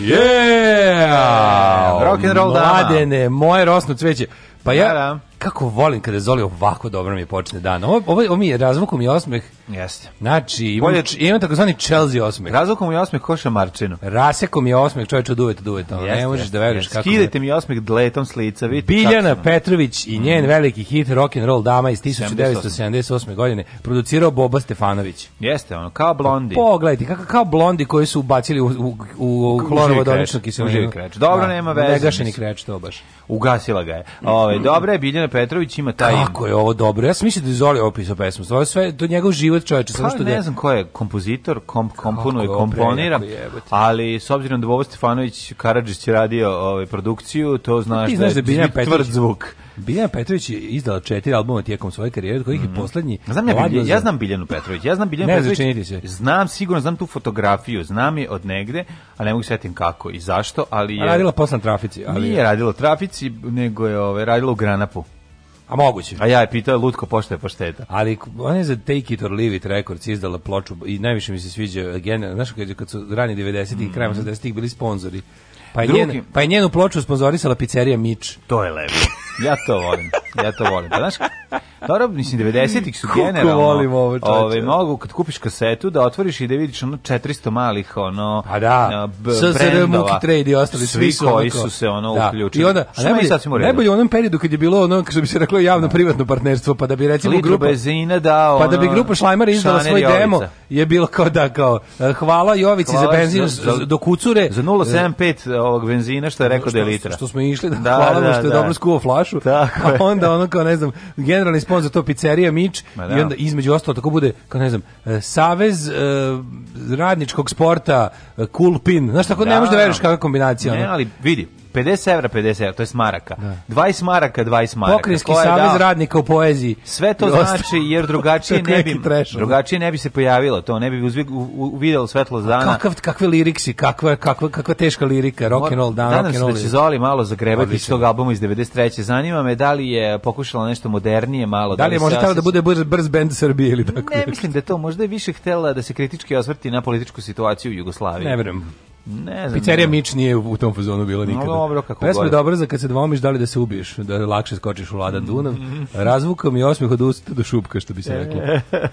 Yeah! Rock and roll Mladene, moje rosno cveće. Pa ja, da, da kako volim kada Zoli ovako dobro mi počne dan. Ovo, ovo, ovo mi je razvukom i osmeh. Jeste. Znači, imam, Bolje... imam takozvani Chelsea osmeh. Razvukom i osmeh koša šamarčinu. Rasekom je osmeh, čovječe, od uveta do uveta. Ne možeš da veruješ kako... Skidajte da- mi osmeh dletom s lica, vidite. Biljana Petrović i njen mm. veliki hit rock and roll dama iz 1978. godine producirao Boba Stefanović. Jeste, ono, kao blondi. Pa pogledajte, kako, kao blondi koji su ubacili u, u, u, u kiselinu. Dobro, da, nema veze. Negašeni kreć, to baš. Ugasila ga je. Ove, ovaj, dobra je Biljana Petrović ima taj... Kako je ovo dobro? Ja sam mislio da je Zoli opisao pesmu. To sve, to je njegov život čoveče. Pa, što da ne znam ko je kompozitor, komp, komponuje, komponira, ali s obzirom da Bobo Stefanović Karadžić radio ovaj, produkciju, to pa znaš, da, da je Petrović... tvrd zvuk. Biljana Petrović je izdala četiri albuma tijekom svoje karijere, od kojih je mhm. poslednji... Znam ja, Biljan, ja znam Biljanu Petrović, ja znam Biljanu ne, Petrović, se. znam sigurno, znam tu fotografiju, znam je od negde, a ne mogu setim kako i zašto, ali je... Radila posle trafici, ali... Nije radila trafici, nego je ove, ovaj, radila u Granapu. A moguće. A ja je pitao lutko pošto je pošteta. Ali on je za Take It or Leave It Records izdala ploču i najviše mi se sviđa generalno, znaš kad, kad su rani 90-ih i mhm. krajem 80-ih bili sponzori. Pa je, njen, pa je njenu ploču sponzorisala pizzerija Mič. To je lepo. Ja to volim. Ja to volim. Pa znaš, Dobro, mislim 90-ih su Kuku generalno. volim ovo, Ove ovaj, mogu kad kupiš kasetu da otvoriš i da vidiš ono 400 malih ono A pa da. B, SSR, Muki Trade i ostali svi, svi koji su se ono da. uključili. I onda a ne najbolje, najbolje u onom periodu kad je bilo ono kako bi se reklo javno da. privatno partnerstvo pa da bi recimo Litru grupa benzina da ono, pa da bi grupa Šlajmara izdala svoj demo je bilo kao da kao e, hvala Jovici hvala za benzin do kucure za 075 ovog benzina što je rekao da je litra. Što smo išli da, da hvala da, što je da. dobro skuvao flašu. Tako a onda ono kao ne znam generalni sponsor to pizzerija Mić da. i onda između ostalo tako bude kao ne znam e, Savez eh, radničkog sporta e, Kulpin. znači tako da. ne možeš da veruješ kakva kombinacija. Ne, ali vidi, 50 evra, 50 evra, to je smaraka. Da. 20 maraka, 20 maraka. Pokrinjski savez radnika u poeziji. Sve to znači, jer drugačije ne bi, drugačije ne bi se pojavilo to, ne bi uzvi, uvidjelo svetlo dana. Kakav, kakve liriksi, kakva, kakva, kakva teška lirika, rock and roll dan, rock and roll. da će Zoli malo zagrebati iz tog albuma iz 93. Zanima me da li je pokušala nešto modernije malo. Da, da li je možda htjela da bude brz, brz band Srbije ili tako? Ne, mislim da to možda je više htjela da se kritički osvrti na političku situaciju u Jugoslaviji. Ne verujem. Ne znam. Pizzerija ne. Mić nije u tom fazonu bila nikada. No, dobro, kako Pesma je dobra za kad se dvomiš, da li da se ubiješ, da lakše skočiš u Lada Dunav. Razvuka i osmih od usta do šupka, što bi se reklo.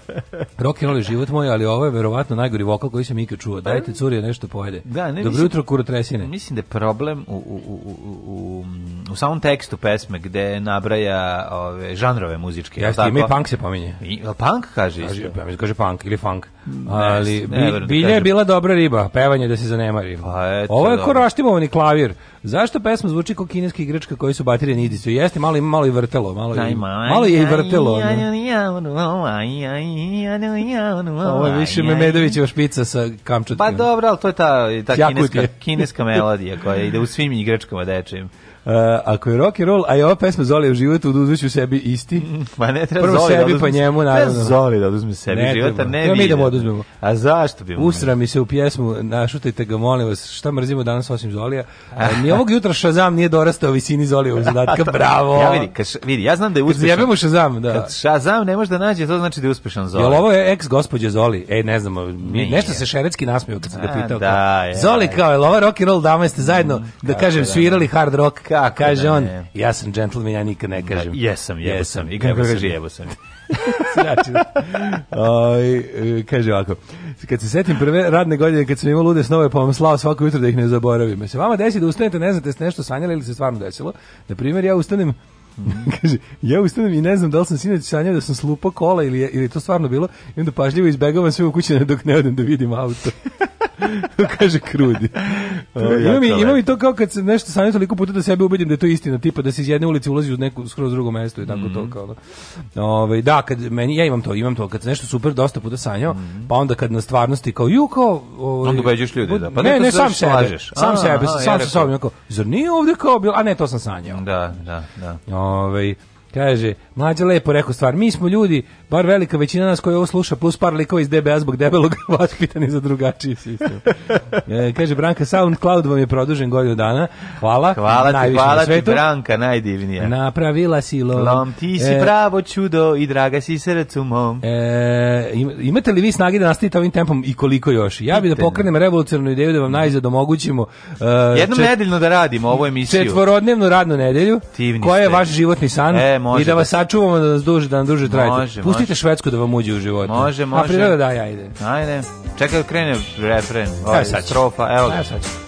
Rock and roll je život moj, ali ovo je verovatno najgori vokal koji sam ikad čuo. Dajte pa, curije nešto pojede. Da, ne, Dobro jutro, kuro tresine. Mislim da je problem u, u, u, u, u samom tekstu pesme gde nabraja ove, žanrove muzičke. Jeste, ime i punk se pominje. I, punk kaže isto? Kaže, da kaže punk ili funk. Mm, ali bi, bilje je bila dobra riba, pevanje da se zanemari. Pa eto, Ovo je da. koraštimovani klavir. Zašto pesma zvuči kao kineska igračka koji su baterije nidicu? Jeste, malo, ima malo i vrtelo. Malo, i, malo je i vrtelo. Ovo je ovaj, više Memedovićeva špica sa kamčatima. Pa dobro, ali to je ta, ta kineska, kineska melodija koja ide u svim igračkama dečim. Uh, ako je rock and roll, a je ova pesma Zoli u životu, oduzmeću sebi isti. Ma ne treba Prvo Zoli da sebi, da oduzme, pa Treba Zoli da oduzme sebi ne života, ne ja, mi idemo da oduzmemo. A zašto bi mu? Usra mi se u pjesmu, našutajte ga, molim vas, šta mrzimo danas osim Zolija? A, ni ovog jutra Shazam nije dorastao visini Zolijevog zadatka, bravo! Ja vidi, kaš, vidi, ja znam da je uspešan. Zjebemo Shazam, da. Kad Shazam ne može da nađe, to znači da je uspešan Zoli. Jel ovo je ex gospođe Zoli? E, ne znam, mi, nešto se šeretski nasmio kad sam ga pitao. Da, je, Zoli kao, jel ova rock and roll dama jeste zajedno, mm, da kažem, da, svirali hard rock Kako da Kaže da on, ja sam džentlmen, ja nikad ne da, kažem. Da, jesam, jebo jesam. sam. I kako da kaže, jebo sam. znači, ovaj, e, kaže ovako, kad se setim prve radne godine, kad sam imao lude snove, pa vam slao svako jutro da ih ne zaboravim. Se vama desi da ustanete, ne znate ste nešto sanjali ili se stvarno desilo. Na primjer, ja ustanem, mhm. kaže, ja ustanem i ne znam da li sam sinoć sanjao da sam slupao kola ili ili to stvarno bilo, i onda pažljivo izbegavam sve u kući dok ne odem da vidim auto. Kaže krudi. Ja mi, ima mi to kao kad se nešto sanje toliko puta da sebe ubedim da je to istina, tipa da se iz jedne ulice ulazi u neku skroz drugo mesto i tako mm -hmm. to kao. Da. Ove, ovaj, da, kad meni ja imam to, imam to kad se nešto super dosta puta sanjao, mm -hmm. pa onda kad na stvarnosti kao ju kao ovaj onda ubeđuješ ljude da pa ne, ne, sam se lažeš. sam a, sam a, sam sa sobom kao zar nije ovde kao bilo, a ne to sam sanjao. Da, da, da. Ove, ovaj, Kaže, mlađe lepo rekao stvar, mi smo ljudi, bar velika većina nas koji ovo sluša, plus par likova iz DBA zbog debelog vaspitani za drugačiji sistem. E, kaže, Branka, SoundCloud vam je produžen godinu dana. Hvala. Hvala ti, hvala ti, Branka, najdivnija. Napravila si lom. lom ti si e, pravo čudo i draga si srcu mom. E, imate li vi snagi da nastavite ovim tempom i koliko još? Ja bih da pokrenem revolucionarnu ideju da vam najzad omogućimo uh, Jednom čet... nedeljno da radimo ovu emisiju. Četvorodnevnu radnu nedelju. Divni koja je vaš životni san. E, sve I da vas da. sačuvamo da nas duže, da nam duže trajete. Može, Pustite može. Švedsku da vam uđe u život. Može, može. A priroda daj, ajde. Ajde. Čekaj, da krene refren. Evo ovaj, sad. Strofa, evo ga. Evo sad.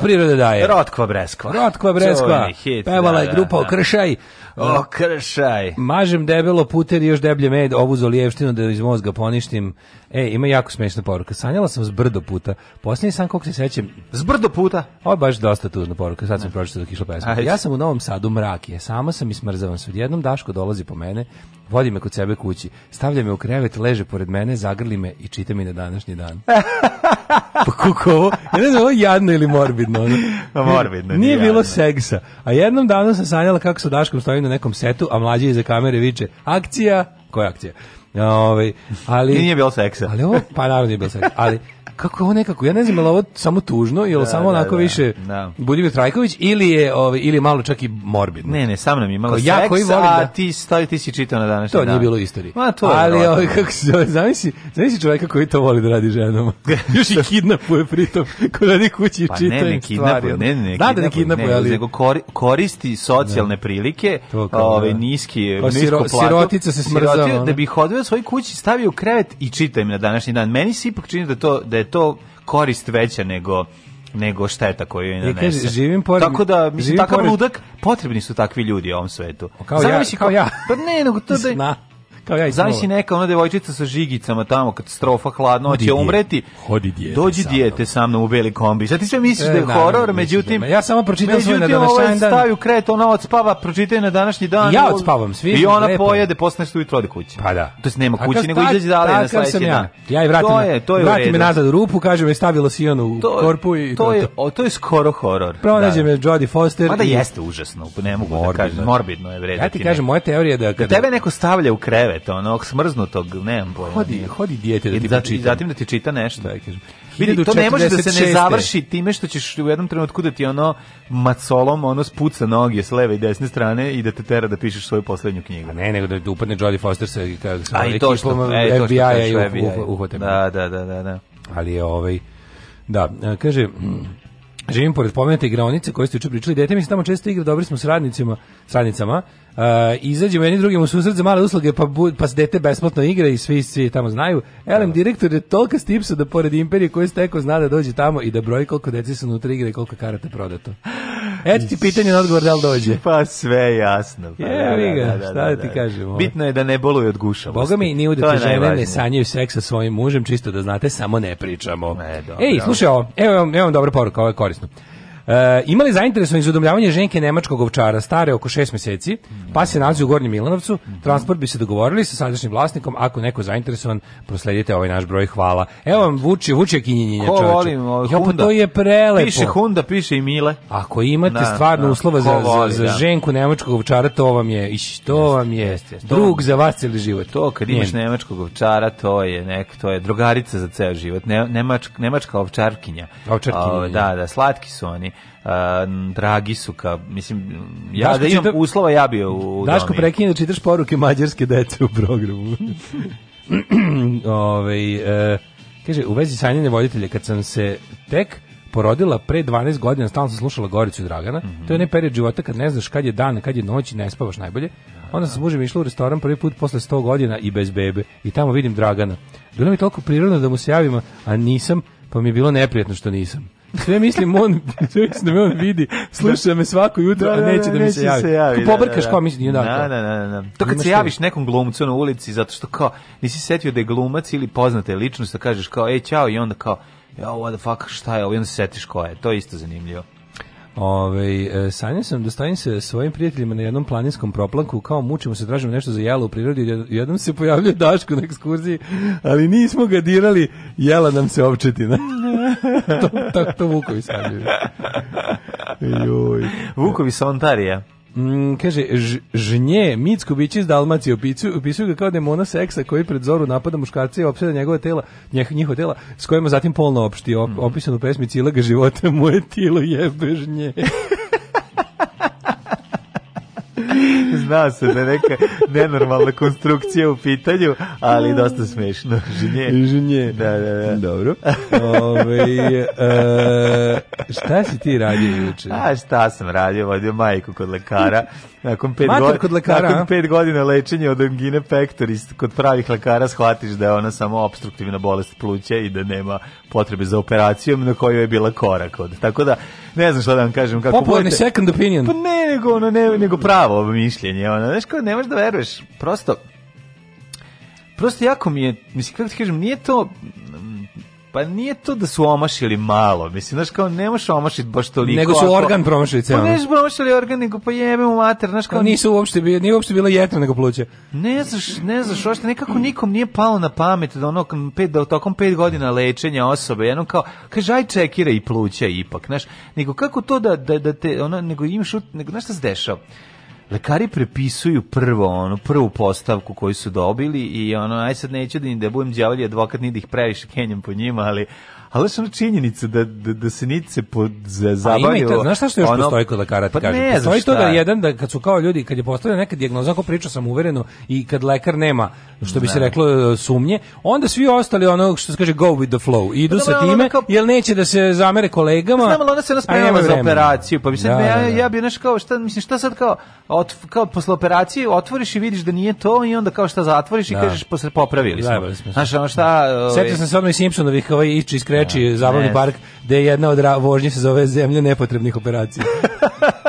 priroda daje? Rotkva breskva. Rotkva breskva. Hit, Pevala da, je da, grupa da. Okršaj. Okršaj. Mažem debelo puter i još deblje med, ovu zolijevštinu da iz mozga poništim. E, ima jako smešna poruka. Sanjala sam s brdo puta. Posljednji sam koliko se sećam. S brdo puta? Ovo je baš dosta tužna poruka. Sad sam pročitao dok išla pesma. Ja sam u Novom Sadu mrak je. Sama sam i smrzavam. Jednom Daško dolazi po mene vodi me kod sebe kući, stavlja me u krevet, leže pored mene, zagrli me i čita mi na današnji dan. pa kako ovo? Ja ne znam, ovo jadno ili morbidno. Ono. Pa morbidno. Nije, nije bilo seksa. A jednom danu sam sanjala kako sa Daškom stojim na nekom setu, a mlađi iza kamere viče, akcija, koja akcija? Ove, ovaj, ali, I nije bilo seksa. Ali ovo, pa naravno nije bilo seksa. Ali kako je ovo nekako, ja ne znam je ovo samo tužno, ili da, samo da, onako da, više da. Budimir Trajković ili je ovaj, ili malo čak i morbidno. Ne, ne, sa mnom je malo Kao seks, ja da... a ti, stavi, ti si čitao na današnji dan. To nije bilo u istoriji. Ma, to je Ali ovaj, kako se zove, zamisli, zamisli čoveka koji to voli da radi ženama. Da. Još i kidnapuje pritom, ko radi kući i pa ne, ne, kidnapuje, ne, ne, ne, da, da ne kidnapuje, ali... Nego koristi socijalne da. prilike, da. ovaj, niski, pa nisku platu. Sirotica se smrzava. Da bi ih odveo svoj kući, stavio krevet i čita im na današnji dan. Meni se ipak čini da to da je je to korist veća nego nego šteta koju je nanese. Kaže, živim pored, Tako da, mislim, takav pored... ludak, potrebni su takvi ljudi u ovom svetu. Kao Zamisli, ja, kao, kao ja. Pa ne, nego to da... Kao ja Znaš si neka ona devojčica sa žigicama tamo, katastrofa hladno, hoće umreti. Hodi dijete. Dođi dijete sa mnom u beli kombi. Sad ti sve misliš e, da je horor, da međutim... Ja samo pročitao svoj na današnji ovaj dan. Stavi u krevet ona odspava, pročitaj na današnji dan. Ja odspavam, svi. I ona lepo. pojede, posle što ujutro ode kući. Pa da. To jest nema kući, nego izađe dalje na sledeći dan. Ja i vratim, to je, to je vratim me nazad u rupu, kažem, je stavilo Sionu u korpu i to. Je, to je skoro horor. Pronađe da. me Jodie Foster. Mada jeste užasno, ne mogu da kažem, morbidno je vredati. Ja ti kažem, moja teorija da... da kad tebe neko stavlja u krevet, kreveta, onog smrznutog, ne znam pojma. Hodi, hodi dijete da ti da, pročita. Zatim da ti čita nešto. Da, da kažem. Vidi, da to ne može da se ne završi time što ćeš u jednom trenutku da ti ono macolom ono spuca noge s leve i desne strane i da te tera da pišeš svoju poslednju knjigu. A ne, nego da upadne Jodie Foster sa, kako i to što, e, FBI-a i uhvate. Da, da, da, da, da. Ali je ovaj... Da, kaže, Živim pored pomenute igraonice koje ste juče pričali, dete mi se tamo često igra, dobri smo s radnicima, s radnicama. Uh, izađemo jedni drugim u susret za male usluge, pa, bu, pa se dete besplatno igra i svi, svi tamo znaju. Elem, da. direktor je tolika stipsa da pored imperije koje eko zna da dođe tamo i da broji koliko dece se unutra igra i koliko karate prodato. Eto ti pitanje na odgovor da li dođe. Pa sve jasno. Pa, Jevi da, da, ga, da, da, šta da, da ti kažemo. Bitno je da ne boluje od guša. Boga mi, ni udete žene ne sanjaju seks sa svojim mužem, čisto da znate, samo ne pričamo. E, Ej, slušaj ovo, evo, evo, evo dobra poruka, ovo je korisno. E, imali zainteresovani za udomljavanje ženke nemačkog ovčara, stare oko 6 meseci, pa se nalazi u Gornjem Milanovcu. Transport bi se dogovorili sa sadašnjim vlasnikom, ako neko zainteresovan, prosledite ovaj naš broj, hvala. Evo vam Vuči, Vuče je kinjenjenja Ko volim, jo, pa to je prelepo. Piše Hunda, piše i Mile. Ako imate da, stvarno da, uslova za, voli, za, za da. ženku nemačkog ovčara, to vam je, iš, to jest, vam je jest, jest, drug to, za vas cijeli život. To kad imaš Njen. nemačkog ovčara, to je nek, to je drugarica za ceo život. Ne, nemačka, nemačka ovčarkinja. ovčarkinja. O, da, da, da slatki su oni dragi su ka, mislim, ja Daško da imam čita... uslova, ja bio u Daško prekine da čitaš poruke mađarske dece u programu. Ove, e, kaže, u vezi sanjanja voditelja, kad sam se tek porodila pre 12 godina, stalno sam slušala Goricu Dragana. Mm -hmm. To je onaj period života kad ne znaš kad je dan, kad je noć i ne spavaš najbolje. Onda sam mužem išla u restoran prvi put posle 100 godina i bez bebe. I tamo vidim Dragana. Bilo mi je toliko prirodno da mu se javim, a nisam, pa mi je bilo neprijatno što nisam sve mislim on, sve mislim da me on vidi, sluša me svako jutro, da, a da, da, neće da mi se javi. tu da, pobrkaš da, kao mislim, da, da, da, da. To kad se javiš nekom glumcu na ulici, zato što kao, nisi setio da je glumac ili poznata ličnost, da kažeš kao, ej, čao, i onda kao, ja, what the fuck, šta je ovo, i onda se setiš ko je, to je isto zanimljivo. Ove, sanja sam da stojim sa svojim prijateljima na jednom planinskom proplanku, kao mučimo se, tražimo nešto za jelo u prirodi, jednom se pojavljuje Daško na ekskurziji, ali nismo ga dirali, jela nam se opčetina. to, tako to Vukovi sanjaju. Vukovi Sontarija. Mm, kaže, žnje, Micko Bić iz Dalmacije opisuju, opisuju ga kao demona seksa koji pred zoru napada muškarca i opseda njegove tela, njeh, njihova tela, s kojima zatim polno opšti, op, mhm. opisan u pesmi Cilaga života, moje tilo jebe žnje. znao se da je neka nenormalna konstrukcija u pitanju, ali dosta smešno. Inženjer. Inženjer. Da, da, da. Dobro. Ove, e, šta si ti radio juče? A šta sam radio, vodio majku kod lekara. Nakon pet, god... kod lekara, Nakon pet godina lečenja od angine pectoris, kod pravih lekara shvatiš da je ona samo obstruktivna bolest pluća i da nema potrebe za operacijom na kojoj je bila korak od. Tako da, ne znam šta da vam kažem kako Popularni second opinion. Pa ne, nego ono ne, nego pravo mišljenje, ono. Znaš kao ne možeš da veruješ. Prosto prosto jako mi je, mislim, kako ti kažem, nije to, Pa nije to da su omašili malo, mislim, znaš kao, ne možeš omašiti baš toliko. Nego su organ promašili celo. Pa neš promašili organ, nego pa jebe mu mater, znaš kao... Pa nisu uopšte, bio, nije uopšte bila jetra, nego pluća. Ne znaš, ne znaš, ošte nekako nikom nije palo na pamet da ono, pet, da tokom pet godina lečenja osobe, jedno kao, kaže, aj čekira i pluća ipak, znaš, nego kako to da, da, da te, ono, nego imaš, nego, znaš šta se dešava? lekari prepisuju prvo ono prvu postavku koju su dobili i ono aj sad neću da ni da budem đavolji advokat ni da ih previše kenjem po njima ali ali su ono činjenica da, da, da se nice pod, zabavilo. znaš šta što još ono, postoji kod lekara, ti pa kažem? postoji to da jedan, da kad su kao ljudi, kad je postavljena neka dijagnoza, ko priča sam uvereno, i kad lekar nema, što bi ne. se reklo, e, sumnje, onda svi ostali ono što se kaže go with the flow, idu pa, sa time, kao... jer neće da se zamere kolegama. Pa znam, ali ona se naspremala za operaciju, pa bi sad, da, ja, da. da. ja bi nešto kao, šta, mislim, šta sad kao, ot, kao posle operacije otvoriš i vidiš da nije to i onda kao šta zatvoriš i da. kažeš posle popravili smo. Znaš, ono šta... Setio ovaj- sam se odmah i Simpsonovih, ovaj iči dečiji znači, zabavni park, gde je jedna od vožnji se zove Zemlja nepotrebnih operacija.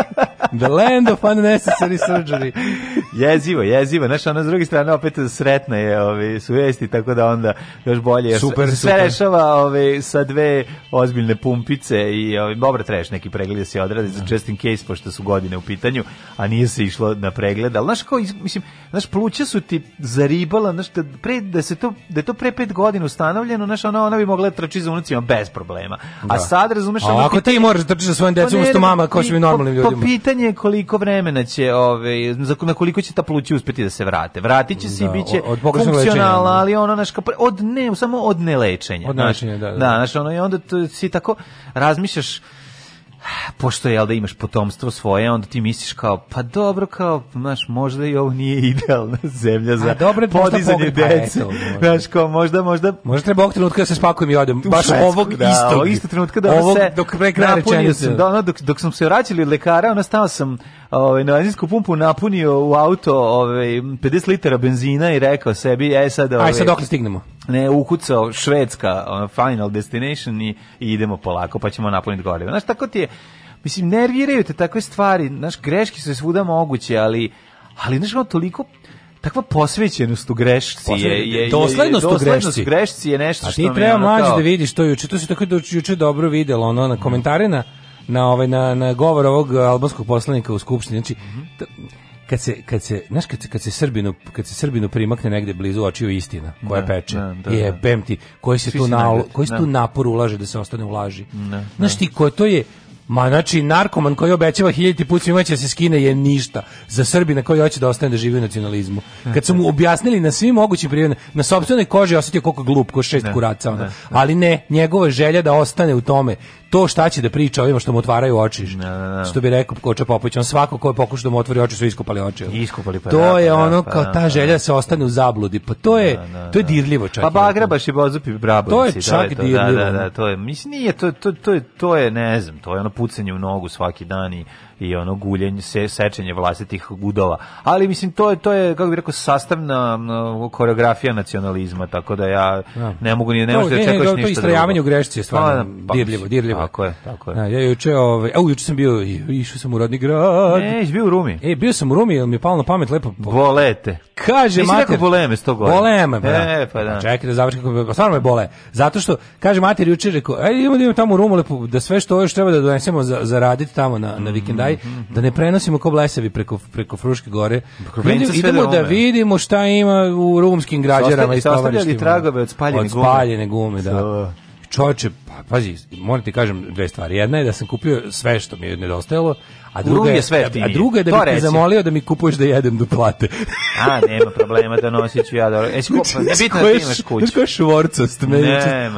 The land of unnecessary surgery. jezivo, jezivo. Znaš, ona s druge strane opet sretna je ovi, su vesti, tako da onda još bolje. Jer super, sve, super. rešava ovi, sa dve ozbiljne pumpice i ovi, dobro trebaš neki pregled da se odradi za da. just in case, pošto su godine u pitanju, a nije se išlo na pregled. Ali znaš, kao, mislim, znaš, pluća su ti zaribala, znaš, da, pre, da, se to, da je to pre pet godina ustanovljeno, znaš, ona, ona bi mogla da trči za unucima bez problema. A da. sad, razumeš, a ono, ako pitanje, ti moraš trči za svojim decom, pa usto pa mama, kao će mi normalnim pa ljudima. Pa pitanje pitanje koliko vremena će, ove, na koliko će ta pluća uspeti da se vrate. Vratiće će se i da, bit će funkcionalna, ali ono, naš, od ne, samo od nelečenja. Od načinja, da, da. Da, da. naš, ono, i onda si tako razmišljaš, pošto je da imaš potomstvo svoje, onda ti misliš kao, pa dobro, kao, znaš, možda i ovo nije idealna zemlja za A dobro, podizanje da dece. Znaš, kao, možda, možda... Možda treba ovog trenutka da se spakujem i odem. Baš švetsku, ovog da, istog. Ovog istog trenutka da ovog, se... Dok napunio sam, da, ono, dok, dok sam se vraćali lekara, ono, stao sam ovaj, na benzinsku pumpu napunio u auto ovaj, 50 litara benzina i rekao sebi, e sad... Ovaj, Aj sad ovaj, dok stignemo? ne ukucao švedska uh, Final Destination i, i idemo polako, pa ćemo napuniti gorivo. Znaš, tako ti je, mislim, nerviraju te takve stvari, znaš, greške su svuda moguće, ali, ali znači ono toliko takva posvećenost u grešci je, je, je doslednost, je, doslednost u grešci. je nešto što A ti što treba mlađe da vidiš to juče, to se tako juče dobro videlo, ono na komentarima na na ovaj na, na govor ovog albanskog poslanika u skupštini. Znači, kad se kad se znaš kad se, kad se Srbinu kad se Srbinu primakne negde blizu očiju istina koja da, peče da, da, je da. bemti koji se tu na koji se da. tu napor ulaže da se ostane ulaži ne, da, znaš ti ko to je Ma znači narkoman koji obećava hiljati put svima će se skine je ništa za Srbina koji hoće da ostane da živi u nacionalizmu. E, kad su mu objasnili na svim mogućim primjerima, na sopstvenoj koži osetio koliko glup, ko šest ne, kuraca. Ono. Ne, ne. Ali ne, njegova želja da ostane u tome, to šta će da priča ovima što mu otvaraju oči. Na, da, na, da, na. Da. Što bi rekao Koča Popović, on svako ko je pokušao da mu otvori oči su iskupali oči. Iskupali pa. To da, je pa, ono pa, kao ta pa želja da se ostane u zabludi. Pa to je to je dirljivo čak. Pa bagrebaš i bozupi brabo. To je čak to, dirljivo. Da, da, da, to je. Mislim nije to to to je to je ne znam, to je ono pucanje u nogu svaki dan i i ono guljenje, se, sečenje vlastitih gudova. Ali mislim, to je, to je kako bih rekao, sastavna koreografija nacionalizma, tako da ja da. ne mogu ni, ne mogu možete da ne, da očekuješ ništa To istrajavanje u grešci je stvarno pa, da, pa dirljivo, dirljivo. Tako je, tako je. ja juče, ovaj, au, juče sam bio, išao sam u rodni grad. Ne, bio u Rumi. E, bio sam u Rumi, jer mi je palo na pamet lepo. Volete. Kaže Nisi mater, bole me 100 godina. Bole me, E, pa da. Pa čekaj da završim kako stvarno me bole. Zato što kaže mater juče rekao, ajde idemo da idemo tamo u Rumu da sve što hoješ treba da donesemo za zaraditi tamo na na vikendaj, mm -hmm. da ne mhm. prenosimo kao blesevi preko preko Fruške gore. Pa idemo, idemo da, vidimo šta ima u rumskim građarama i stavarištima. Ostavljali tragove od spaljene gume. Od spaljene gume, da. So čovječe, pa, pazi, moram ti kažem dve stvari. Jedna je da sam kupio sve što mi je nedostajalo, a druga je, sve a druga je da bi te zamolio da mi kupuješ da jedem do plate. a, nema problema da nosit ću ja dobro. Jesi kupa, znači, ne bitno da imaš kuću. Sko je švorcast.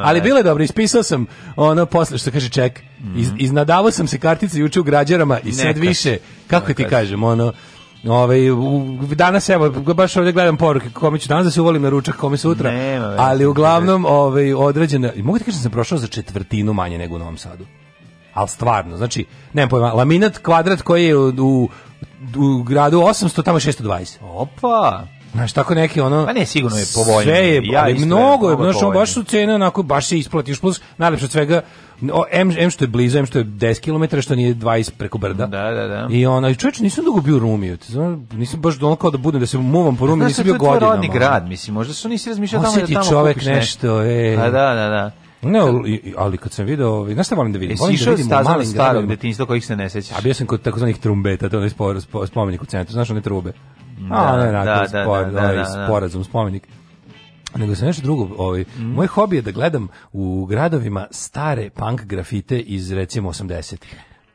Ali bilo je dobro, ispisao sam ono posle što kaže ček. Iz, mhm. iznadavao sam se kartice juče u građarama i sad više, kako ti kažem, ono, Ove, u, danas evo baš ovdje gledam poruke kome ću danas da se uvolim na ručak kome sutra Nema, ali uglavnom ovaj određene i mogu ti kažem da sam prošao za četvrtinu manje nego u Novom Sadu ali stvarno znači nemam pojma laminat kvadrat koji je u, u, u gradu 800 tamo 620 opa Znaš, tako neki ono... Pa ne, sigurno je povoljno. Sve je, ja ali mnogo je, mnogo je, mnogo je, baš su cene onako, baš se isplatiš, plus najlepše od svega, no, M, M što je blizu, M što je 10 km, što nije 20 preko brda. Da, da, da. I ona, čovječ, nisam dugo bio u Rumiju, nisam baš ono kao da budem, da se muvam po Rumiju, nisam bio godinama. Znaš, to je rodni grad, mislim, možda su nisi razmišljali tamo da tamo kupiš čovek nešto, e. A, da, da, da. Ne, ali kad sam video, znaš šta volim da vidim? Volim da vidim u malim starog detinjstva kojih se ne sećaš. A bio sam kod takozvanih trumbeta, to je onaj spomenik u centru, znaš one trube. Da, a, ne, da, da, da, da, sporazum, spomenik nego sam nešto drugo, ovaj, mm. moj hobi je da gledam u gradovima stare punk grafite iz recimo 80-ih.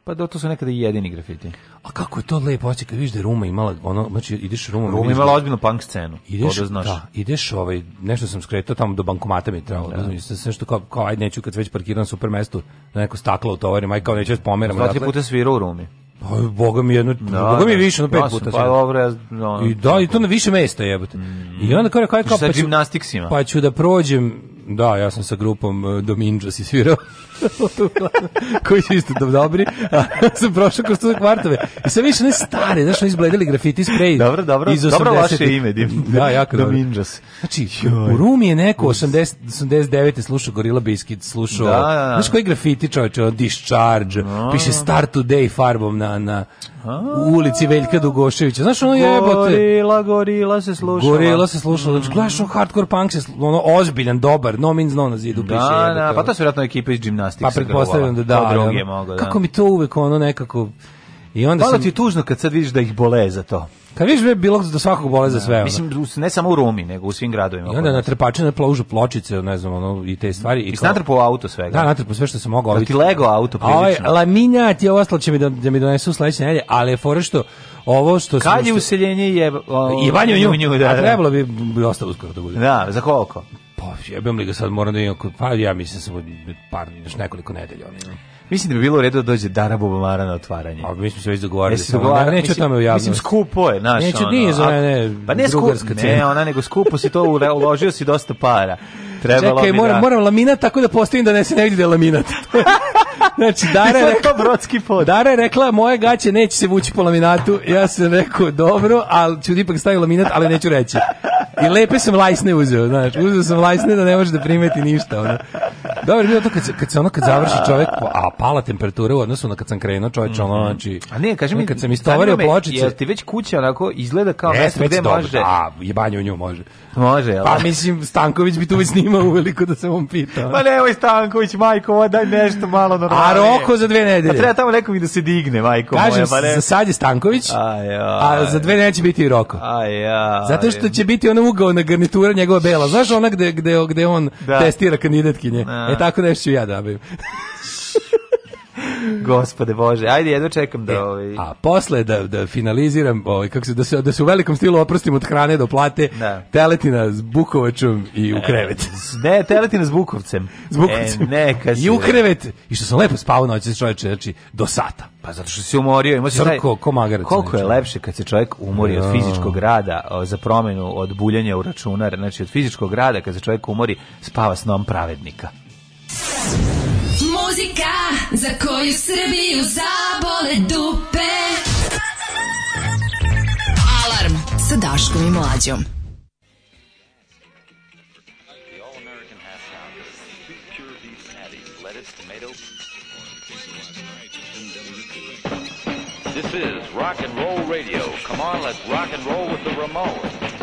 Pa da, to su nekada i jedini grafiti. A kako je to lepo, hoće kad vidiš da je Ruma imala, ono, znači ideš Ruma... Ruma imala da- ozbiljnu punk scenu, ideš, to da znaš. Da, ideš, ovaj, nešto sam skretao tamo do bankomata mi trebalo, da. znači, sam nešto kao, kao, ajde neću kad već parkiram super mestu, na da neko staklo u tovarim, aj kao neću još pomeram. Dva, tri dakle. puta svirao u Rumi. Pa, boga mi jedno, no, da, Boga mi da. više, no pet puta. Pa dobro, no, da. I da, i to na više mesta jebote. Mm. I onda kao kao pa ću, pa ću da prođem, da, ja sam sa grupom uh, eh, Dominđa si svirao. koji su isto dobri, a sam prošao kroz tu kvartove. I sam više ne stare, znaš, oni izbledeli grafiti spray. Dobro, dobro, iz 80 dobro vaše ime, dim, da, jako dobro. Dominđas. Znači, Joj. u Rumi je neko 80, 89. slušao Gorilla Biscuit, slušao, da, da, da. znaš koji grafiti čovječe, Discharge, a. piše Start Today farbom na, na, u ulici Veljka Dugoševića. Znaš ono jebote. Gorila, gorila se slušala. Gorila se slušala. Znači, gledaš on hardcore punk se, ono ozbiljan, dobar, no means no na zidu da, piše. Da, da pa to su vjerojatno ekipa iz džimnastika plastik. Pa pretpostavljam da da. da, da. Druge mogu, da. Kako mi to uvek ono nekako... I onda Malo ti je tužno kad sad vidiš da ih bole za to. Kad vidiš da bilo da svakog bole za da, sve. Ono. Mislim ne samo u Rumi, nego u svim gradovima. I onda natrpače na plaužu pločice, ne znam, ono i te stvari i I kao... natrpao auto svega. Da, natrpao sve što se mogu. Da ti lego auto ovaj prilično. Aj, laminat i ostalo će mi da, da mi donesu sledeće nedelje, ali je fora što ovo što Kad je useljenje je Ivanju nju, da. A trebalo bi, bi ostalo uskoro da bude. Da, za koliko? Pa jebem li ga sad, moram da imam, pa ja mislim samo par, još nekoliko nedelja. Ono. Mislim da bi bilo u redu da dođe Dara Bubamara na otvaranje. A pa, mi smo se već dogovorili. Jesi dogovarali? neću mislim, tome u javnosti. Mislim, skupo je, znaš. Neću, ono, nije za ne, pa ne, skup, ne, ona, nego skupo si to uložio si dosta para. Trebalo Čekaj, moram, da- moram laminat tako da postavim da ne se ne vidi da je laminat. znači, Dara je, rekla, brodski pod. Dara je rekla, moje gaće neće se vući po laminatu. Ja sam rekao, dobro, ali ću da ipak staviti laminat, ali neću reći. I lepe sam lajsne uzeo, znaš. Uzeo sam lajsne da ne može da primeti ništa, ono. Dobro, bilo to kad se, kad se ono kad završi čovek, a pala temperature u odnosu na kad sam krenuo, čovjek, ono, mhm. znači... A ne, kaži mi, kad sam istovario pločice... Jel ti već kuća onako izgleda kao mesto gde dobro, može? A, jebanje u nju može. Može, jel? Pa da? mislim, Stanković bi tu već snimao uveliko da se on pita. Pa nemoj Stanković, majko, daj nešto malo normalno. A Roko za dve nedelje. Pa treba tamo nekom i da se digne, majko Kažem, moja, pa ne. za sad je Stanković, a, ja, a za dve neće biti i Roko. A ja, Zato što će biti ono na garnitura njegova bela. Znaš ona gde, gde, gde on da. testira kandidatkinje? Da. E tako nešto ću ja da Gospode Bože, ajde, jedno čekam da... E, ovaj... A posle da, da finaliziram, ovaj, kako se, da, se, da se u velikom stilu oprostim od hrane do plate, da. teletina s bukovačom i u e, krevet. E, ne, teletina s bukovcem. S bukovcem. E, neka si, I u krevet. I što sam lepo spavao noć, čoveče, znači, do sata. Pa zato što si umorio. Ima Crko, ko Koliko je znači. lepše kad se čovjek umori no. od da. fizičkog rada, o, za promenu od buljanja u računar, znači od fizičkog rada, kad se čovjek umori, spava snom pravednika. Muzika za koju Srbiju zabole dupe. Alarm sa Daškom i Mlađom. This is rock and roll radio. Come on, let's rock and roll with the Ramones.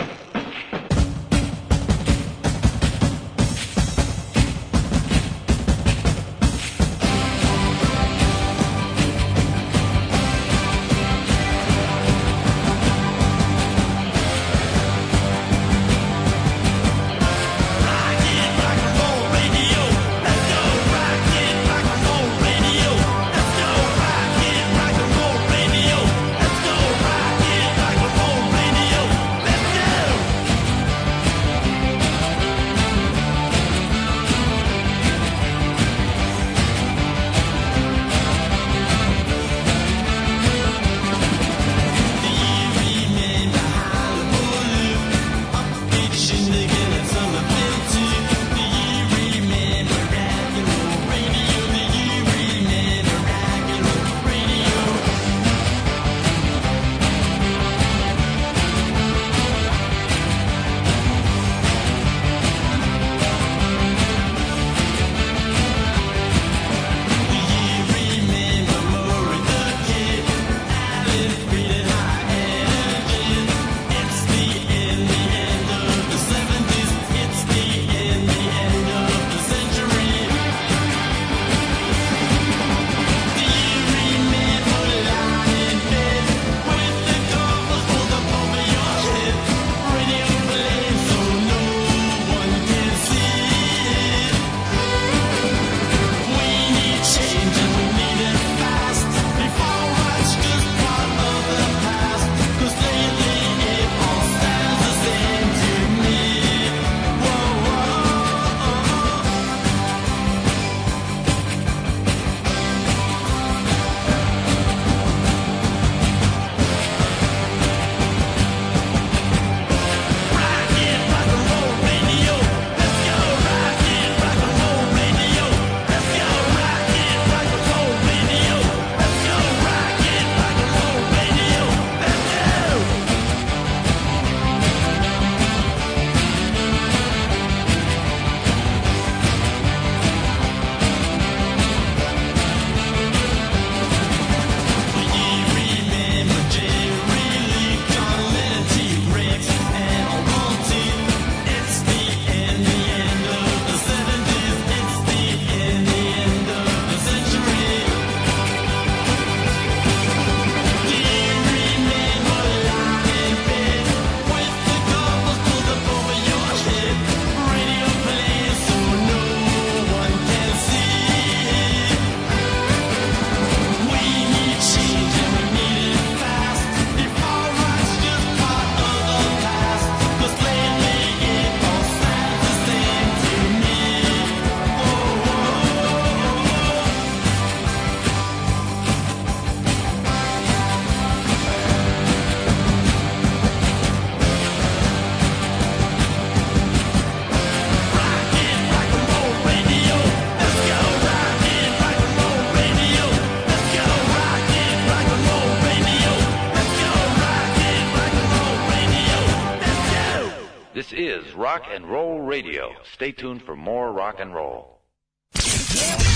stay tuned for more rock and roll.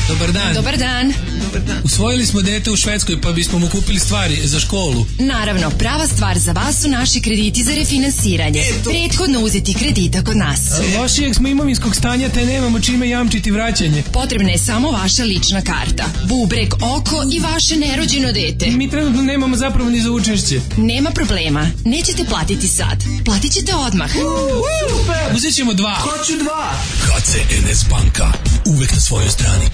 Dobar dan. Dobar dan. Dobar dan. Usvojili smo dete u Švedskoj pa bismo mu kupili stvari za školu. Naravno, prava stvar za vas su naši krediti za refinansiranje. Eto. Prethodno uzeti kredita kod nas. Lošijeg smo imovinskog stanja te nemamo čime jamčiti vraćanje. Potrebna je samo vaša lična karta bubreg, oko i vaše nerođeno dete. Mi trenutno nemamo zapravo ni za učešće. Nema problema, nećete platiti sad. Platit ćete odmah. Uzet ćemo dva. Hoću dva. HC NS Banka, uvek na svojoj strani.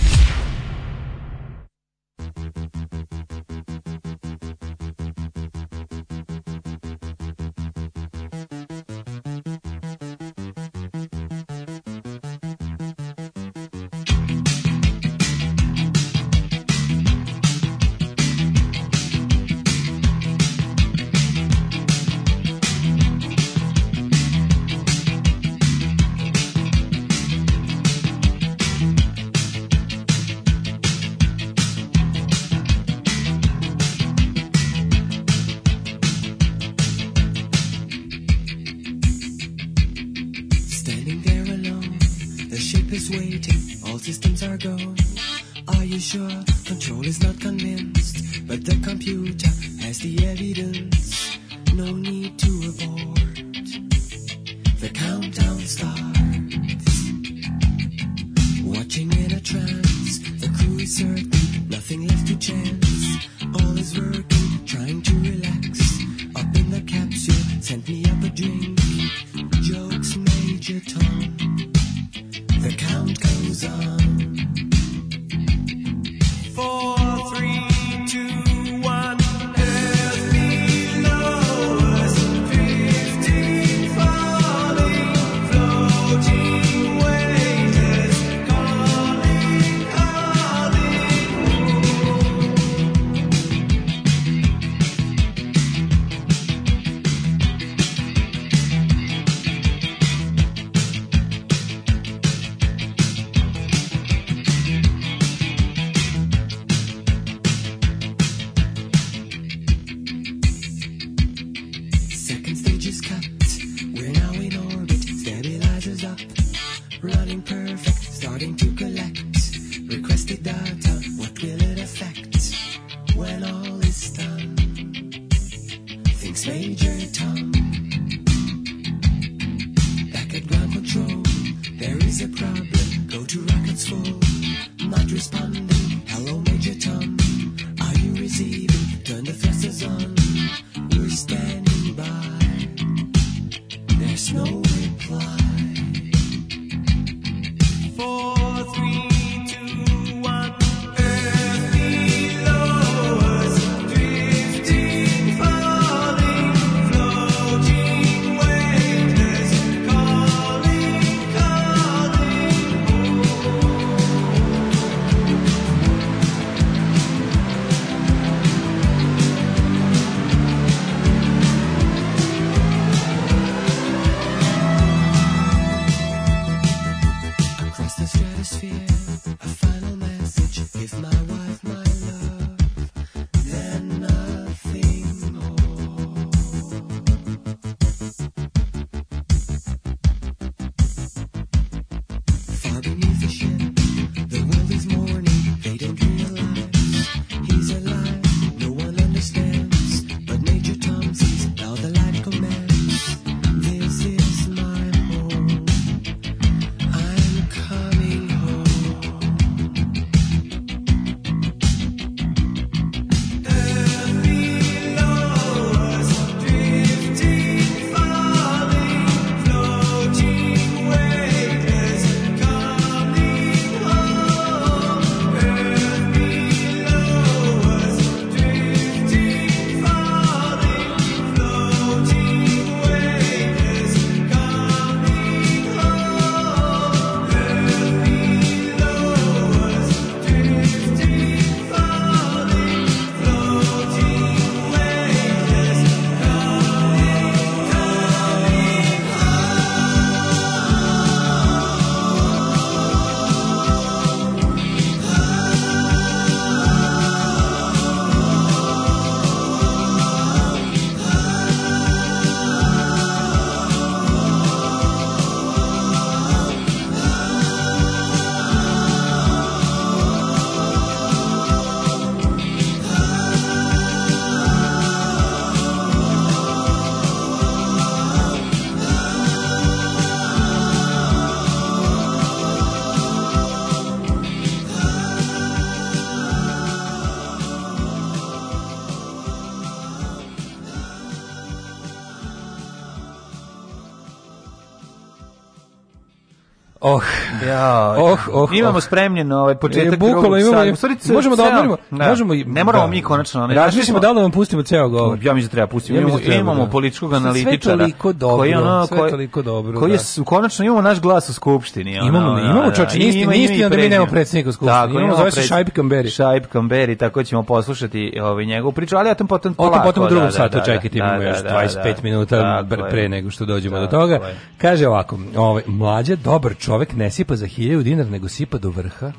Ja, oh, oh, oh. imamo oh. spremljen ovaj početak e, bukalo, imamo, Storice, možemo da odmorimo. Da. Možemo ne moramo da. mi konačno. Ne, Razmišljamo da li da vam pustimo ceo govor. Ja mislim da treba pustimo. Ja imamo, da treba, imamo da. političkog analitičara. Sve toliko dobro. Koji ono, sve toliko dobro. Koji je da. konačno imamo naš glas u skupštini. Ono, imamo, da, imamo čači da, isti, isti da mi nemamo predsednika u skupštini. Tako, imamo zove se Šajb Kamberi. Šajb Kamberi, tako ćemo poslušati ovaj njegovu priču, ali ja tam potom polako. Oto potom u drugom satu čekajte imamo još 25 minuta pre nego što dođemo do toga. Kaže ovako, ovaj mlađe dobar čovek ne sipa za hiljaju dinar, nego sipa do vrha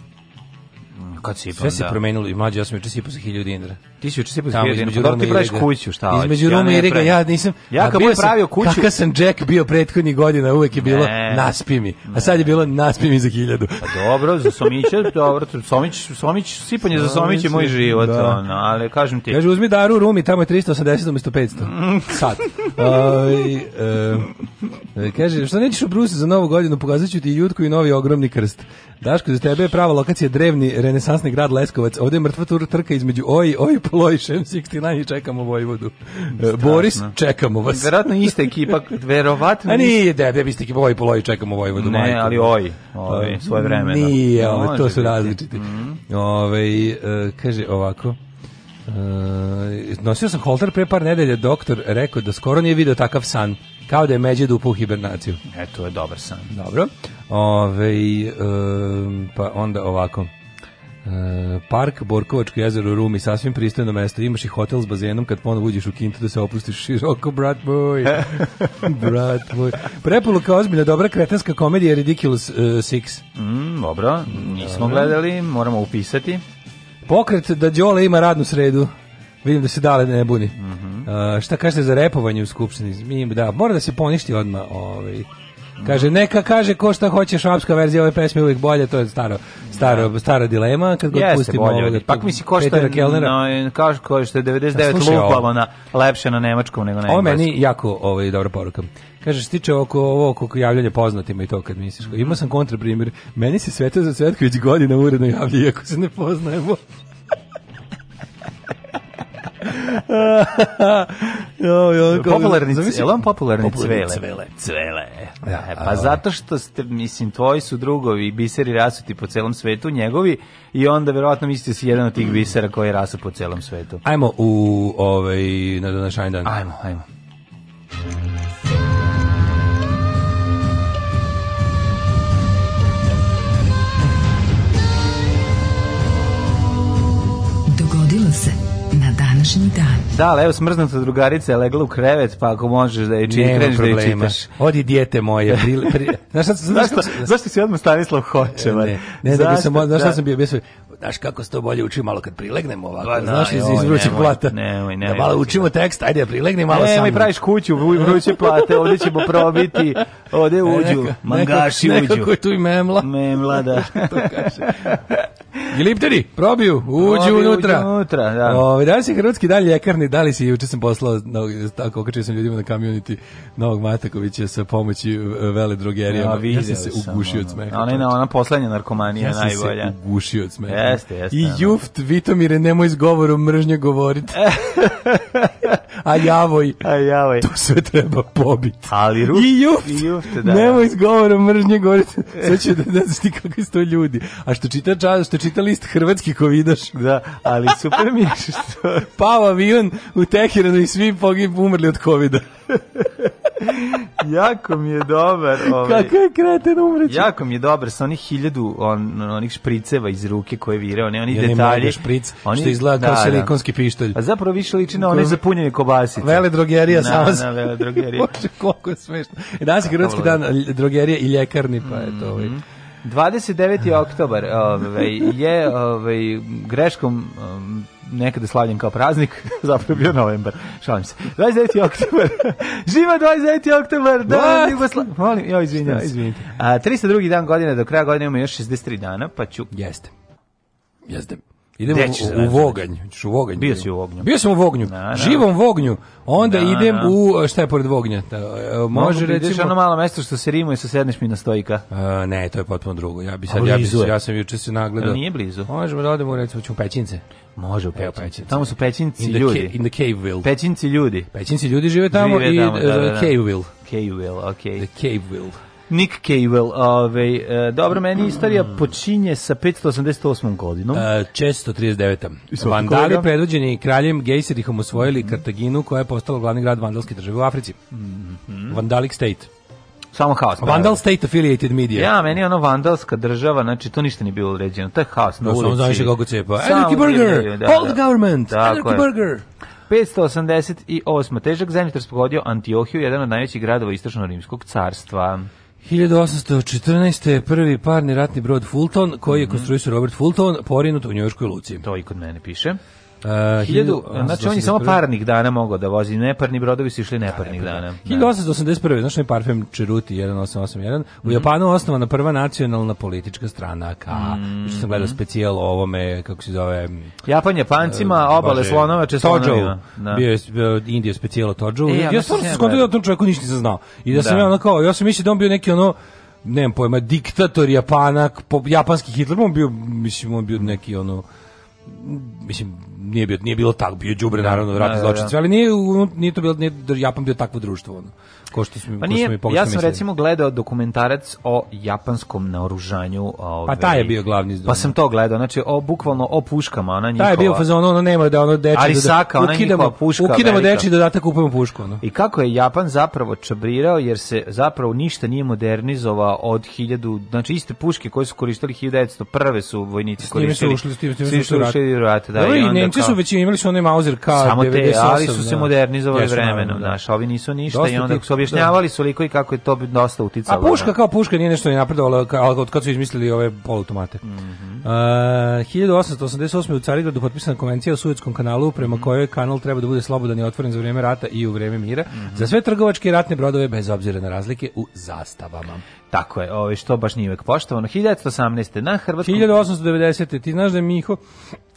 Kad sipam, Sve se da. promenilo i mlađe, ja sam juče sipao sa 1000 dinara. Ti si juče sipao sa 1000 dinara, dobro ti praviš kuću, šta hoćeš? Između Ruma i Riga, ja nisam... Ja kad budem pravio kuću... Kakav sam Jack bio prethodnih godina, uvek je bilo ne, naspi mi. A sad je bilo naspi mi za 1000. Pa dobro, za Somića, dobro, Somić, Somić, sipanje za Somić moj život, da. ono, ali kažem ti... Kaže, uzmi daru Rumi, tamo je 380 umesto 500. Sad. Ovaj, e, e, kaže, što nećeš u Brusu za novu godinu, pokazat ti jutku i novi ogromni krst. Daško, za tebe je prava lokacija drevni renesans časni grad Leskovac. Ovde je mrtva trka između Oj, Oj, Poloj, Šem 69 i čekamo Vojvodu. E, Strašno. Boris, čekamo vas. Verovatno ista ekipa, verovatno. A nije, da, da, ista ekipa Oj, Poloj, čekamo Vojvodu. Ne, majku. ali Oj, Oj, pa, svoje vreme. Nije, ove, to su različiti. Mm -hmm. Ove, ovaj, kaže ovako, Uh, nosio sam holter pre par nedelja, doktor rekao da skoro nije video takav san, kao da je međed upao u hibernaciju. E, to je dobar san. Dobro. Ove, ovaj, uh, pa onda ovako. Eh, park, Borkovačko jezero, Rumi, sasvim pristojno mesto. Imaš i hotel s bazenom kad ponovo uđeš u kintu da se opustiš široko, brat moj. brat moj. Preporuka ozbiljna, dobra kretanska komedija Ridiculous 6. Uh, eh, mm, dobro, nismo gledali, moramo upisati. Pokret da Đole ima radnu sredu. Vidim da se dale da ne buni. Mm -hmm. uh, šta kažete za repovanje u skupštini? Mi da, mora da se poništi odma ovaj, Kaže, neka kaže ko šta hoće šapska verzija ove pesme uvijek bolje, to je staro, staro, da. stara dilema. Kad god Jeste pustimo bolje, ovoga, pak misli ko što je, no, kaže ko što je 99 Slušaj, lupalo na, lepše na nemačkom nego na engleskom. Ovo meni jako ovaj, dobra poruka. Kaže, stiče oko ovo oko javljanja poznatima i to kad misliš. Imao sam kontra Meni se Sveta za Svetković godina uredno javlja, iako se ne poznajemo popularni, je on popularni cvele? Cvele, cvele. Da, e, pa a, zato što ste, mislim, tvoji su drugovi biseri rasuti po celom svetu, njegovi, i onda verovatno mislite da si jedan od tih bisera koji je rasu po celom svetu. Ajmo u ovaj, na današnji dan. Ajmo, ajmo. današnji dan. Da, ali evo smrznuta drugarica je legla u krevet, pa ako možeš da je čitaš, kreneš da je čitaš. Odi dijete moje. Pri, pri, znaš, šta, znaš, zašto, zašto si odmah Stanislav hoće? Ne, ne, da sam, znaš šta da. sam bio, bio znaš kako se to bolje uči malo kad prilegnemo ovako, ba, pa znaš, iz, iz vrućeg plata. Nemoj, nemoj, da malo učimo tekst, ajde da prilegni malo sam. Nemoj, praviš kuću, vruće plate, ovdje ćemo probiti, ovdje uđu, mangaši uđu. Nekako je tu i memla. Memla, da. to kaže. Gilipteri, probiju, uđu unutra. unutra da. O, ovaj, danas je hrvatski dalje ljekarni, da li si, juče sam poslao, no, tako okačio sam ljudima na community Novog Matakovića sa pomoći e, vele drogerijama. Ja, ja sam se ugušio od smeha. Ona, ona, ona poslednja narkomanija ja najbolja. Ja sam se ugušio od smeha. Jeste, jeste. I da. juft, Vitomire, nemoj s govorom mržnje govoriti. a javoj. A javoj. To sve treba pobiti. Ali ruft. I juft. I juft, da. Nemoj s govorom mržnje govoriti. Sve ću da ne da znaš ti kako su to ljudi. A što čita čas, što pročita list hrvatski kovidaš. Da, ali super mi je što... Pao avion u Teheranu i svi pogib umrli od covida. jako mi je dobar. Ovaj, Kako je kreten umreći? Jako mi je dobar sa onih hiljadu on, onih špriceva iz ruke koje vire, one, oni ja detalji. špric, oni, što izgleda kao da, da, silikonski pištolj. A zapravo više liči na one zapunjene kobasice. Vele drogerija na, sama. Na, vele drogerija. Bože, koliko je smešno. E, danas je hrvatski dan drogerija i ljekarni, pa je to ovaj. Mm -hmm. 29. oktobar ovaj, je ovaj, greškom um, nekada slavljen kao praznik, zapravo bio novembar. Šalim se. 29. oktobar. Živa 29. oktobar. Dan Jugoslavije. Molim, ja izvinjavam se. Izvinite. A 302. dan godine, do kraja godine ima još 63 dana, pa ću. Jeste. Jeste idem u, u Voganj, ćeš u Voganj. Bio si u Vognju. Bio sam u Vognju, na, da, na. Da. živom Vognju, onda na, da, idem u, šta je pored Vognja? E, može recimo... ono malo mesto što se rimuje sa sedneš mi na stojka. A, e, ne, to je potpuno drugo, ja bi sad, ja, bi, ja sam juče se nagledao. Nije blizu. Možemo da odemo recimo u Pećince. Može u Pećince. Tamo su Pećinci in ljudi. in the Caveville. Pećinci ljudi. Pećinci ljudi žive tamo žive i tamo, da, e, da, da. Caveville. Caveville, Okay. The Caveville. Nick Cable, ovaj, e, dobro, meni istorija počinje sa 588. godinom. Uh, e, 639. Vandali predvođeni kraljem Gejserihom osvojili Kartaginu koja je postala glavni grad vandalske države u Africi. Mm Vandalic State. Samo haos. Vandal State Affiliated Media. Ja, meni je ono vandalska država, znači to ništa nije bilo uređeno. To je haos na no, da, ulici. Pa, samo znaš kako cepa. Anarchy Burger! Da, Hold da. government! Tako Anarchy Burger! 588. Težak zemljotres pogodio Antiohiju, jedan od najvećih gradova Istočno-Rimskog carstva. 1814. je prvi parni ratni brod Fulton, koji je mhm. konstruisao Robert Fulton, porinut u Njujorskoj luci. To i kod mene piše. Uh, 1000, znači on je samo parnih dana mogao da vozi, neparni brodovi su išli neparnih da, da. dana. 1881. Da. Znaš parfem Čeruti 1881? Mm -hmm. U mhm. Japanu osnovana prva nacionalna politička strana ka, mm što sam gledao specijal o ovome, kako se zove... Japan je pancima, e, obale slonova, če Bio je e, Indija specijal o Tođu. E, ja, sam skontrolio da o tom čovjeku ništa nisam znao. I da, da. sam ja ono kao, ja sam mislio da on bio neki ono, ne znam pojma, diktator Japanak, po, japanski Hitler, on bio, mislim, on bio neki ono, mislim, nije bio nije bilo tako bio đubre naravno vratno da, da, zločinci da. ali nije nije to bilo nije Japan bio takvo društvo ono ko što smo pa nije, smo i ja sam mislili. recimo gledao dokumentarac o japanskom naoružanju pa ovaj, pa taj je bio glavni zdom. pa sam to gledao znači o bukvalno o puškama ona njihova taj je bio fazon ono nema da ono deči ali da- da saka ona ukidamo, puška Ukidemo Amerika. deči dodatak kupujemo pušku ono. i kako je Japan zapravo čabrirao jer se zapravo ništa nije modernizovao od 1000 znači iste puške koje su koristili 1901 su vojnici koristili s time su ušli s tim su ušli rat da, da i, i Nemci kao... su već imali su one Mauser K98 samo te ali su se da. modernizovali vremenom znaš ovi nisu ništa i onda su objašnjavali su liko i kako je to dosta uticalo. A puška da. kao puška nije nešto ni napredovala od kad su izmislili ove polutomate. Mm uh, 1888. u Carigradu potpisana konvencija o Suetskom kanalu prema mhm. kojoj kanal treba da bude slobodan i otvoren za vrijeme rata i u vrijeme mira mm -hmm. za sve trgovačke i ratne brodove bez obzira na razlike u zastavama. Tako je, ovaj što baš nije uvek poštovano. 1918. na Hrvatskom... 1890. Ti znaš da Miho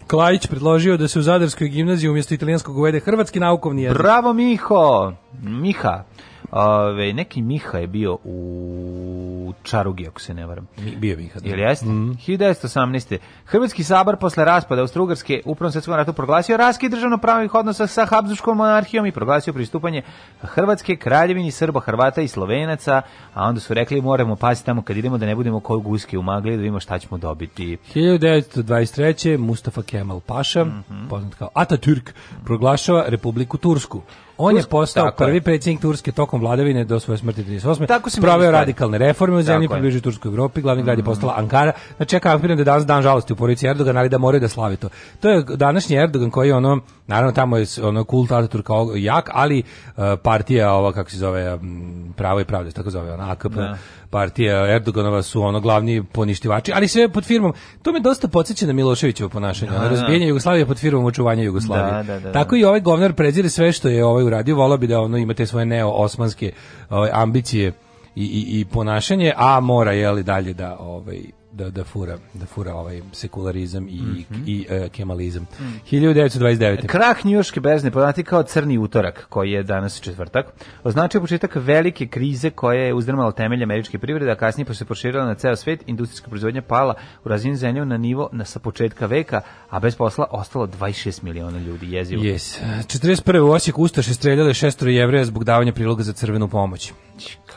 Klajić predložio da se u Zadarskoj gimnaziji umjesto italijanskog uvede hrvatski naukovni jezik. Bravo Miho! Miha! Ove, neki Miha je bio u Čarugi, ako se ne varam. Mi, bio Miha. Da. Jel jeste? Mm. 1918. Hrvatski sabar posle raspada Austro-Ugarske u Prvom svetskom ratu proglasio raskid državno-pravnih odnosa sa Habsburgskom monarhijom i proglasio pristupanje Hrvatske kraljevini Srba, Hrvata i Slovenaca, a onda su rekli moramo paziti tamo kad idemo da ne budemo koj guske u magli da vidimo šta ćemo dobiti. 1923. Mustafa Kemal Paša, mm -hmm. poznat kao Atatürk, proglašava Republiku Tursku. On Tursk, je postao prvi predsjednik Turske tokom vladavine do svoje smrti 38. proveo radikalne reforme u zemlji, približio Turskoj Evropi, glavni grad je mm. postala Ankara. Znači ja kapiram da je danas dan žalosti u porodici Erdogan, ali da moraju da slavi to. To je današnji Erdogan koji je ono, naravno tamo je ono kult Ataturka jak, ali uh, partija ova kako se zove Pravo i pravda, tako zove ona AKP. Da partija Erdoganova su ono glavni poništivači, ali sve pod firmom. To me dosta podsjeća na Miloševićevo ponašanje, da, na da, da. razbijanje Jugoslavije pod firmom očuvanja Jugoslavije. Da, da, da, Tako i ovaj govnar prezire sve što je ovaj uradio, volao bi da ono imate svoje neo-osmanske ovaj, ambicije i, i, i ponašanje, a mora je li dalje da ovaj da, da fura, da fura ovaj sekularizam i, mm -hmm. i e, kemalizam. Mm. 1929. Krah njuške berzne poznati kao crni utorak, koji je danas četvrtak, označio početak velike krize koja je uzdrmala temelje američke privrede, a kasnije se proširila na ceo svet, industrijska proizvodnja pala u razini zemlje na nivo na, sa početka veka, a bez posla ostalo 26 miliona ljudi jezivo. Yes. 41. E, u Osijeku Ustaše streljale šestoro jevreja zbog davanja priloga za crvenu pomoć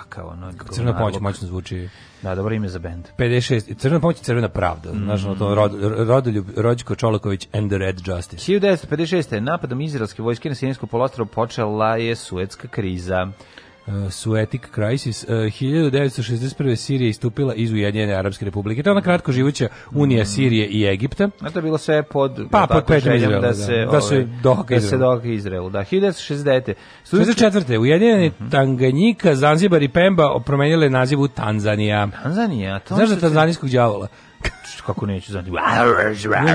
jaka, ono. Crna pomoć moćno zvuči. Da, dobro ime za bend. 56. Crna pomoć i crvena pravda. Mm -hmm. to rod, Rodoljub Rođko Čolaković and the Red Justice. 1956. napadom izraelske vojske na sinajsko polostro počela je Suetska kriza uh, Suetic Crisis. E, uh, 1961. Sirija istupila iz Ujedinjene Arabske republike. To je ona kratko živuća Unija mm. Sirije i Egipta. A to je bilo sve pod, pa, pod tako, Izraela, da, da, se, da, ovaj, se da se doka Izraelu. Da, 1960. 1964. Ujedinjene mm -hmm. Tanganjika, Zanzibar i Pemba promenjile nazivu Tanzanija. Tanzanija, to Znaš za da tanzanijskog djavola? kako neću znati.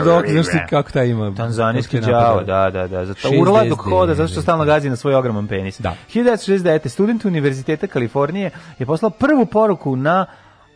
Dok, da znaš ti kako taj ima? Tanzanijski đavo, da, da, da. Zato urla dok hoda, zato što stalno gazi na svoj ogroman penis. Da. 1969. student Univerziteta Kalifornije je poslao prvu poruku na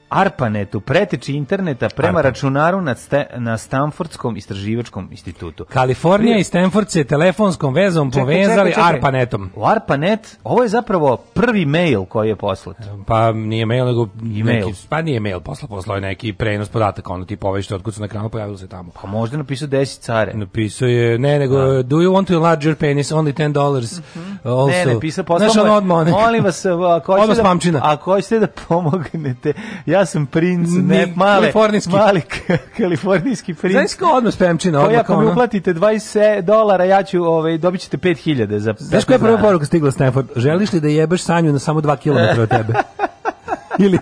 ARPANETu, preteči interneta prema Arpan. računaru na, na Stanfordskom istraživačkom institutu. Kalifornija Prije... i Stanford se telefonskom vezom čekaj, povezali čekaj, čekaj. ARPANETom. U ARPANET, ovo je zapravo prvi mail koji je poslat. Pa nije mail, nego E-mail. neki, pa nije mail posla, posla je neki prenos podataka, ono ti povešte otkud su na ekranu pojavili se tamo. Pa možda je napisao 10 care. Napisao je, ne, nego, A. Da. do you want to larger penis, only 10 dollars. Mm -hmm. also. Ne, ne, pisao, poslao, molim vas, ako hoćete da, ako hoćete da pomognete, ja ja sam princ, ne, male, kalifornijski. mali kalifornijski princ. Znaš kao odnos pemčina? Koja ako pa mi uplatite 20 dolara, ja ću, ovaj, dobit ćete 5000 za... Znaš koja je prva poruka stigla Stanford? Želiš li da jebeš sanju na samo 2 km od tebe? Ili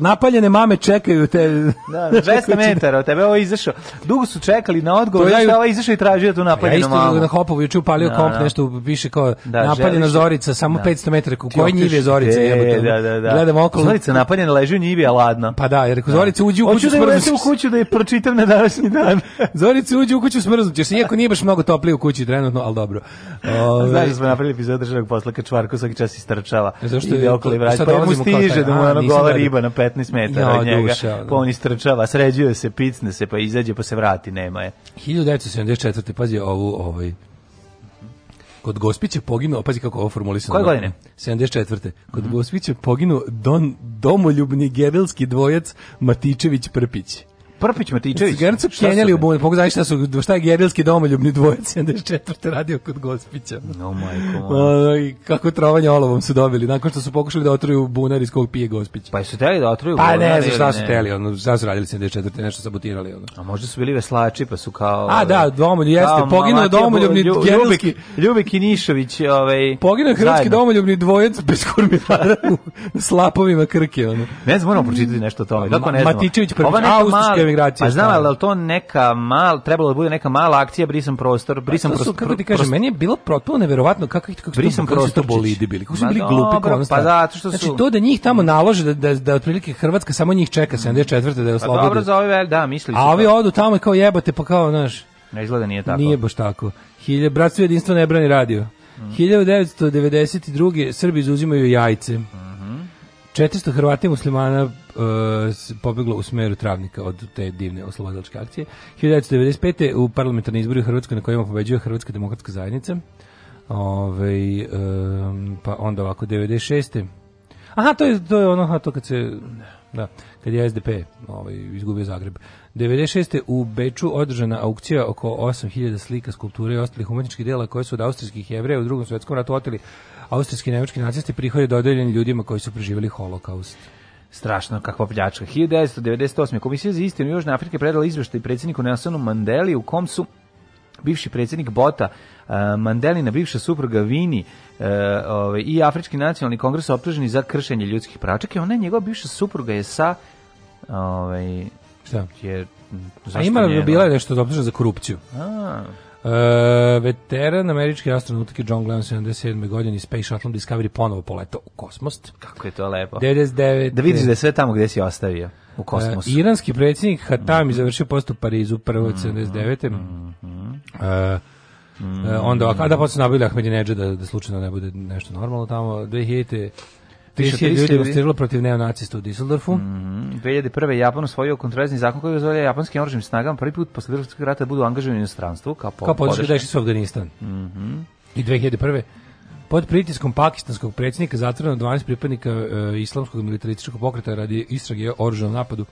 napaljene mame čekaju te... Da, 200 da, metara od tebe, ovo izašao. Dugo su čekali na odgovor, ja, je ovo izašao i tražio tu napaljenu mamu. Ja isto na Hopovu juče upalio da, komp, da. nešto piše kao da, napaljena Zorica, samo da. 500 metara, u kojoj njivi je Zorica? E, da, da, da. Gledam okolo. Zorica napaljena leži u njivi, a ladna. Pa da, jer rekao, da. Zorica uđi u kuću smrznuću. Hoću da je u kuću da je pročitam na današnji dan. Zorica uđi u kuću smrznuću, se iako nije baš mnogo toplije u kući trenutno, ali dobro. Ove... Znaš da ovaj- smo napravili epizod državnog posla kad čvarko svaki čas istrčava. Zašto je okolo i vraća? Pa mu stiže da mu ono gola riba na 15 metara ja, od njega, duša, da. pa on istrčava, sređuje se, picne se, pa izađe, pa se vrati, nema je. 1974. pazi ovu, ovaj, Kod Gospića poginu, pazi kako ovo formulisano. Koje godine? 74. Kod mm -hmm. Gospića poginuo Don Domoljubni gerilski dvojac Matičević Prpić. Prpić Matičević. Cigarnicu kenjali u bun, mogu znaš šta da su, da šta je gerilski domoljubni dvojac 74. radio kod Gospića. No, majko. Uh, kako trovanje olovom su dobili, nakon što su pokušali da otruju bunar iz kog pije Gospić. Pa su teli da otruju bunar? Pa ne, znam šta su teli, ono, šta su radili 74. nešto sabotirali. Ono. A možda su bili veslači, pa su kao... A da, ovaj, domoljub, jeste, je domoljubni lju, gerilski... Ljubek i Nišović, ovaj... Poginuo hrvatski domoljubni dvojac bez kurmirara u slapovima Krke, ono. Ne znam, moramo pročitati nešto o tome. Kako ne znam. Matičević prvi, austrijski migracija. Pa znam, ali to neka mal, trebalo da bude neka mala akcija brisan prostor, brisan pa, prostor. kako ti kažem, meni je bilo potpuno neverovatno kako ih kako brisan prostor bolidi bili. Kako su bili glupi kao Pa da, zato što znači, su Znači to da njih tamo nalože da da da otprilike Hrvatska samo njih čeka 74. Mm. da je pa oslobodi. Pa dobro za ove, da, mislili su. A ovi odu tamo i kao jebate, pa kao, znaš. Ne izgleda nije tako. Nije baš tako. Hilje bratstvo jedinstvo ne brani radio. 1992. Mm. Srbi izuzimaju jajce. Mm 400 Hrvata i muslimana Eh, pobeglo u smeru Travnika od te divne oslobodilačke akcije. 1995. u parlamentarni izbori u Hrvatskoj na kojima pobeđuje Hrvatska demokratska zajednica. Ove, um, pa onda ovako 96. Aha, to je to je ono, aha, to kad se da, kad je SDP ovaj izgubio Zagreb. 96. u Beču održana aukcija oko 8000 slika, skulpture i ostalih umetničkih dela koje su od austrijskih jevreja u Drugom svjetskom ratu oteli austrijski i nemački nacisti prihode dodeljeni ljudima koji su preživjeli holokaust strašno kakva pljačka. 1998. Komisija za istinu Južne Afrike predala izveštaj predsjedniku Nelsonu Mandeli u kom su bivši predsjednik Bota, eh, Mandelina bivša supruga Vini eh, ovaj, i Afrički nacionalni kongres optuženi za kršenje ljudskih prava. Čak i ona njegova bivša supruga je sa ovaj, Šta? Je, A ima je bila nešto optužena za korupciju. A. Uh, veteran američki astronautike John Glenn 77. godine Space Shuttle Discovery ponovo poletao u kosmos. Kako je to lepo. 99. Da vidiš da je sve tamo gde si ostavio u uh, kosmosu. Uh, iranski predsjednik Hatami mm -hmm. završio post u Parizu 1. 79. Mm -hmm. uh, Mm. onda ovako, a da posle nabavili Ahmedinejđa da, da slučajno ne bude nešto normalno tamo, 2000 30 ljudi je ustrilo protiv neonacista u Düsseldorfu. Mm -hmm. 2001. Japan usvojio kontroverzni zakon koji dozvolja japanskim oružanim snagama prvi put posle drugog rata da budu angažovani u inostranstvu kao po, kao podrška da su Afganistan. Mm -hmm. I 2001. Pod pritiskom pakistanskog predsjednika zatvoreno 12 pripadnika e, islamskog militarističkog pokreta radi istrage o oružanom napadu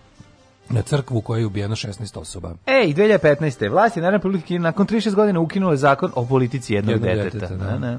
na crkvu koja je ubijeno 16 osoba. E, i 2015. Vlast je na Republike nakon 36 godina ukinula zakon o politici jednog, jednog deteta. deteta da. Da, da.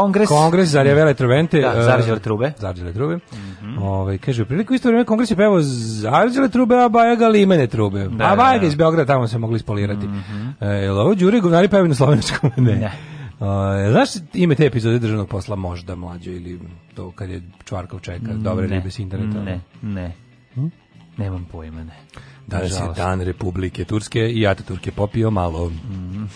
kongres. Kongres za Revele mm. Truvente. Da, e, zarđele trube. Zarđele trube. Mm -hmm. Ove, kaže, u priliku isto vreme kongres je pevao zarđele trube, a Baja ga limene trube. Da, a da, Baja da. ga iz Beograda tamo se mogli spolirati. Mm -hmm. e, jel ovo Đuri Govnari pevaju na slovenskom? Ne. ne. Uh, znaš ime te epizode državnog posla možda mlađo ili to kad je Čvarkov čeka dobre ribe s interneta? Ne, ne. Hm? Nemam pojma, ne. Danas je dan Republike Turske i Ataturk je popio malo. Mm.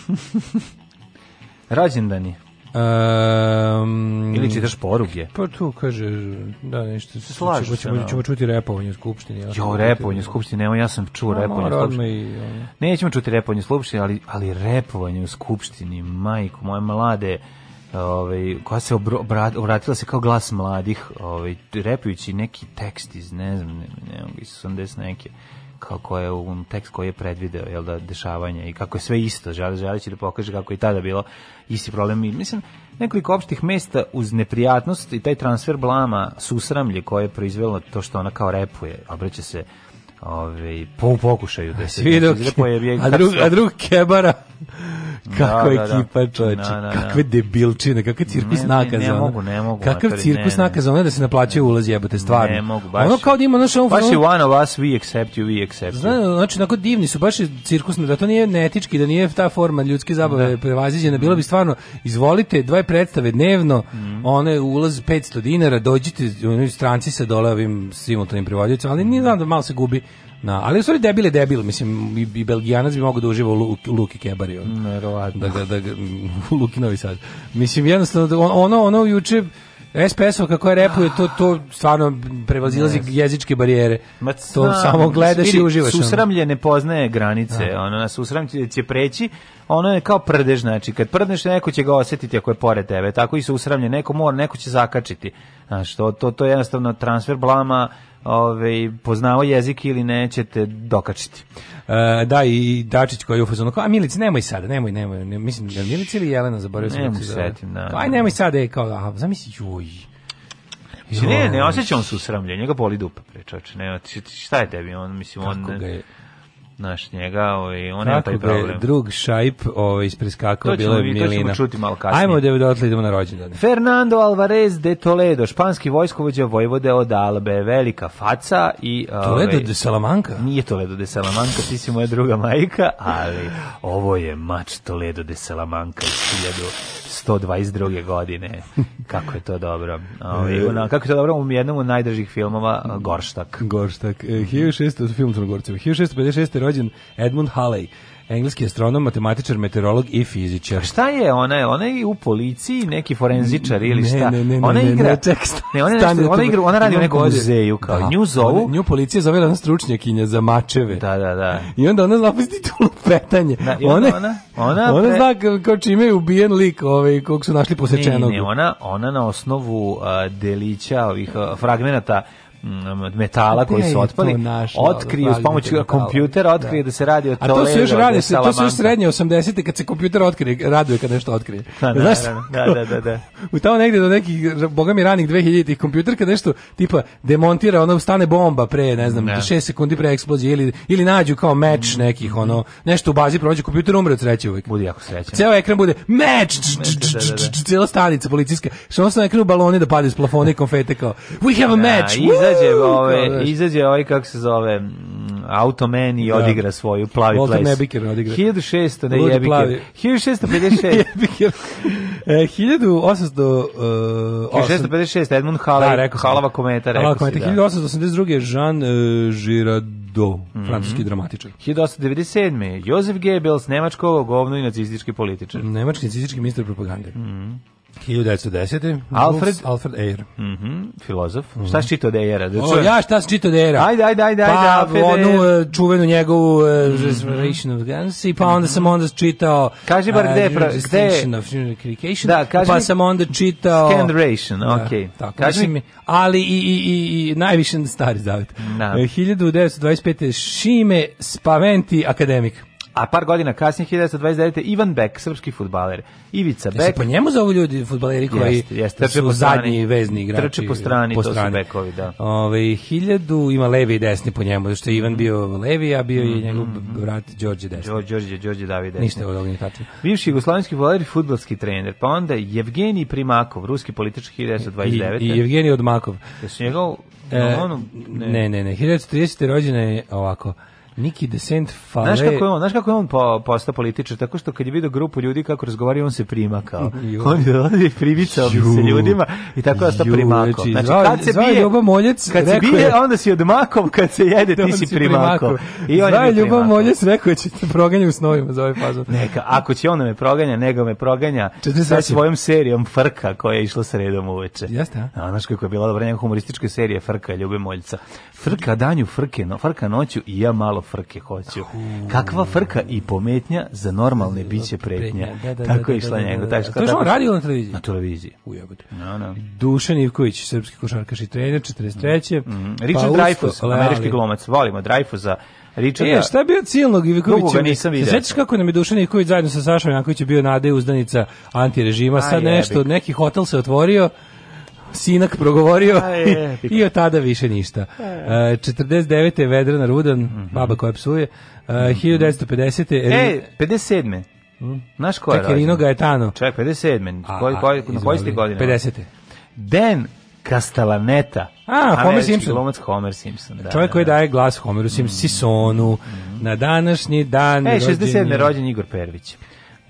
Rođendan je. Um, Ili čitaš poruge? Pa tu kaže, da, nešto. Se slažu ćemo, se, ćemo, da. ćemo čuti repovanje u Skupštini. Ja jo, repovanje u Skupštini, evo ja sam čuo no, repovanje u Skupštini. Nećemo čuti repovanje u Skupštini, ali, ali repovanje u Skupštini, majko, moje mlade, ovaj, koja se obratila se kao glas mladih, ovaj, repujući neki tekst iz, ne znam, ne, ne, ne, ne, ne, ne, ne, ne, ne, ne, kako je u tekst koji je predvideo jel da dešavanje i kako je sve isto žele želeći da pokaže kako je tada bilo isti problem i mislim nekoliko opštih mesta uz neprijatnost i taj transfer blama susramlje koje je proizvelo to što ona kao repuje obraća se Ove, po pokušaju da se vidi da a drug a drug kebara da, kako da, da. ekipa da, da. čoveče kakve debilčine kakav cirkus nakaza ne, ne mogu ne mogu kakav cirkus nakaza onda da se naplaćuje ulaz jebote stvarno ne mogu baš ono kao da ima naš ono baš je one of us we accept you we accept you znači tako divni su baš cirkusni da to nije netički, da nije ta forma ljudske zabave da. prevaziđena bilo bi mm. stvarno izvolite dve predstave dnevno mm. one ulaz 500 dinara dođite stranci se dole ovim simultanim prevoditeljima ali nije znam da malo se gubi Na, ali u stvari debil je debil, mislim i, i Belgijanac bi mogao da uživa u Luk, Luki Kebari. Verovatno. Da, da, da, u Luki Novi Sad. Mislim, jednostavno, da ono, ono juče, SPS-ov kako je repuje, to, to stvarno prevazilazi yes. jezičke barijere. Ma, to samo gledaš vidi, i uživaš. Susramlje ne poznaje granice, da. ono, na susramlje će preći, ono je kao prdež, znači, kad prdneš neko će ga osetiti ako je pored tebe, tako i susramlje, neko mora, neko će zakačiti. Znači, to, to, to je jednostavno transfer blama, ovaj poznavao jezik ili nećete dokačiti. E, da i Dačić koji je u fazonu a Milici, nemoj sada, nemoj, nemoj, ne, mislim da Milici ili Jelena zaboravio sam. Nemoj setim, da. Aj da. nemoj sada je kao aha, zamisli joj. Ne, ne osjeća on susramlje, njega boli dupa, pre čoveče, ne, šta je tebi, on, mislim, on... Kako ga je, naš njega, ovaj, on da je taj problem. drug šajp ovaj, ispreskakao, bilo je Milina. To ćemo čuti malo kasnije. Ajmo da odatle idemo na rođendan. Fernando Alvarez de Toledo, španski vojskovođa vojvode od Albe, velika faca i... Toledo ovaj, de Salamanca? Nije Toledo de Salamanca, ti si moja druga majka, ali ovo je mač Toledo de Salamanca iz 1000 122. godine. Kako je to dobro. Ovaj e, kako je to dobro u jednom od najdražih filmova Gorštak. Gorštak. 1600 e, film Crnogorcev. 1656 rođen Edmund Halley engleski astronom, matematičar, meteorolog i fizičar. Šta je ona? Ona je u policiji, neki forenzičar ili šta? Ne, ne, ne, ona igra, ne, ček, ne, ona, nešto, ona, igra, ona radi u nekom muzeju, kao da. nju zovu. Nju policija zove ona stručnjakinja za mačeve. Da, da, da. I onda ona zna titulu petanje. Da, ona, ona, ona, ona zna kao čime je ubijen lik ovaj, kog su našli posečenog. Ne, ne, ona, ona na osnovu uh, delića ovih uh, fragmenata Mm, metala koji su otpali, otkrio s pomoću kompjutera, otkrio da. da se radi o Toledo. A to se još radi, se, to su još srednje 80-te kad se kompjuter otkrije, raduje kad nešto otkrije. Da, da, da, da, da, da, da. U tamo negde do nekih, boga mi ranih 2000-ih kompjuter kad nešto tipa demontira, ono stane bomba pre, ne znam, 6 da. sekundi pre eksplozije ili, ili nađu kao meč mm. nekih, ono, nešto u bazi prođe, kompjuter umre od sreće uvijek. Budi jako srećan. Ceo ekran bude meč, da, cijela stanica policijska. Što ono sam ekranu baloni da padaju s plafona i konfete kao, we have a match! izađe, ovaj, izađe ovaj, kako se zove, mm, Automan i da. odigra da. svoju plavi Walter ples. Nebiker odigra. 1600, ne Ludi jebiker. 1656. jebiker. E, 1800... Uh, 1656, Edmund Halava, da, rekao Halava kometa, rekao Halava kometa, si, da. 1882. Jean uh, e, Girardeau, mm -hmm. francuski dramatičar. 1897. Josef Goebbels, nemačko govno i nacistički političar. Nemački nacistički ministar propagande. Mm -hmm. 1910. Alfred Alfred Ayer. Mhm, mm filozof. Mm -hmm. Šta si čitao od Ayera? Da o, ja šta si čitao od Ayera? Ajde, ajde, ajde, ajde. Pa Alfred onu uh, čuvenu njegovu uh, mm -hmm. of Guns i pa onda sam onda čitao Kaži bar e, gde uh, pra, gde of Da, kaži pa mi... sam onda čitao Scanration, da, okej. Okay. Da, kaži mi, ali i i i i najviše stari zavet. Da. 1925. E, Šime Spaventi akademik. A par godina kasnije 1929 Ivan Bek, srpski fudbaler. Ivica Bek. Se po njemu zovu ljudi fudbaleri koji jest, jest, trče po strani, zadnji vezni igrači. Trče po strani, po strani. to su bekovi, da. Ove 1000 ima levi i desni po njemu, što je Ivan bio levi, a bio je mm -hmm. njegov mhm, mhm. brat Đorđe desni. Đorđe Đorđe Đorđe David. Desni. Ništa od ovoga tačno. Bivši jugoslovenski fudbaler i fudbalski trener, pa onda Evgenij Primakov, ruski politički 1929. I, i Jevgenij Odmakov. Jesu njegov E, ono, ne. ne, ne, ne, 1930. rođena je ovako. Niki Descent Fale. Znaš kako je on, znaš kako je on po, postao političar, tako što kad je video grupu ljudi kako razgovaraju, on se prima mm, on je ovdje primicao se ljudima i tako da sta primako. Znači, znači kad se bije, Ljubav Moljec, kad se bije, onda si odmakom, kad se jede, ti si primako. I on je Ljubav Moljec rekao će te proganja u snovima za ovaj fazon. Neka, ako će on da me proganja, nego me proganja sa svojom serijom Frka koja je išla sredom uveče. Jeste, a? Znaš kako je bila dobra njegov humoristička serija Frka Ljube Moljca. Frka danju, Frke, no, Frka noću i ja malo frke hoću. Kakva frka i pometnja za normalne biće pretnja. Da, da, da, tako je išla njega. Tako što to je on radio na televiziji? Na televiziji. U jebote. No, no. Dušan Ivković, srpski košarkaš i trener, 43. Mm, mm. Richard pa Dreyfuss, američki glumac. Volimo Dreyfussa. Richard, E, šta je bio cijelog Ivkovića? Dugo nisam vidio. Sećaš kako nam je Dušan Ivković zajedno sa Sašom Jankovićem bio nade uzdanica antirežima, sad nešto, neki hotel se otvorio, sinak progovorio i, i od tada više ništa. A 49. E, je Vedrana Rudan, mm -hmm. baba koja psuje. Uh, 1950. E, er... 57. Mm? Znaš ko je Čekaj, Rino Gaetano. Ček, 57. A, koj, koj, na koji ste godine? 50. Den Castalaneta. A, Homer Simpson. Glumac Homer Simpson. Da, Čovjek da, da. koji daje glas Homeru Simpsonu. Mhm. Mm. Na današnji dan... E, 67. rođen Igor Pervić.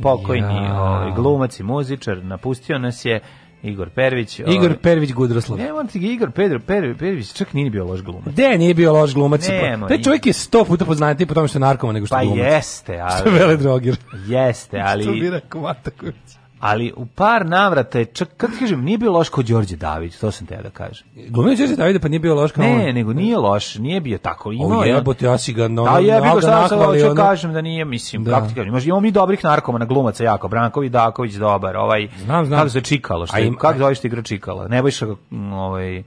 Pokojni ja. ovaj, glumac i muzičar. Napustio nas je Igor Pervić. Igor ovaj- Pervić Gudroslav. Ne, on ti Igor Pedro Pervić, Pervić čak nije bio loš glumac. De, nije bio loš glumac. Nemo, Taj čovjek je 100 puta poznatiji po tome što je narkoman nego što pa glumac. Pa jeste, ali... Što je veledrogir. Jeste, ali... što bira Komataković ali u par navrata je čak, kad kažem, nije bilo loš kao Đorđe Davić, to sam te da kažem. Glumio Đorđe Davić da pa nije bio loš kao Ne, on. nego nije loš, nije bio tako. ima o jebote, ja si ga no, Da, ja bih šta sam hoće ono... kažem da nije, mislim, da. kako ti imamo mi dobrih narkomana glumaca jako, Branković Daković dobar, ovaj, znam, znam. kako se Čikalo, što, im, kako zoveš ti igra Čikala, Nebojša, ovaj,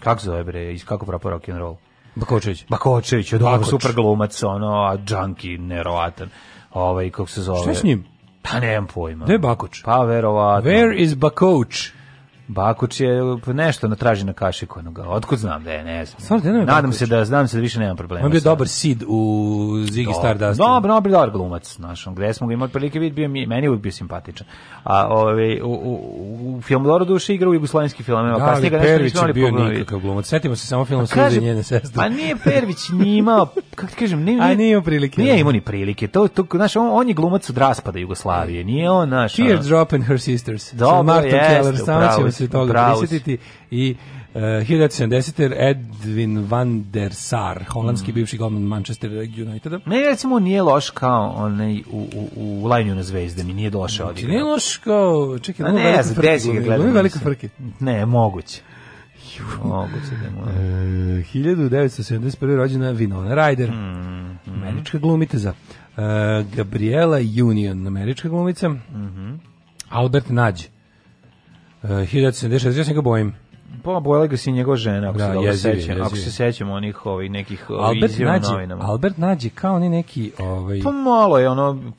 kako zove bre, kako prapa rock and roll? Bakočević. Bakočević, je dobar, super glumac, ono, a džanki, nerovatan ovaj kako se zove. Šta s njim? Pa nemam pojma. Gde je Bakoč? Pa verovatno. Where is Bakoč? Bakuć je nešto na traži na kašiku onoga. Otkud znam da je, ne znam. Stvarno, Nadam se da znam se da više nemam problema. On bio dobar sid u Ziggy Stardust. Dobro, dobro, dobar glumac, znaš, gde smo ga imali prilike vid bio mi, meni je uvijek bio simpatičan. A ovaj u, u, u film Loro duše igra u jugoslavenskim filmovima, da, kasnije pa ga nešto bio pogledali. nikakav glumac. Setimo se samo film Suze njene sestre. Pa nije Pervić ni imao, kako ti kažem, nije, nije, nije imao prilike. Nije imao ni prilike. To to znaš, on, on je glumac od raspada Jugoslavije. Nije on naš. drop and her sisters. Dobro, Martin Keller, samo se toga prisjetiti i e, Uh, 1970. Edwin van der Sar, holandski mm. bivši golman Manchester Uniteda. Ne, recimo nije loš kao onaj u, u, u Lajnju na zvezde, mi nije došao znači, odigrao. Nije loš kao, čekaj, A ne, ja sam ga gledam. velika frke. Ne, moguće. Moguće da mu. E, 1971. rođena Winona Ryder, mm, mm. američka glumica. E, Gabriela Union, američka glumica. Mm -hmm. Albert Nađe, Uh, 1976, ja se ga bojim. Pa bojala ga si njegova žena, ako da, se dobro sećam, ako se sećam onih ovih nekih Albert nađe, novinama. Albert nađi kao ni neki ovaj Pa malo je ono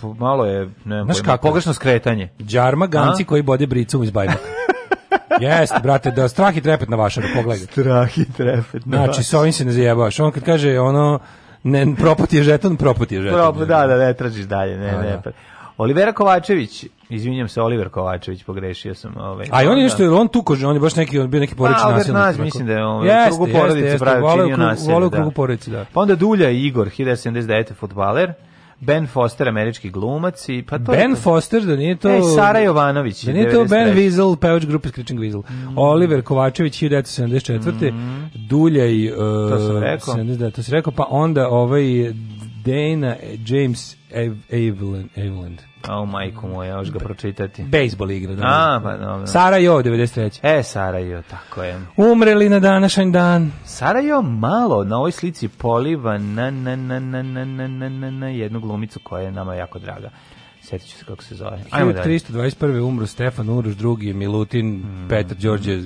pa malo je, ne znam, pojma, pogrešno skretanje. Đarma ganci A? koji bode bricom iz bajbaka. Jeste, brate, da strah i trepet na vaša, pogledaj. Strah i trepet na Znači, sa ovim se ne zajebavaš. On kad kaže, ono, ne, propot je žeton, propot je žeton. Prop, da, da, ne tražiš dalje, ne, A, ne. Da. Olivera Kovačević, izvinjam se, Oliver Kovačević, pogrešio sam. Ovaj, A i on je da. nešto, on tu kože, on je baš neki, on bio neki pa, porodični nasilnik. Pa, Albert Naz, mislim da je on ovaj, jeste, krugu porodice pravio pravi, činio nasilje. u da. krugu porodice, da. Pa onda Dulja i Igor, 1979. futbaler. Ben Foster, američki glumac i pa to Ben to... Foster, da nije to... Ej, Sara Jovanović. Da nije to Ben Weasel, pevač grupe Screeching Weasel. Mm. Oliver Kovačević, 1974. Mm. Duljaj... Uh, to sam eh, rekao. 70, da, to sam rekao, pa onda ovaj Dana James Aveland. Aveland. A oh, majko moja, još ga pročitati. Bejsbol igra. Da A, pa dobro. Sarajevo, 93. E, Sarajevo, tako je. Umreli na današnji dan. Sarajevo malo na ovoj slici poliva na, na, na, na, na, na, na, na, na jednu glumicu koja je nama jako draga. Sjetit ću se kako se zove. Ajmo 321. umro Stefan Uroš, drugi Milutin, mm. Petar Đorđe,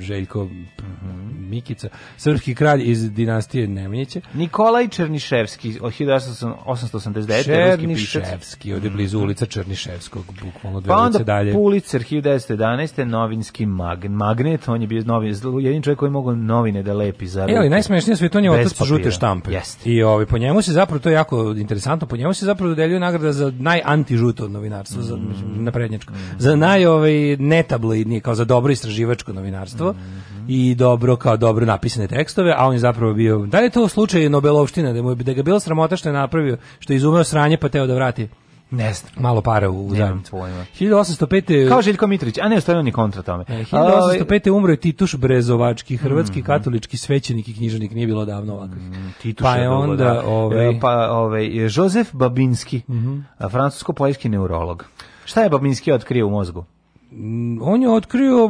Željko, mm -hmm. Mikica, srpski kralj iz dinastije Nemanjića. Nikolaj Černiševski, od 1889. Černiševski, ovdje mhm. blizu ulica Černiševskog, bukvalno dve pa ulice dalje. Pa onda Pulitzer, 1911. novinski mag, magnet, on je bio novin, jedin čovjek koji mogu novine da lepi za e, ruke. Evo, i najsmešnije sve to nje otac žute štampe. Jest. I ovaj, po njemu se zapravo, to je jako interesantno, po njemu se zapravo dodeljuje nagrada za najantižuto novinarstvo, mm. za, mhm. naprednjačko, mm. za naj ovaj, netabloidnije, kao za dobro istraživačko novinarstvo. Mm i dobro kao dobro napisane tekstove, a on je zapravo bio da li je to slučaj Nobelovština da mu da ga bilo sramota što je napravio, što je izumeo sranje pa teo da vrati. Ne znam. Malo para u Nemam pojma. 1805. Kao Željko Mitrović, a ne ostavio ni kontra tome. 1805. E, ovaj- umro je Tituš Brezovački, hrvatski mm -hmm. katolički svećenik i književnik, nije bilo davno ovakvih. Mm, Tituš pa je onda, da. ovaj... E, pa ovaj, Jozef Babinski, mm -hmm. francusko-poljski neurolog. Šta je Babinski otkrio u mozgu? Mm, on je otkrio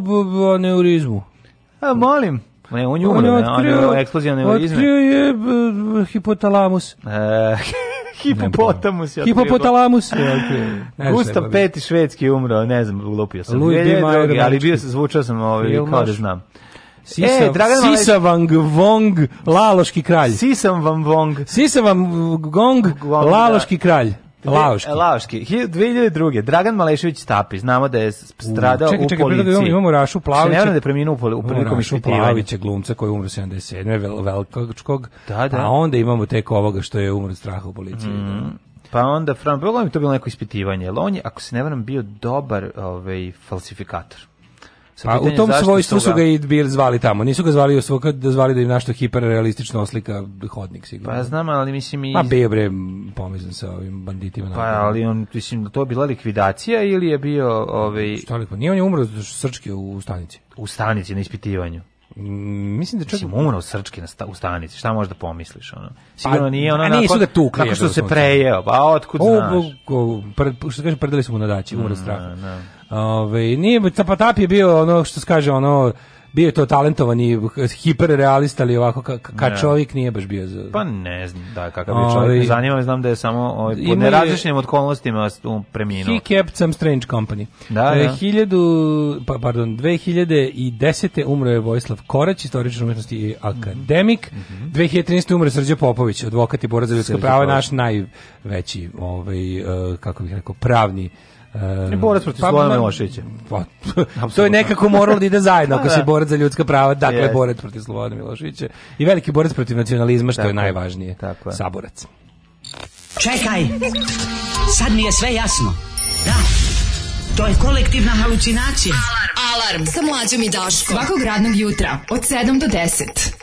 aneurizmu. A, molim. Ne, on je umro, on je otkrio, on je eksplozija Otkrio je uh, hipotalamus. E, Hipopotamus Hipopotalamus Gustav V švedski umro, ne znam, lupio sam. Louis B. Mayer, ali bio se zvučao sam ovaj, kao da znam. Sisa, e, Dragan Sisa Van Vong, Laloški kralj. Sisam Van Vong. Sisa Van Gong, da. Laloški kralj. Laoški. Laoški. 2002. Dragan Malešević Stapi, znamo da je stradao u, čekaj, čekaj, da u policiji. Čekaj, imamo Rašu Plavića. Ne, ne, da je preminuo u, u prilikom Rašu Plavića, glumca koji je umro 77. Vel, velkačkog. Da, da. A onda imamo tek ovoga što je umro straha u policiji. Mm. Da. Pa onda, Fran, bilo to bilo neko ispitivanje, jer on je, ako se ne varam, bio dobar ovaj, falsifikator pa u tom svojstvu su ga i bil zvali tamo. Nisu ga zvali u da zvali da im našto hiperrealistično oslika hodnik sigurno. Pa znam, ali mislim i... Pa bio bre pomizan sa ovim banditima. Pa ali on, mislim, to bila likvidacija ili je bio... Ovaj... Pa, šta li, pa nije on je umro srčke u stanici. U stanici, na ispitivanju. mislim da čak umro od srčke na sta, u stanici. Šta možeš da pomisliš ono? Pa, sigurno pa, nije ono. A nisu ga tu kako što se prejeo. Pa otkud o, znaš? O, o, pred, što kaže, predali smo mu na daći, umro mm, strah. Na, da, na. Da. Ove, nije, pa Tap je bio ono što se kaže, ono, bio je to talentovani hiperrealista ali ovako ka, ka čovjek nije baš bio za... pa ne znam da kakav je čovjek zanima me znam da je samo ovaj, pod nerazličnim okolnostima preminuo he kept some strange company da, e, da. E, pa, pardon 2010. umro je Vojislav Korać istoričar umjetnosti i akademik mm -hmm. 2013. umre Srđe Popović advokat i borac za ljudska prava naš najveći ovaj, e, kako bih rekao pravni Ne borac protiv pa, Slobodana Miloševića. Pa, to je nekako moralo da ide zajedno, ako da, si da. borac za ljudska prava, dakle yes. borac protiv Slobodana Miloševića i veliki borac protiv nacionalizma, što tako, je najvažnije, tako je. saborac. Čekaj, sad mi je sve jasno. Da, to je kolektivna halucinacija. Alarm, alarm, sa mlađom i Daško. Svakog radnog jutra, od 7 do 10.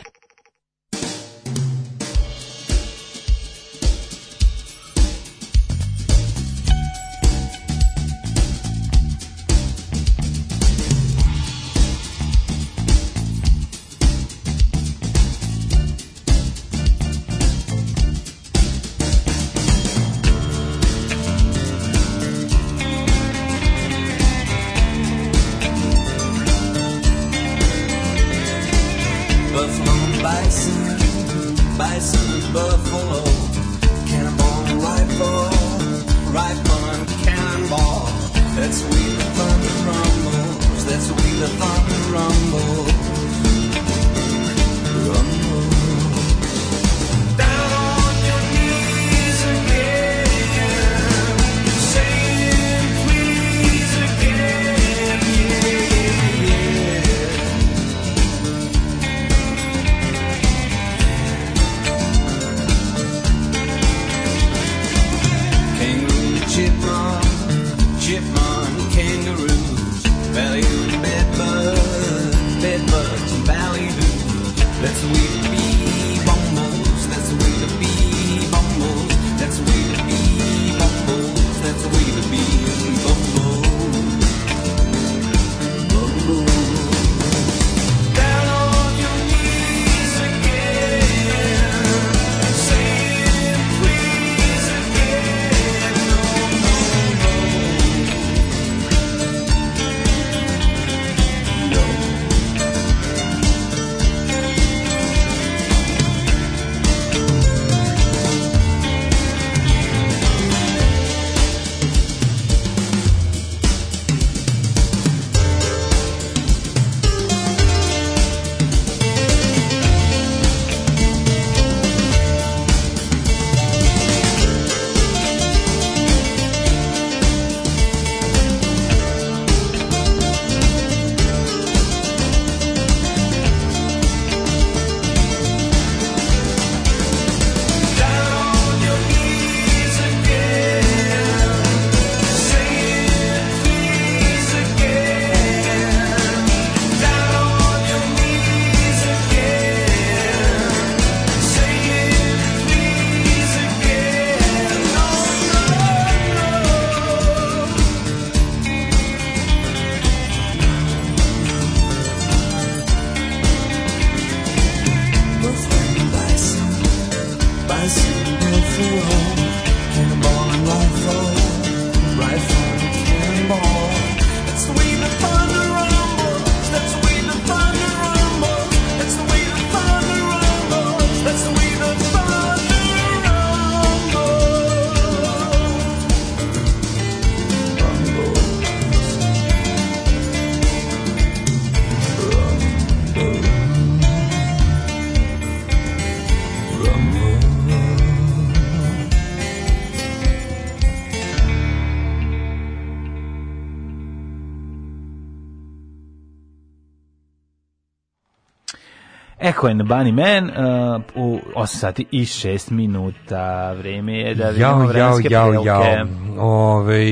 Echo and Bunny Man uh, u 8 sati i 6 minuta. Vreme je da vidimo jao, vremenske jao, jao, jao. Ove,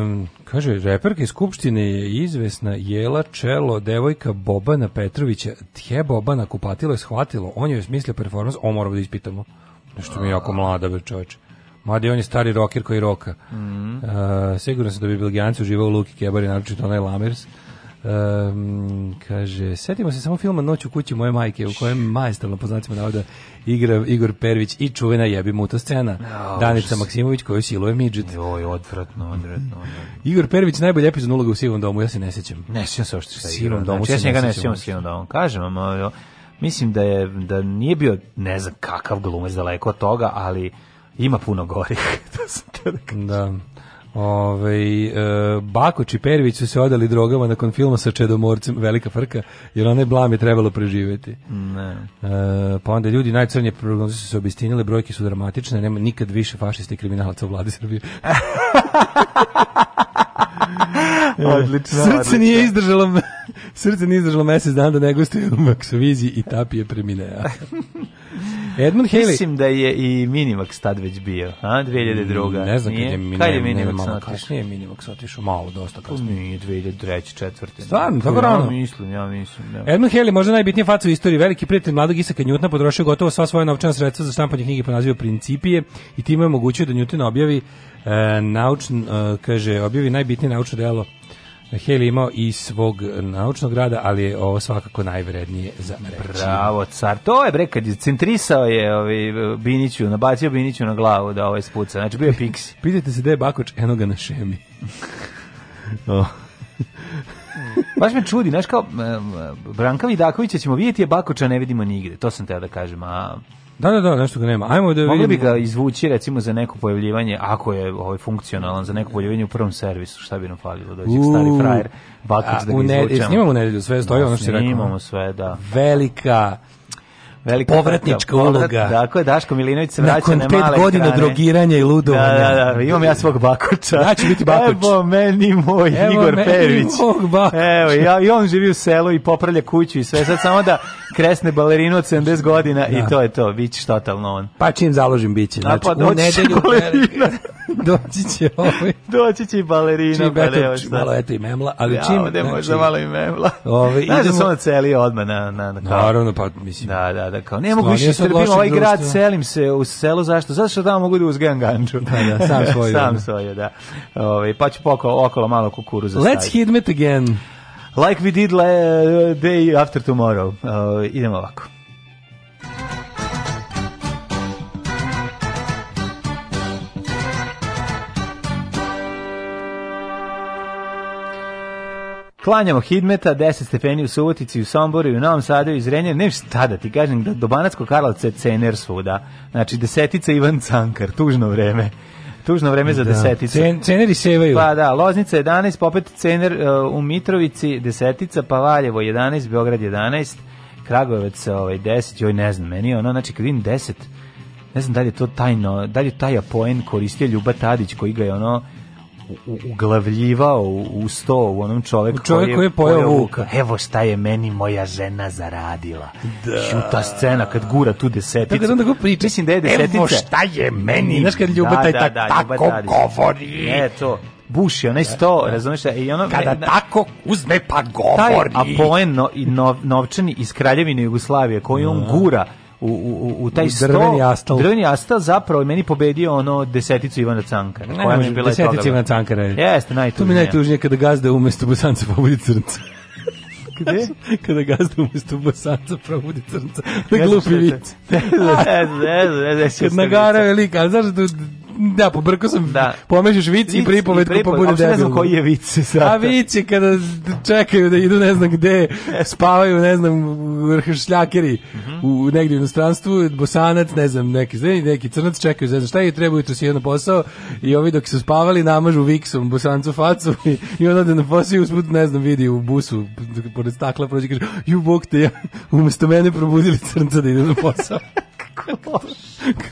um, kaže, reperke Skupštine je izvesna Jela Čelo, devojka Bobana Petrovića. Tje Bobana kupatilo je shvatilo. On je smislio performans. O, moramo da ispitamo. Nešto mi je jako mlada, bre čoveče. Mada on je stari roker koji roka. Mm. Uh, siguran sam da bi Belgijanci uživao Luki Kebari, naročito onaj Lamers. Um, kaže, setimo se samo filma Noć u kući moje majke, u kojem majestralno po znacima navoda igra Igor Pervić i čuvena jebi muta scena. No, Danica Maksimović koju siluje midžet. Joj, odvratno, odvratno. Igor Pervić najbolji epizod uloga u Sivom domu, ja se ne sećam. Ne sećam se uopšte šta je. domu. Znači, ja se njega ne sećam u Sivom domu. Kažem vam, mislim da je da nije bio ne znam kakav glumac daleko od toga, ali ima puno gorih. to sam da. da. Ove, ovaj, e, Bako Čiperović su se odali drogama nakon filma sa Čedomorcem, velika frka, jer one blame trebalo preživjeti. Ne. E, pa onda ljudi najcrnije prognoze su se obistinile, brojke su dramatične, nema nikad više fašista i kriminalaca u vladi Srbije. odlično, e, srce odlično. nije izdržalo srce nije izdržalo mesec dana da ne gostuje u Maksoviziji i tapije preminea. Edmund Haley. Mislim da je i Minimax tad već bio, a 2002. Mm, ne znam kad je Minimax. Kad je Minimax kasnije je Minimax otišao malo dosta pa kasnije. Nije 2003. četvrte. Stvarno, tako rano. Ja mislim, ja mislim. Ja. Da. Edmund Haley možda najbitnija faca u istoriji, veliki prijatelj mladog Isaka Njutna potrošio gotovo sva svoja novčana sredstva za štampanje knjige po nazivu Principije i time je omogućio da Njutna objavi e, naučn, e, kaže, objavi najbitnije naučno delo Hale imao i svog naučnog rada, ali je ovo svakako najvrednije za reći. Bravo, car. To je bre kad je centrisao je ovaj Biniću, nabacio Biniću na glavu da ovaj spuca. Znači bio je Pixi. Pitajte se da je Bakoč enoga na šemi. oh. Baš me čudi, znaš kao Branka Vidakovića ćemo vidjeti, je Bakoča ne vidimo nigde. To sam te da kažem, a Da, da, da, nešto ga nema. Ajmo da vidimo. Mogli bi ga izvući recimo za neko pojavljivanje, ako je ovaj funkcionalan za neko pojavljivanje u prvom servisu, šta bi nam falilo dođe stari frajer, Bakić da ga izvučemo. U nedelju, snimamo u nedelju, sve stoji da, ono što je da, rekao. Snimamo sve, da. Velika Velika povratnička povrat, uloga. Tako je, Daško Milinović se vraća na male pet godina krane. drogiranja i ludovanja. Da, da, da, imam ja svog Bakoča. Ja ću biti Bakoč. Evo meni moj Evo Igor meni Perić. Mog Bakoč. Evo, ja, i on živi u selu i popravlja kuću i sve. Sad samo da kresne balerinu od 70 godina da. i to je to. Bićeš totalno on. Pa čim založim biće. Znači, A pa, u nedelju... doći će ovaj... Doći će i balerina. Čim, pa eto, malo eto i memla, ali ja, čim... Ja, ovde znači- možda malo i memla. Ovaj ide da idemo... da se on na, na, na kao... Naravno, pa mislim... Da, da, da, kao, ne mogu više srbim ovaj društvo. grad, selim se u selo, zašto? Zašto što tamo mogu da uzgajam ganđu. Da, da, sam svoju. Da. sam svoju, da. Ovaj pa ću poko, okolo malo kukuruza staviti. Let's hit it again. Like we did la, uh, day after tomorrow. Uh, idemo ovako. Klanjamo Hidmeta, 10 stepeni u Subotici, u Somboru i u Novom Sadu i Zrenjanju. Ne šta da ti kažem, do Banacko Karlovca cener svuda. Znači, desetica Ivan Cankar, tužno vreme. Tužno vreme za da. deseticu. Cen, ceneri sevaju. Pa da, Loznica 11, popet cener uh, u Mitrovici, desetica, pa 11, Beograd 11, Kragujevac ovaj, 10, joj ne znam, meni je ono, znači kad vidim 10, ne znam da li je to tajno, da li je taj apoen koristio Ljuba Tadić koji ga je ono uglavljivao u sto u onom čoveku čovjek koji je, je pojeo vuka. Evo šta je meni moja žena zaradila. Da. Juta scena kad gura tu deseticu. Tako da onda go Mislim da je desetica. Evo šta je meni. Znaš kad ljubav da, taj da, tak, da, tako da, govori. Ne, to buši onaj sto, razumeš, i ono... Kada na, tako uzme pa govori. Taj apoen no, i nov, novčani iz Kraljevine Jugoslavije koji on da. gura u, u, u taj sto, drveni astal. Drveni astal zapravo meni pobedio ono deseticu Ivana Cankara. Ne, koja mi je bila deseticu Ivana Cankara. Jeste, najtužnije. To mi je najtužnije kada gazda umesto bosanca pobudi crnca. Gde? Kada gazda umesto bosanca probudi crnca. Da glupi vid. Ne, ne, ne, ne, ne, ne, ne, ne, ne, ne, ne, Da, pobrkao sam, da. pomešaš vic, i pripovetku, pa bude debil. Ne znam koji je vic sada. A vic je kada čekaju da idu ne znam gde, spavaju, ne znam, šljakeri mm -hmm. u negdje u inostranstvu, bosanac, ne znam, neki zreni, neki crnac čekaju, ne znam šta je, trebaju jutro si jedan posao i ovi dok su spavali namažu viksom bosancu facu i, i onda ode na posao i usput, ne znam, vidi u busu, pored stakla prođe, kaže, ju bok te, ja, umesto mene probudili crnca da idu na posao. Kako loš.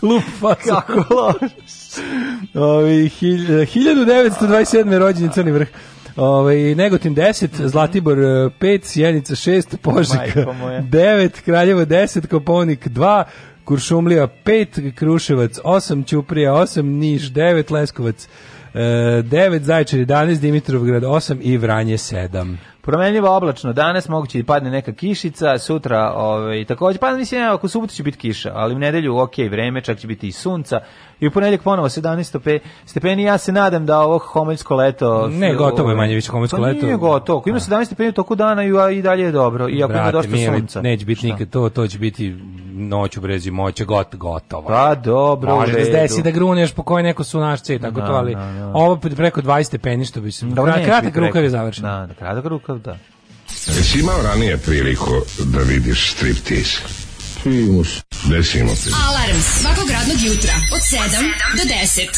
Glup faca. Kako loš. Ovi, 1927. E, rođen Crni vrh. Ove, Negotin 10, mhm. Zlatibor 5, e, Sjenica 6, Požika 9, Kraljevo 10, Koponik 2, Kuršumlija 5, Kruševac 8, Ćuprija 8, Niš 9, Leskovac 9, e, Zaječar 11, Dimitrovgrad 8 i Vranje 7. Promenljivo oblačno. Danas moguće i da padne neka kišica, sutra ovaj takođe pa mislim ako subotu će biti kiša, ali u nedelju ok, vreme, čak će biti i sunca i u ponedjeljak ponovo 17 stepeni. Ja se nadam da ovo homoljsko leto Ne, gotovo je ovaj- manje više homoljsko pa leto. Nije gotovo. Ako ima 17 da. stepeni toku dana i i dalje je dobro. I ako ima dosta sunca. Neće biti nikad to, to će biti noć u brezi moće got, gotovo. Pa dobro. Može da se desi da gruneš po kojoj neko sunašce i tako da, to, ali da, ovo preko 20 stepeni što bi se... Dobro, kratak rukav je završen. Da, kratak rukav, da. Jesi imao ranije priliku da vidiš striptease? Desimo se. Desimo se. Alarms svakog radnog jutra od 7 do 10. Do 10.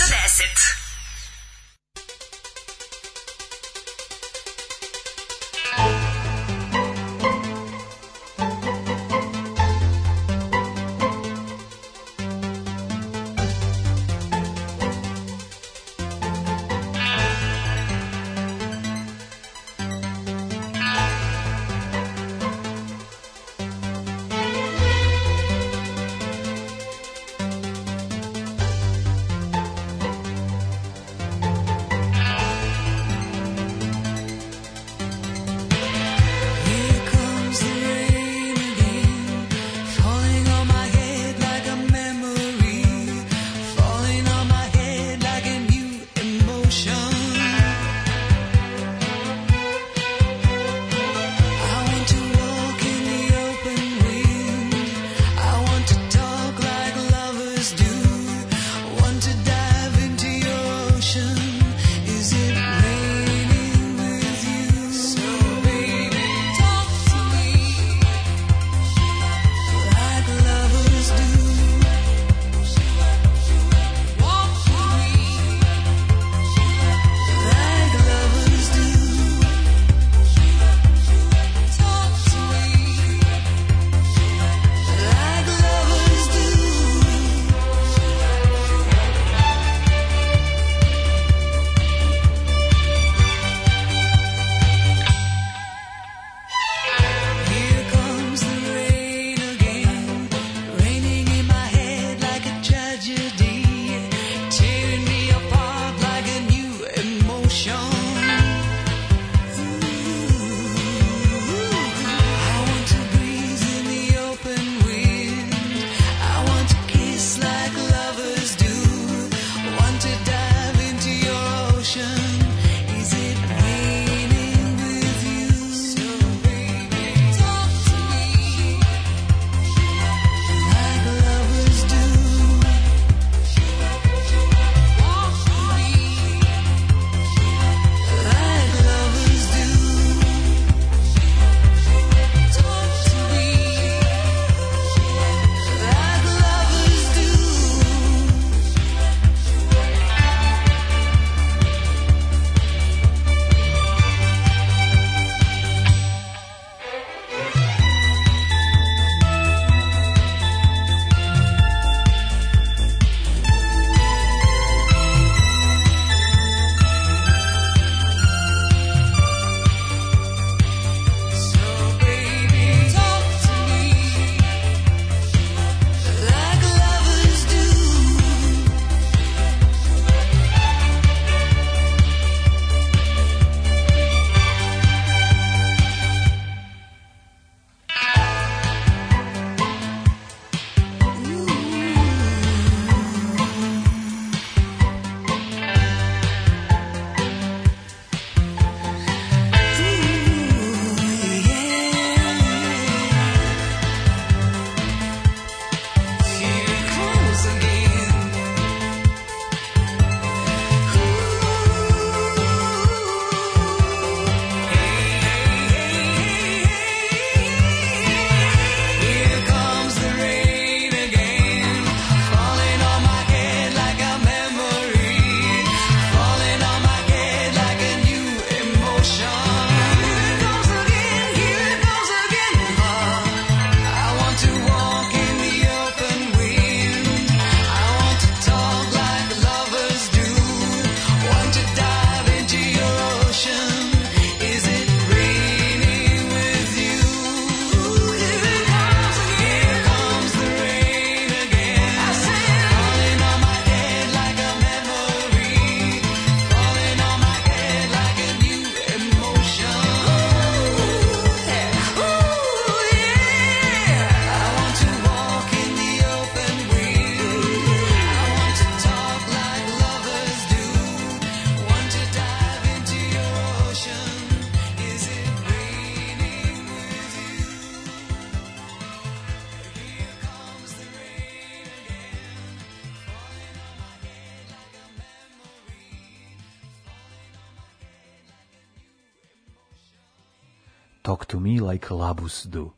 Labusdu.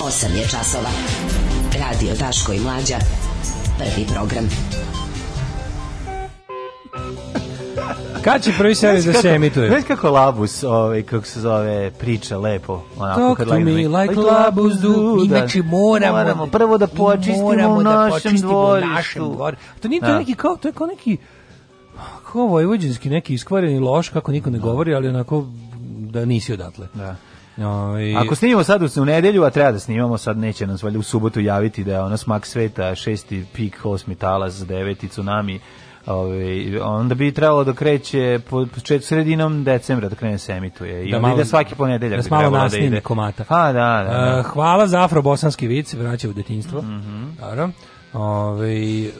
8 je časova. Radio Taško i Mlađa. Prvi program. Kad će prvi servis da se emituje? Znaš kako Labus, ovaj, kako se zove, priča lepo. Onako, Talk kad to me like, Labus do. Mi znači moramo, moramo da- prvo da počistimo u da našem da počistimo Našem dvor. To nije to da. neki kao, to je kao neki kao vojvođanski neki iskvareni loš, kako niko ne govori, ali onako da nisi odatle. Da. No, ovaj, Ako snimamo sad u nedelju, a treba da snimamo, sad neće nas valjda u subotu javiti da je ona smak sveta, šesti pik, osmi talas, deveti tsunami, Ove, ovaj, onda bi trebalo da kreće po, po sredinom decembra da krene da se emituje. I da malo, ide svaki ponedeljak. Da bi malo nasnimi da komata. Ha, da, da, eh, da. E, hvala za afrobosanski vic, vraća u detinjstvo. Mm -hmm. Dobro. Ove, ovaj, e, eh,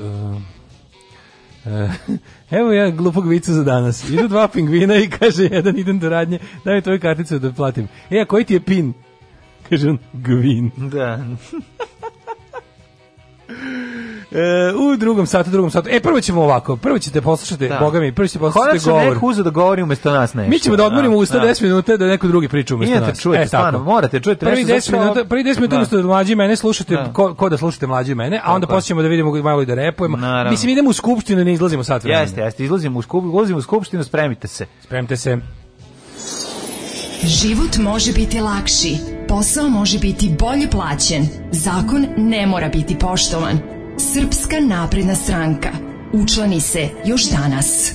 E, evo ja glupog vica za danas. Idu dva pingvina i kaže jedan idem do radnje, daj mi tvoju karticu da platim. E, a koji ti je pin? Kaže on, gvin. Da. E, u drugom satu, drugom satu. E, prvo ćemo ovako, prvo ćete poslušati, da. boga mi, prvo ćete poslušati Konačno govor. Konačno da govori umesto nas nešto. Mi ćemo da odmorimo da, u 110 da. minuta da neko drugi priča umesto Inete, nas. Čujete, e, stvarno, morate, čujete. Prvi 10 minuta, prvi 10 da. minuta umesto da mlađi mene slušate, ko, ko da slušate mlađi mene, a onda posjećemo da vidimo malo i da repujemo. Naravno. Mislim, idemo u skupštinu, ne izlazimo sat vremena. Jeste, jeste, izlazimo u, skup, izlazimo u skupštinu, spremite se. Spremite se. Život može biti lakši, posao može biti bolje plaćen, zakon ne mora biti poštovan Srpska napredna stranka. Učlani se još danas.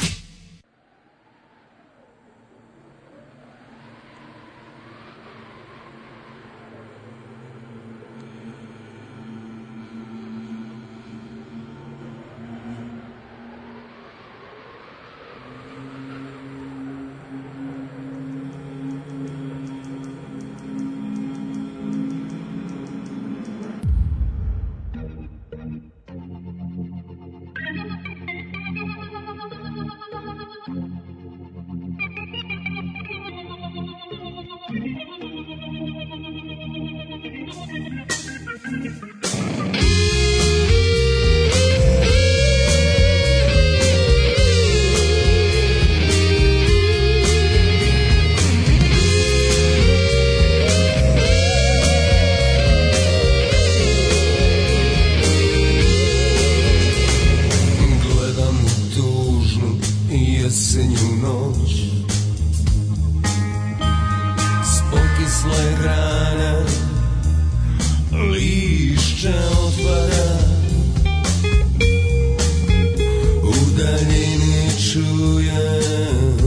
daljini čujem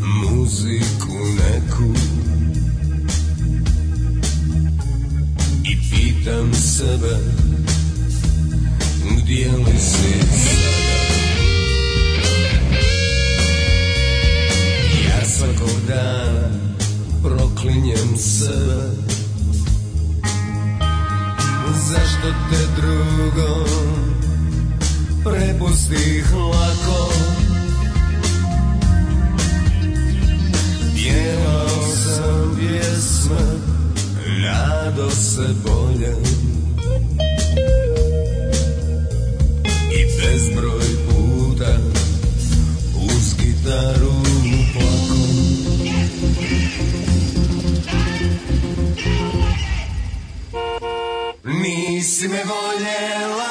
muziku neku I pitam sebe gdje li si sada Ja svakog dana proklinjem sebe istih lako Pjevao sam pjesme, rado se boljem I bezbroj puta uz gitaru plako Nisi me voljela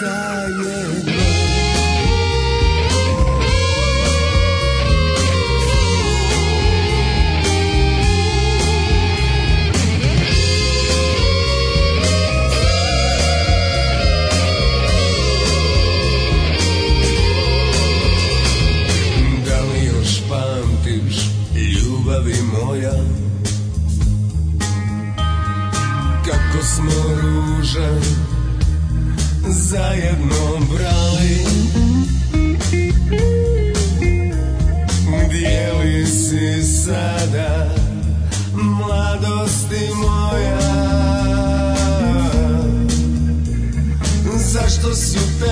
再也。zajedno brali Dijeli si sada mladosti moja Zašto si u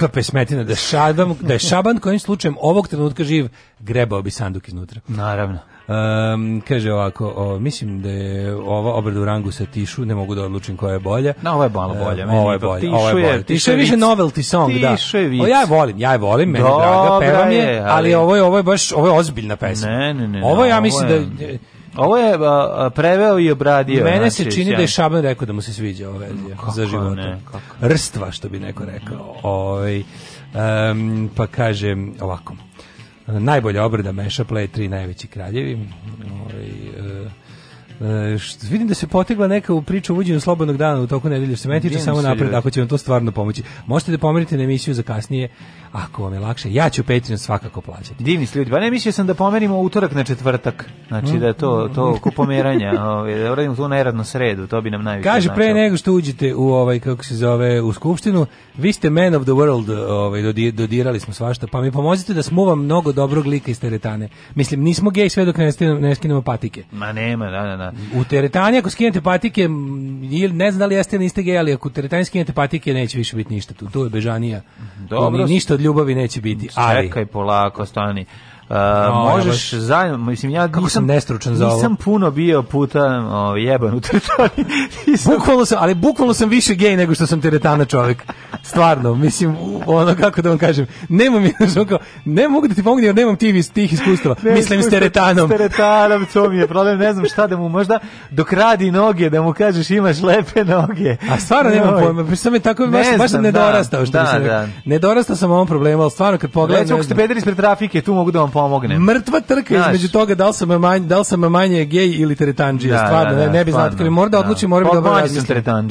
kakva pesmetina da šadam, da je Šaban kojim slučajem ovog trenutka živ, grebao bi sanduk iznutra. Naravno. Um, kaže ovako, o, mislim da je ova obrada u rangu sa Tišu, ne mogu da odlučim koja je bolja. Na, ovo je malo bolje. Um, ovo je bolje. ovo je, bolje. Tišu je više novelty song, da. Tišu je vic. O, ja je volim, ja je volim, meni Dobra draga, pevam je, ali, ali ovo, je, ovo je baš, ovo je ozbiljna pesma. Ne, ne, ne. Ovo ja mislim je... da Ovo je a, preveo i obradio. Mene znači, se čini da je Šaban rekao da mu se sviđa ova verzija kako za život. Rstva, što bi neko rekao. Ovaj, um, pa kaže ovako. Najbolja obrada meša play tri najveći kraljevi. Ovaj, uh, e, Uh, e, što, vidim da se potegla neka u priču o uvođenju slobodnog dana u toku nedelje, što se meni tiče samo napred, ako će vam to stvarno pomoći. Možete da pomerite na emisiju za kasnije Ako vam je lakše, ja ću Patreon svakako plaćati. Divni ste ljudi. pa ne, mislio sam da pomerimo utorak na četvrtak. Znači da je to, to mm. oko pomeranja, ovaj, da uradimo tu neradno sredu, to bi nam najviše Kaže, značilo. pre nego što uđete u ovaj, kako se zove, u skupštinu, vi ste man of the world, ovaj, dodirali smo svašta, pa mi pomozite da smuvam mnogo dobrog lika iz teretane. Mislim, nismo gej sve dok ne skinemo, ne skinemo patike. Ma nema, da, da, da. U teretani ako skinete patike, ne znam da li jeste ili niste gej, ali ako u teretani skinete patike, neće više biti ništa tu. Tu je bežanija. Dobro, ništa od ljubavi neće biti. Ali... Čekaj polako, stani. Uh, možeš ja zajedno, mislim ja Kako nisam nestručan za ovo. Nisam puno bio puta ovaj jeban u teretani. bukvalno sam, ali bukvalno sam više gej nego što sam teretana čovjek. Stvarno, mislim ono kako da vam kažem, mi jednostavno ne mogu da ti pomognem jer nemam tih tih iskustava. Ne, mislim s teretanom. S teretanom, to mi je problem, ne znam šta da mu možda dok radi noge da mu kažeš imaš lepe noge. A stvarno nemam pojma, pojma, sam je tako ne baš, ne baš da, nedorastao što da, da. Ne dorastao sam ovom problemu, al stvarno kad pogledam. Recimo, ste ispred trafike, tu mogu da vam pomognem. Mrtva trka Znaš, između toga da li sam manje, da li sam manje gej ili teretanđija, da, stvarno, da, da, ne, ne bi znao, kad bi morao da, da. odlučim, moram da obavim.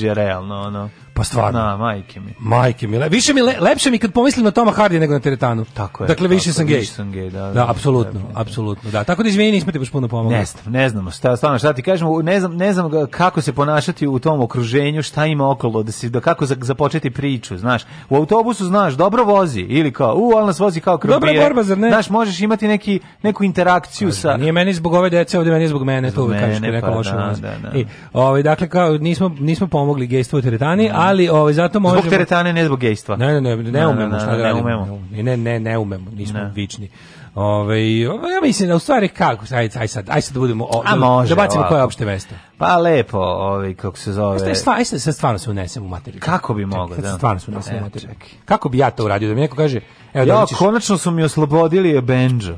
Pa, realno, ono. Pa stvarno. Na, majke mi. Majke mi. Više mi le, lepše mi kad pomislim na Toma Hardy nego na teretanu. Tako je. Dakle, tako, više sam gej. Više sam gej, da. Da, da, da apsolutno, apsolutno. Da, tako da izvini, nismo ti baš puno pomogli. Ne znam, ne znam, šta, stvarno, šta ti kažemo, ne znam, ne znam kako se ponašati u tom okruženju, šta ima okolo, da se da kako započeti priču, znaš. U autobusu znaš, dobro vozi ili kao, u, al nas vozi kao krompir. Dobra borba, zar ne? Znaš, možeš imati neki neku interakciju Kažem, sa Nije meni zbog ove dece, ovde meni zbog mene, to uvek kažeš, rekao loše. Da, da, da. I, ovaj, dakle kao nismo nismo pomogli gejstvu teretani, a Ali ovaj zato možemo Zbog teretane ne zbog gejstva. Ne, ne, ne, ne da, umemo da, šta da, da umemo. Ne, ne, ne umemo, nismo vični. Ove, ovaj, ovaj, ja mislim da u stvari kako, aj, aj sad, aj sad da budemo, A može, da bacimo ovako. koje opšte mesto. Pa lepo, ovaj, kako se zove. Aj stvar, sad, sad stvarno se unesem u materiju. Kako bi mogao, da? stvarno se unesem e, u materiju. Kako bi ja to uradio, da mi neko kaže... Evo, ja, da ćeš... konačno su mi oslobodili je Benjo.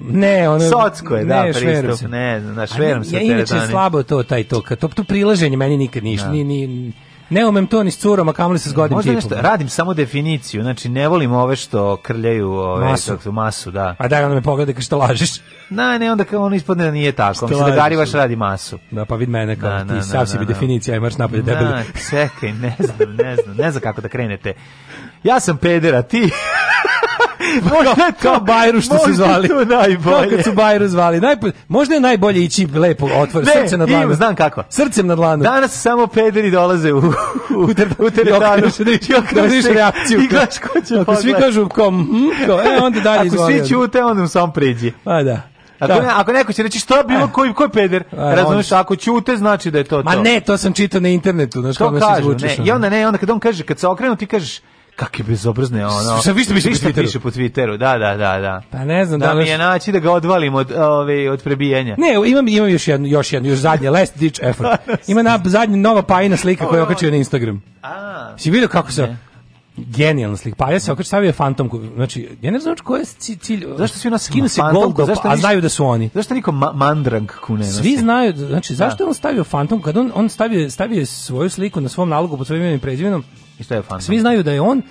Ne, ono Socko je da ne, pristup, se. ne znam, na šverom se Ja inače slabo to taj to, to, to prilaženje meni nikad ništa, da. ni, ni, ne umem to ni s curom, a kamoli se s godim tipom. Nešto, radim samo definiciju, znači ne volim ove što krljaju ove, masu. Tako, masu da. A daj onda me pogledaj kao što lažeš. Na, ne, onda kao ono ispadne da nije tako. Mislim da Garivaš da. radi masu. Da, pa vid mene kao na, da, ti na, sav si bi definicija i marš napolje debeli. Na, čekaj, ne znam, ne znam, ne znam kako da krenete. Ja sam pedera, ti možda je to, kao Bajru što su zvali. Možda je to najbolje. Kao kad su Bajru zvali. Najbolje, možda je najbolje ići lepo otvori srce na dlanu. Ne, znam kako. Srcem na dlanu. Danas samo pederi dolaze u, u, u, ter, u teretanu. Da vidiš reakciju. I gledaš ko će Ako svi kažu kao, hm, mm, ko, e, onda dalje izvali. Ako svi ćute, onda mu sam priđi. Pa da. Ako, da. ne, ako neko će reći što bilo e. koji koji peder, e, razumeš, ako ćute znači da je to Ma to. Ma ne, to sam čitao na internetu, znači kako se zvuči. Ne, i onda ne, onda kad on kaže, kad se okrenu ti kažeš kakve bezobrazne ono. Sa vi ste piše po Twitteru. Da, da, da, da. Pa ne znam da, da li mi je naći da ga odvalim od ove od prebijanja. Ne, imam imam još jedno još jedno još zadnje last ditch effort. Ima na zadnja nova pajina slika koju je okačio na Instagram. A. Si video kako se genijalna slika. Pa ja se okačio stavio fantomku. Znači, ja ne znam ko je cilj. Zašto svi nas skinu se gold, zašto a znaju da su oni. Zašto niko ma mandrang kune Svi znaju, da- znači da. zašto je on stavio fantomku kad on on stavio stavio svoju sliku na svom nalogu pod svojim imenom i prezimenom Isto je fantom? Svi znaju da je on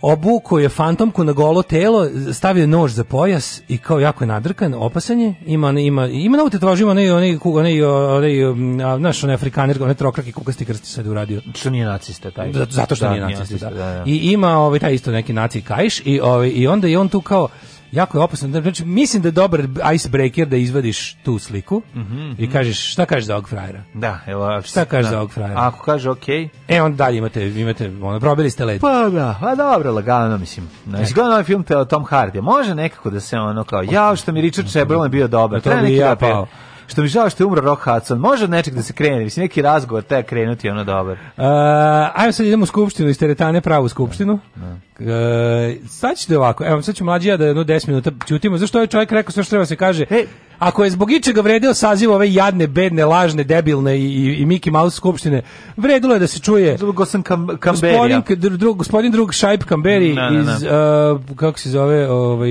obukao je fantomku na golo telo, stavio nož za pojas i kao jako je nadrkan, opasan je. Ima ima ima na tetovažu, ima ne onaj onaj onaj naš onaj afrikaner, onaj trokraki kukasti krsti sad uradio. Što nije naciste taj. Zato što da, nije da. nacista, da. Da, I ima ovaj taj isto neki naci kajš i ovaj i onda je on tu kao Jako je opasno. Da, znači, mislim da je dobar icebreaker da izvadiš tu sliku mm -hmm. i mhm. kažeš, šta kažeš za ovog frajera? Da, evo. šta kažeš da. za ovog frajera? Ako kaže ok. E, onda dalje imate, imate ono, probili ste led. Pa da, pa dobro, lagano, mislim. Znači, ovaj film te o Tom Hardy. Može nekako da se ono kao, jao što mi Richard Chevrolet bio dobar. Da to bi ja pao što mi žao što je umro Rock Hudson. Može nečeg da se krene, mislim, neki razgovor, te krenuti, ono dobar. Uh, ajmo sad idemo u skupštinu, iz teretane pravu skupštinu. Ne. E, sad ćete ovako, evo sad ću mlađija da jedno 10 minuta ćutimo, zašto je ovaj čovjek rekao sve što treba da se kaže. e, Ako je zbog ičega vredeo saziv ove jadne, bedne, lažne, debilne i, i, i Mickey Mouse skupštine, vredilo je da se čuje gospodin, Kamberija. drug, gospodin drug Šajp Kamberi na, na, na. iz, uh, kako se zove, ovaj,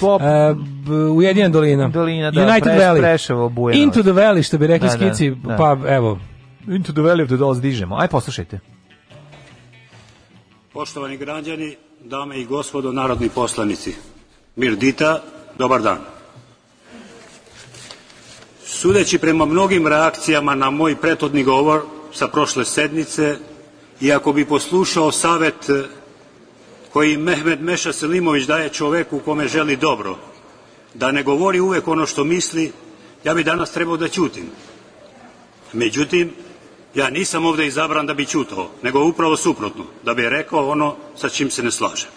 Pop, uh, Ujedinjena dolina. Dolina, da, United preš, Valley. Preševo, bujeno. Into the Valley, što bi rekli da, da, skici, da, pa evo. Into the Valley of the Dolls dižemo. Aj poslušajte. Poštovani građani, Dame i gospodo narodni poslanici, mir dita, dobar dan. Sudeći prema mnogim reakcijama na moj prethodni govor sa prošle sednice i ako bi poslušao savet koji Mehmed Meša Selimović daje čoveku kome želi dobro, da ne govori uvek ono što misli, ja bi danas trebao da ćutim. Međutim, Ja nisam ovde izabran da bi ćutao, nego upravo suprotno, da bi rekao ono sa čim se ne slažem.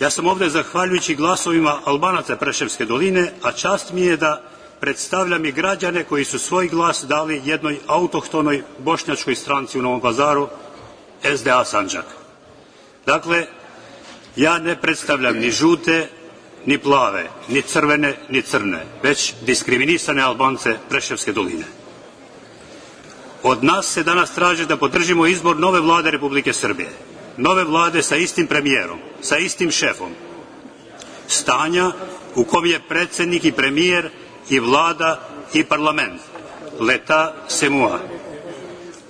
Ja sam ovde zahvaljujući glasovima Albanaca Preševske doline, a čast mi je da predstavljam i građane koji su svoj glas dali jednoj autohtonoj bošnjačkoj stranci u Novom Pazaru, SDA Sanđak. Dakle, ja ne predstavljam ni žute, ni plave, ni crvene, ni crne, već diskriminisane Albance Preševske doline. Od nas se danas traži da podržimo izbor nove vlade Republike Srbije. Nove vlade sa istim premijerom, sa istim šefom. Stanja u kom je predsednik i premijer i vlada i parlament. Leta se mua.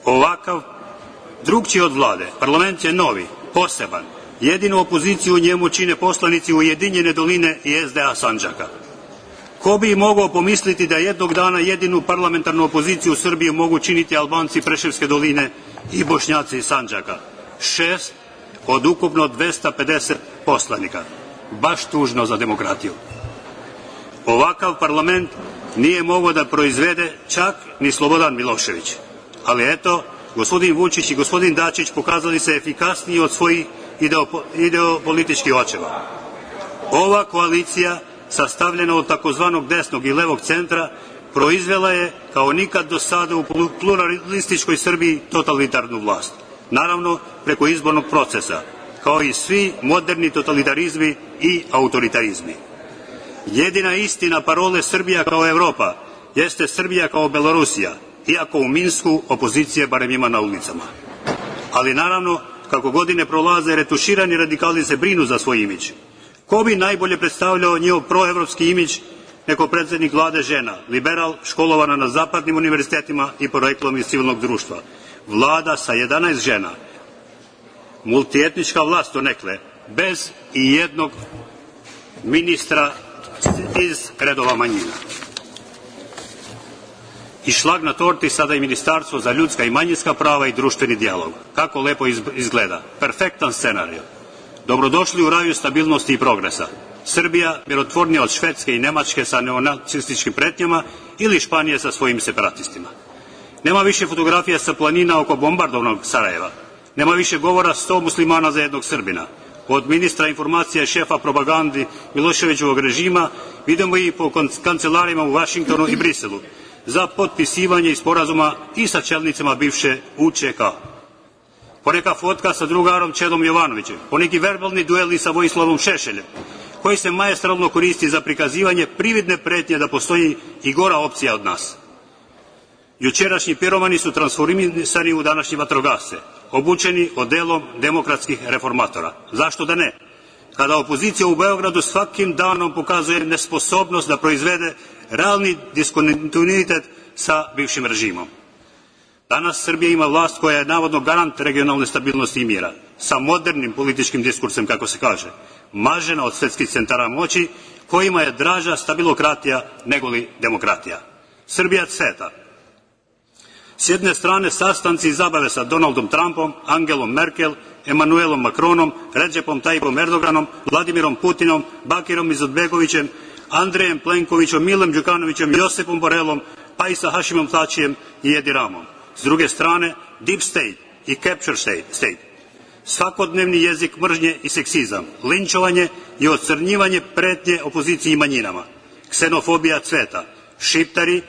Ovakav drugčiji od vlade. Parlament je novi, poseban. Jedinu opoziciju u njemu čine poslanici Ujedinjene doline i SDA Sanđaka. Ko bi mogao pomisliti da jednog dana jedinu parlamentarnu opoziciju u Srbiji mogu činiti Albanci Preševske doline i Bošnjaci iz Sandžaka? Šest od ukupno 250 poslanika. Baš tužno za demokratiju. Ovakav parlament nije mogao da proizvede čak ni Slobodan Milošević. Ali eto, gospodin Vučić i gospodin Dačić pokazali se efikasniji od svojih ideo, ideopolitičkih očeva. Ova koalicija sastavljena od takozvanog desnog i levog centra, proizvela je, kao nikad do sada u pluralističkoj Srbiji, totalitarnu vlast. Naravno, preko izbornog procesa, kao i svi moderni totalitarizmi i autoritarizmi. Jedina istina parole Srbija kao Evropa jeste Srbija kao Belorusija, iako u Minsku opozicije barem ima na ulicama. Ali naravno, kako godine prolaze, retuširani radikali se brinu za svoj imidž. Ko bi najbolje predstavljao njihov proevropski imidž neko predsednik Vlade žena, liberal, školovana na zapadnim univerzitetima i poreklom iz civilnog društva. Vlada sa 11 žena, multietnička vlast to nekle, bez i jednog ministra iz redova manjina. I šlag na torti sada i Ministarstvo za ljudska i manjinska prava i društveni dijalog. Kako lepo izgleda. Perfektan scenario. Dobrodošli u raju stabilnosti i progresa. Srbija mirotvornija od Švedske i Nemačke sa neonacističkim pretnjama ili Španije sa svojim separatistima. Nema više fotografija sa planina oko bombardovnog Sarajeva. Nema više govora 100 muslimana za jednog Srbina. Od ministra informacija i šefa propagandi Miloševićevog režima vidimo i po kancelarima u Vašingtonu i Briselu za potpisivanje sporazuma i sa čelnicama bivše UČK poneka fotka sa drugarom Čedom Jovanovićem, poneki verbalni dueli sa Vojislavom Šešeljem, koji se majestralno koristi za prikazivanje prividne pretnje da postoji i gora opcija od nas. Jučerašnji piromani su transformisani u današnji vatrogasce, obučeni odelom demokratskih reformatora. Zašto da ne? Kada opozicija u Beogradu svakim danom pokazuje nesposobnost da proizvede realni diskontinuitet sa bivšim režimom. Danas Srbija ima vlast koja je navodno garant regionalne stabilnosti i mira, sa modernim političkim diskursem, kako se kaže, mažena od svetskih centara moći, kojima je draža stabilokratija nego li demokratija. Srbija CETA. S jedne strane sastanci i zabave sa Donaldom Trumpom, Angelom Merkel, Emanuelom Makronom, Ređepom Tajipom Erdoganom, Vladimirom Putinom, Bakirom Izodbegovićem, Andrejem Plenkovićom, Milem Đukanovićem, Josepom Borelom, pa i sa Hašimom Tačijem i Edi Ramom. S druge strane, deep state i capture state, svakodnevni jezik mržnje i seksizam, linčovanje i ocrnjivanje pretnje opoziciji i manjinama, ksenofobija cveta, šiptari,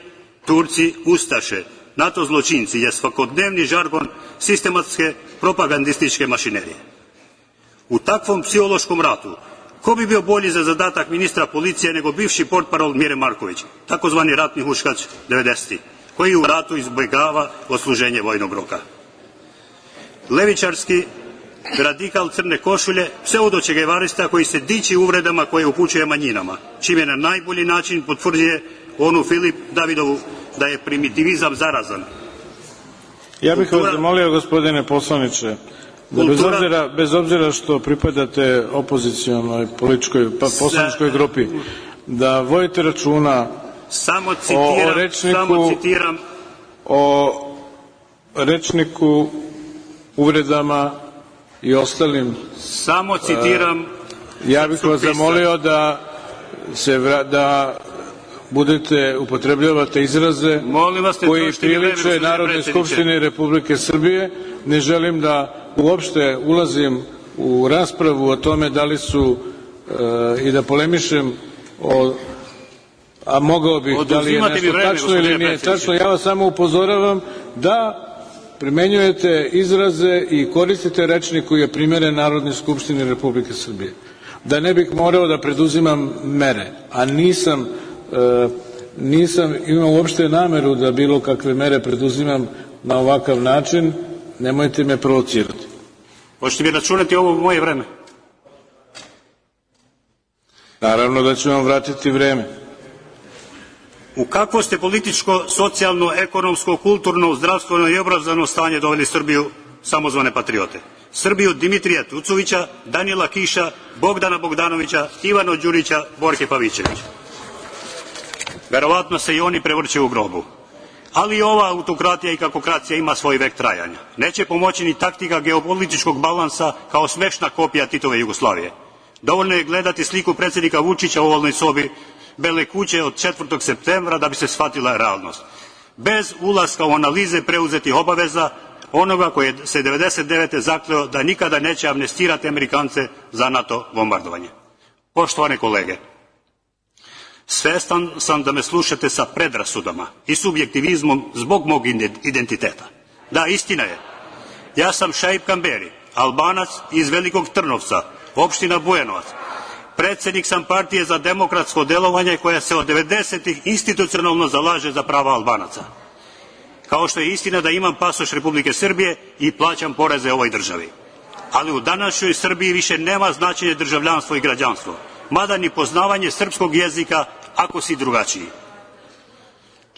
Turci, Ustaše, NATO zločinci je svakodnevni žargon sistematske propagandističke mašinerije. U takvom psihološkom ratu ko bi bio bolji za zadatak ministra policije nego bivši portparol Mire Marković, takozvani ratni huškač 90. -ih? koji u ratu izbjegava osluženje vojnog roka. Levičarski radikal crne košulje, pseudočegevarista koji se diči uvredama koje upućuje manjinama, čime na najbolji način potvrđuje onu Filip Davidovu da je primitivizam zarazan. Ja bih Kultura... vas zamolio, gospodine poslaniče, da bez obzira, bez obzira što pripadate opozicijalnoj političkoj, pa poslaničkoj grupi, da vojite računa Samo citiram, o rečniku, samo citiram. O rečniku, uvredama i ostalim... Samo e, citiram... ja bih vas zamolio da se vra, da budete upotrebljavate izraze Molim vas, koji priliče Narodne skupštine Republike Srbije. Ne želim da uopšte ulazim u raspravu o tome da li su e, i da polemišem o a mogao bih da li je nešto vreme, tačno ili nije tačno. Ja vas samo upozoravam da primenjujete izraze i koristite rečnik koji je primeren Narodne skupštine Republike Srbije. Da ne bih morao da preduzimam mere, a nisam, e, nisam imao uopšte nameru da bilo kakve mere preduzimam na ovakav način, nemojte me provocirati. Hoćete mi računati ovo moje vreme? Naravno da ću vam vratiti vreme u kakvo ste političko, socijalno, ekonomsko, kulturno, zdravstveno i obrazovno stanje doveli Srbiju samozvane patriote. Srbiju Dimitrija Tucovića, Danila Kiša, Bogdana Bogdanovića, Ivana Đurića, Borke Pavićevića. Verovatno se i oni prevrće u grobu. Ali ova autokratija i kakokracija ima svoj vek trajanja. Neće pomoći ni taktika geopolitičkog balansa kao smešna kopija Titove Jugoslavije. Dovoljno je gledati sliku predsednika Vučića u ovalnoj sobi Bele kuće od 4. septembra da bi se shvatila realnost. Bez ulaska u analize preuzetih obaveza onoga koji se 99. zakleo da nikada neće amnestirati Amerikance za NATO bombardovanje. Poštovane kolege, svestan sam da me slušate sa predrasudama i subjektivizmom zbog mog identiteta. Da, istina je. Ja sam Šaib Kamberi, albanac iz Velikog Trnovca, opština Bujanovac, Predsednik sam Partije za demokratsko delovanje koja se od 90-ih institucionalno zalaže za prava Albanaca. Kao što je istina da imam pasoš Republike Srbije i plaćam poreze ovoj državi. Ali u današnjoj Srbiji više nema značenje državljanstvo i građanstvo, mada ni poznavanje srpskog jezika ako si drugačiji.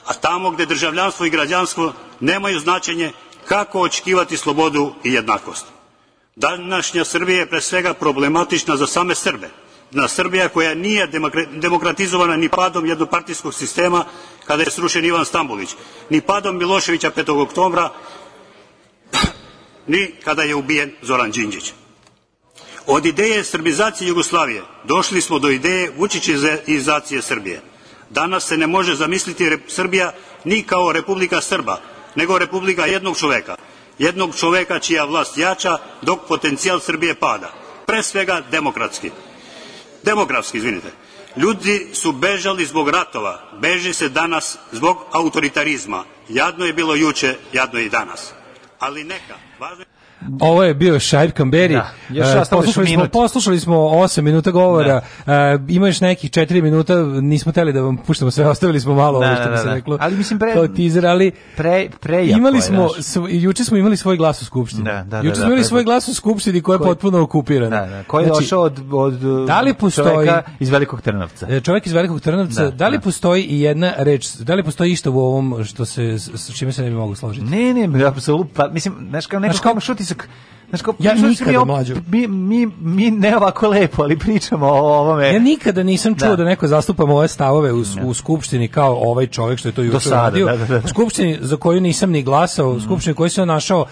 A tamo gde državljanstvo i građanstvo nemaju značenje, kako očekivati slobodu i jednakost? Današnja Srbija je pre svega problematična za same Srbe, na Srbija koja nije demokratizovana ni padom jednopartijskog sistema kada je srušen Ivan Stambolić, ni padom Miloševića 5. oktobra, ni kada je ubijen Zoran Đinđić. Od ideje srbizacije Jugoslavije došli smo do ideje vučićizacije Srbije. Danas se ne može zamisliti Srbija ni kao Republika Srba, nego Republika jednog čoveka. Jednog čoveka čija vlast jača, dok potencijal Srbije pada. Pre svega demokratski demografski, izvinite. Ljudi su bežali zbog ratova, beži se danas zbog autoritarizma. Jadno je bilo juče, jadno je i danas. Ali neka, važno je... Ovo je bio Šaib Kamberi. Da, još uh, poslušali, smo, poslušali smo 8 minuta govora. Da. Uh, ima još nekih 4 minuta, nismo teli da vam puštamo sve, ostavili smo malo da, ovo što da, bi se da, da. reklo. Ali mislim pre To teaser, ali pre pre imali smo sv, juče smo imali svoj glas u skupštini. Da, da, juče smo imali pre... svoj glas u skupštini koji je potpuno okupiran. Da, da, koji je znači, došao od od da li postoji iz Velikog Trnovca. E, čovek iz Velikog Trnovca, da, li postoji i jedna reč, da li postoji išta u ovom što se s čime se ne bi mogu složiti? Ne, ne, apsolutno, pa mislim, znaš kao neko šuti utisak Znaš kao, ja nikada mi, mlađu. Mi, mi, mi ne ovako lepo, ali pričamo o ovome. Ja nikada nisam čuo da, da neko zastupa moje stavove u, da. u skupštini kao ovaj čovjek što je to juče radio. Da, da, da. skupštini za koju nisam ni glasao, u mhm. skupštini koji se našao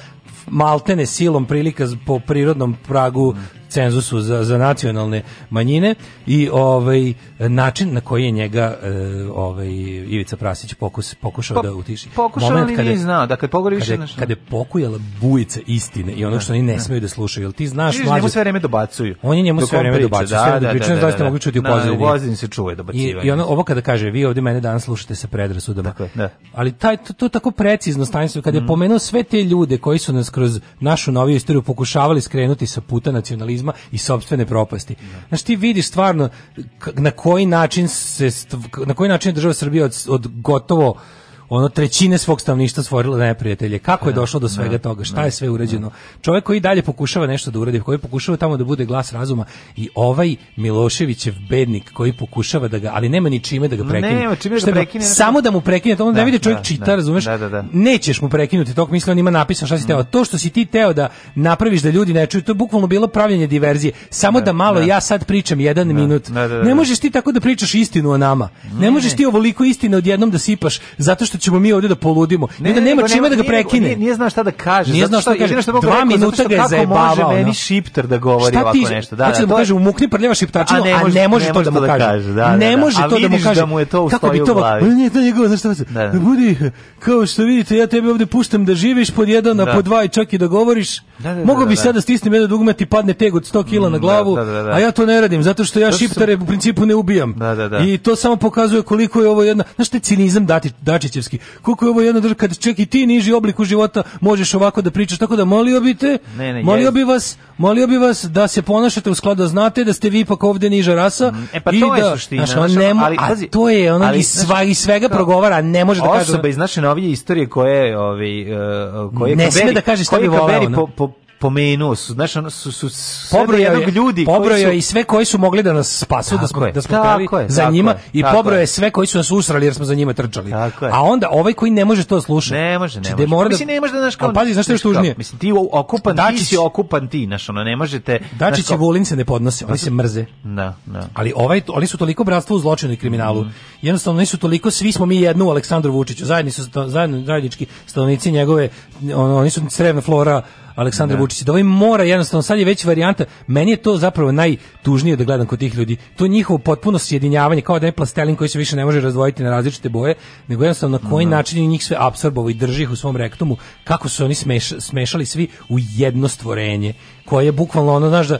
maltene silom prilika po prirodnom pragu mhm cenzusu za, za nacionalne manjine i ovaj način na koji je njega e, ovaj Ivica Prasić pokus pokušao po, pa, da utiši. Pokušao Moment kada nije znao da kad pogoriš kada, naša... kada je pokujala bujica istine i ono da, što oni ne, ne da. smeju da slušaju. Jel ti znaš Viš, mlađe, njemu sve vreme dobacuju. On njemu da, sve vreme dobacuju. Da, da, priča, da, da, da, da, mogu čuti u pozadini. se čuje dobacivanje. I, i ono, ovo kada kaže vi ovdje mene danas slušate sa predrasudama. da, da. Ali taj to, to tako precizno stanicu kada je mm. pomenuo sve te ljude koji su nas kroz našu noviju istoriju pokušavali skrenuti sa puta nacionalizma kapitalizma i sopstvene propasti. Znači ti vidiš stvarno na koji način se na koji način država Srbija od, od gotovo ono trećine svog stanovništva stvorila neprijatelje. Kako je da, došlo do da, svega toga? Šta da, je sve urađeno? Čovjek koji dalje pokušava nešto da uradi, koji pokušava tamo da bude glas razuma i ovaj Miloševićev bednik koji pokušava da ga, ali nema ni čime da ga prekine. Ne, Samo da mu prekine, to on da, ne vidi čovjek čita, razumeš? Nećeš mu prekinuti, tok misli on ima napisano šta si mm. teo. To što si ti teo da napraviš da ljudi ne čuju, to je bukvalno bilo pravljenje diverzije. Samo da malo ja sad pričam jedan minut. Ne možeš ti tako da pričaš istinu o nama. Ne možeš ti ovoliko istine odjednom da sipaš zato što što ćemo mi ovde da poludimo. Ne, da nema čime da ga prekine. Nije, nije znao šta da kaže. Nije znao šta da kaže. Da dva minuta ga je zajebavao. Kako može meni šipter da govori ovako nešto? Da, hoće da mu kaže umukni prljava šiptačina, a ne može to da mu kaže. Ne može to da mu kaže. mu je to Kako bi to? Nije to njegovo, znaš šta da, Budi, kao što vidite, ja tebe ovde puštam da živiš pod jedan, a pod dva i čak i da govoriš. Mogu bi sada stisnem jedno dugme ti padne teg od 100 kila na mm, glavu, a ja to ne radim zato što ja šiptere u principu ne ubijam. I to samo pokazuje koliko je ovo jedna, znaš, te cinizam Dačićevski srpski. Koliko je ovo jedna država kad čak i ti niži oblik u života možeš ovako da pričaš. Tako da molio bi te, ne, ne, molio je. bi vas, molio bi vas da se ponašate u skladu da znate da ste vi ipak ovde niža rasa. Mm, e pa i to da, je suština. Znaš, on nemo, ali, a to je ono ali, i, sva, i svega to, progovara, ne može da kaže. Osoba iz naše novije istorije koje, ovi, ovaj, uh, e, koje ne sme da kaže šta bi voleo. Po, po, pomenuo su, znaš, ono su, su pobrojao je, ljudi pobrojao su... i sve koji su mogli da nas spasu, da tako da smo, je, da smo peli je, za njima je, i pobrojao je sve koji su nas usrali jer smo za njima trčali. Tako A onda ovaj koji ne može to slušati. Ne može, ne znači, može. Pa da, mislim, ne može da naš kao... Pazi, znaš što je tužnije? Mislim, ti okupan, Dačić, ti si okupan ti, znaš, ono, ne možete... dačići i se ne podnose, oni se mrze. Da, da. Ali ovaj, oni su toliko bratstvo u zločinu i kriminalu. Mhm. Jednostavno, nisu toliko, svi smo mi jedno u Aleksandru Vučiću, zajedni su, zajedno zajednički stanovnici njegove, oni su crevna flora Aleksandra da. Vučića. Da ovaj mora jednostavno, sad je već varijanta, meni je to zapravo najtužnije da gledam kod tih ljudi. To njihovo potpuno sjedinjavanje, kao da je plastelin koji se više ne može razdvojiti na različite boje, nego jednostavno na koji mm -hmm. način njih sve apsorbovao i drži ih u svom rektumu, kako su oni smeš, smešali svi u jedno stvorenje, koje je bukvalno ono, znaš da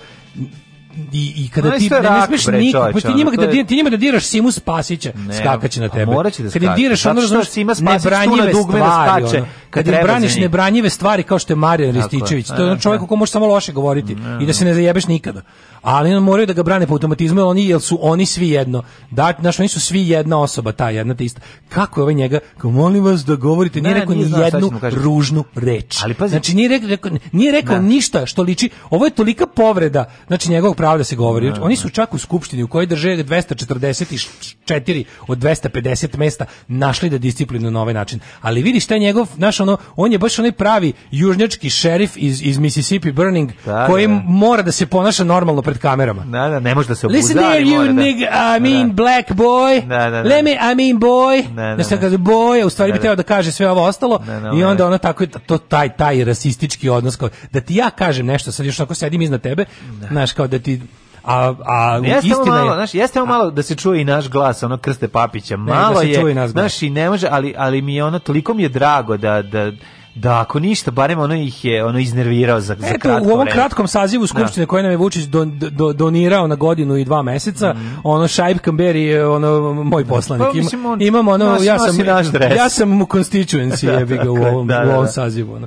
i, i kada ti da ne, ne smeš nikog, pa ti njima da je... ti njima da diraš Simu Spasića, skakaće na tebe. Moraće da skakaće. diraš ono što Sima Spasić tu na dugme da skače, ono kad treba braniš nebranjive stvari kao što je Marijan Rističević, to je e, čovjek da. ko može samo loše govoriti i da se ne zajebeš nikada. Ali oni moraju da ga brane po automatizmu, oni jer su oni svi jedno. Da, znaš, oni su svi jedna osoba, ta jedna ta ista. Kako je ovaj njega? Kao molim vas da govorite, nije ne, da, rekao ni jednu ružnu reč. Ali pazi, znači nije rekao, nije rekao ništa što liči. Ovo je tolika povreda, znači njegovog prava da se govori. Znači, oni su čak u skupštini u kojoj drže 244 od 250 mesta našli da disciplinu na ovaj način. Ali vidiš taj njegov naš ono, on je baš onaj pravi južnjački šerif iz, iz Mississippi Burning, da, da, koji da. mora da se ponaša normalno pred kamerama. Da, da, ne može da se obuzda. Listen there, you da- nigga, I da, mean black boy, Da, da, da. let me, I mean boy, da se kaže boy, u stvari bi trebao da kaže sve ovo ostalo, i onda ono tako, to taj, taj rasistički odnos, kao, da ti ja kažem nešto, sad još ako sedim iznad tebe, znaš, kao da ti a a jeste istina malo, je, znaš, jeste malo da se čuje i naš glas, ono Krste Papića. Malo ne, da se čuje je, naš znaš, ne može, ali ali mi je ono toliko mi je drago da da da ako ništa barem ono ih je ono iznervirao za Eto, za kratko u ovom vreme. kratkom sazivu da. skupštine koje nam je Vučić don, do, donirao na godinu i dva meseca mm. ono Šaib Kamberi je ono moj pa, poslanik pa, mislim, on, imam ono nas, ja sam naš ja sam mu constituency da, jebi ga u da, ovom da, da, da. u ovom sazivu ono.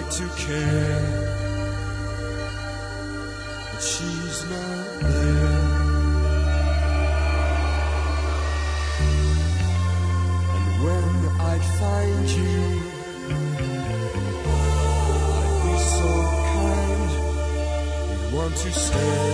like to care, but she's not there. And when I'd find you, I'd be so kind, you want to stay.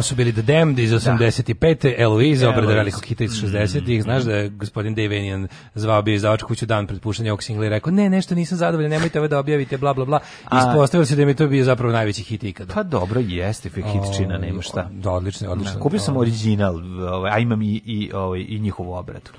Ovo su bili The Damned iz 85. Da. Eloise, obrada velikog hita iz 60-ih. Mm. Znaš da je gospodin Dave Enian zvao bio izdavač kuću dan pred puštanje ovog singla i rekao, ne, nešto nisam zadovoljan, nemojte ovo da objavite, bla, bla, bla. Ispostavilo se da mi to bio zapravo najveći hit ikada. Pa dobro, jeste, fe hitčina, nema šta. Da, odlično, odlično. Kupio sam original, ovaj, a imam i, i, ovaj, i njihovu obradu.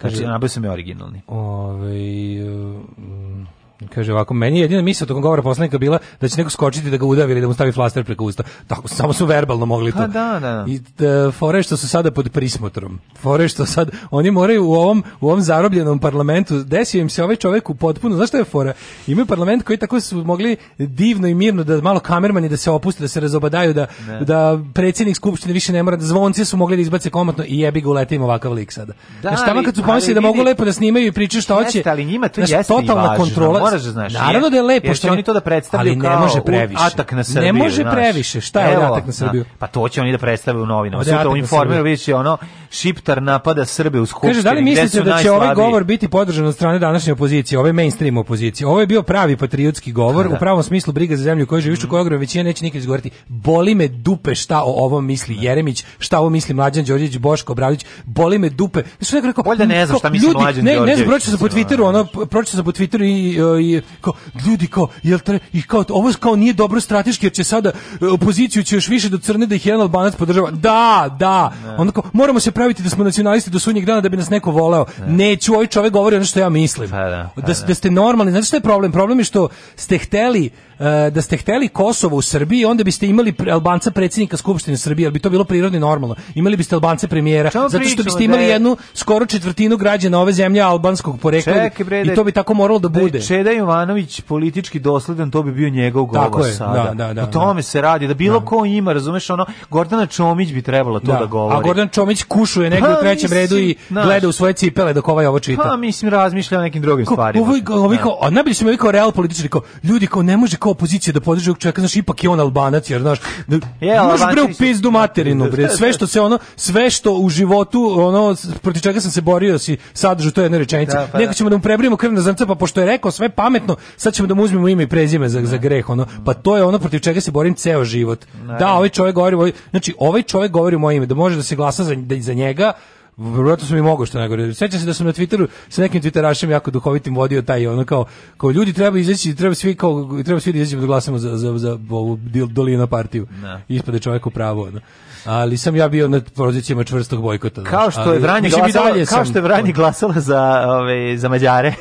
Znači, Kaže, nabavio sam je originalni. Ovaj, um, Kaže ovako, meni je jedina misla tokom govora poslanika bila da će neko skočiti da ga udavi ili da mu stavi flaster preko usta. Tako, samo su verbalno mogli to. A, pa da, da. I da, fore što su sada pod prismotrom. Fore što sad, oni moraju u ovom, u ovom zarobljenom parlamentu, desio im se ovaj čovjek u potpuno, znaš što je fora? Imaju parlament koji tako su mogli divno i mirno da malo kamermani da se opuste, da se razobadaju, da, ne. da predsjednik skupštine više ne mora, da zvonci su mogli da izbace komatno i jebi ga uleti ovakav lik sada. Da, znaš, tamo kad su pomislili da mogu lepo da snimaju i pričaju što hoće, ali njima to znaš, totalna kontrola, moraš da znaš. Naravno da je lepo što oni to da predstavljaju ali ne može previše. atak na Srbiju. Ne može znaš. previše. Šta je Evo, atak na da. Srbiju? Na, pa to će oni da predstave u novinama. Pa Sutra u informeru vidite ono Šiptar napada Srbe u skupštini. Kaže da li mislite da će ovaj govor biti podržan od strane današnje opozicije, ove mainstream opozicije? Ovo je bio pravi patriotski govor, pa da. u pravom smislu briga za zemlju koju živiš, u mhm. kojoj ogromna većina neće nikad izgovoriti. Boli me dupe šta o ovom misli da. Jeremić, šta ovo misli Mlađan Đorđević, Boško Obradović, boli me dupe. Su neko rekao, Bolje ne znam šta misli Mlađan Đorđević. Ne, ne znam, pročitao sam po Twitteru, ono pročitao sam po Twitteru i e, i kao ljudi kao jel tre i kao ovo kao nije dobro strateški jer će sada e, opoziciju će još više do crne da ih jedan Albanac podržava. Da, da. Ne. Onda kao moramo se praviti da smo nacionalisti do sunnjeg dana da bi nas neko voleo. Ne. Neću, ovaj čovjek govori ono što ja mislim. Pa da, pa da. Da. da, ste normalni. znači što je problem? Problem je što ste hteli Eh, da ste hteli Kosovo u Srbiji, onda biste imali Albanca predsjednika Skupštine Srbije, ali bi to bilo prirodno i normalno. Imali biste Albance premijera, Čemu zato što biste imali da jednu skoro četvrtinu građana ove zemlje albanskog porekla Čekaj, i to bi tako moralo da, da bude. Čeda Jovanović politički dosledan, to bi bio njegov govor tako je, sada. Da, da, da, o da. tome se radi, da bilo ko ima, razumeš, ono, Gordana Čomić bi trebala to da, govori. A Gordan Čomić kušuje negdje pa, u trećem mislim, redu i naš, gleda u svoje cipele dok ovaj ovo čita. Pa, mislim, razmišlja o nekim drugim stvarima. ovo, ovo, kao, najbolje su mi ovi kao real političari, kao, ljudi, kao, ne može, kao, kao opozicija da podrži ovog čovjeka, znaš, ipak je on Albanac, jer znaš, je, možeš bre u pizdu materinu, bre, sve što se ono, sve što u životu, ono, proti čega sam se borio, si sadržu, to je jedna rečenica. Da, pa, da. Neko ćemo da mu prebrimo krvna zrnca, pa pošto je rekao sve pametno, sad ćemo da mu uzmemo ime i prezime za, za da. greh, ono, pa to je ono protiv čega se borim ceo život. Da, da ovaj čovjek govori, znači, ovaj čovjek govori moje ime, da može da se glasa za, da, za njega, Vjerojatno sam i mogao što najgore. Sećam se da sam na Twitteru sa nekim Twitterašem jako duhovitim vodio taj ono kao kao ljudi treba izaći, treba svi kao treba svi da izađemo da glasamo za za za ovu Dolina partiju. Ne. Da. Ispade čovjek u pravo. Ono ali sam ja bio na pozicijama čvrstog bojkota. Kao što je Vranje glasala, dalje kao što je Vranje glasala za, ove, za Mađare.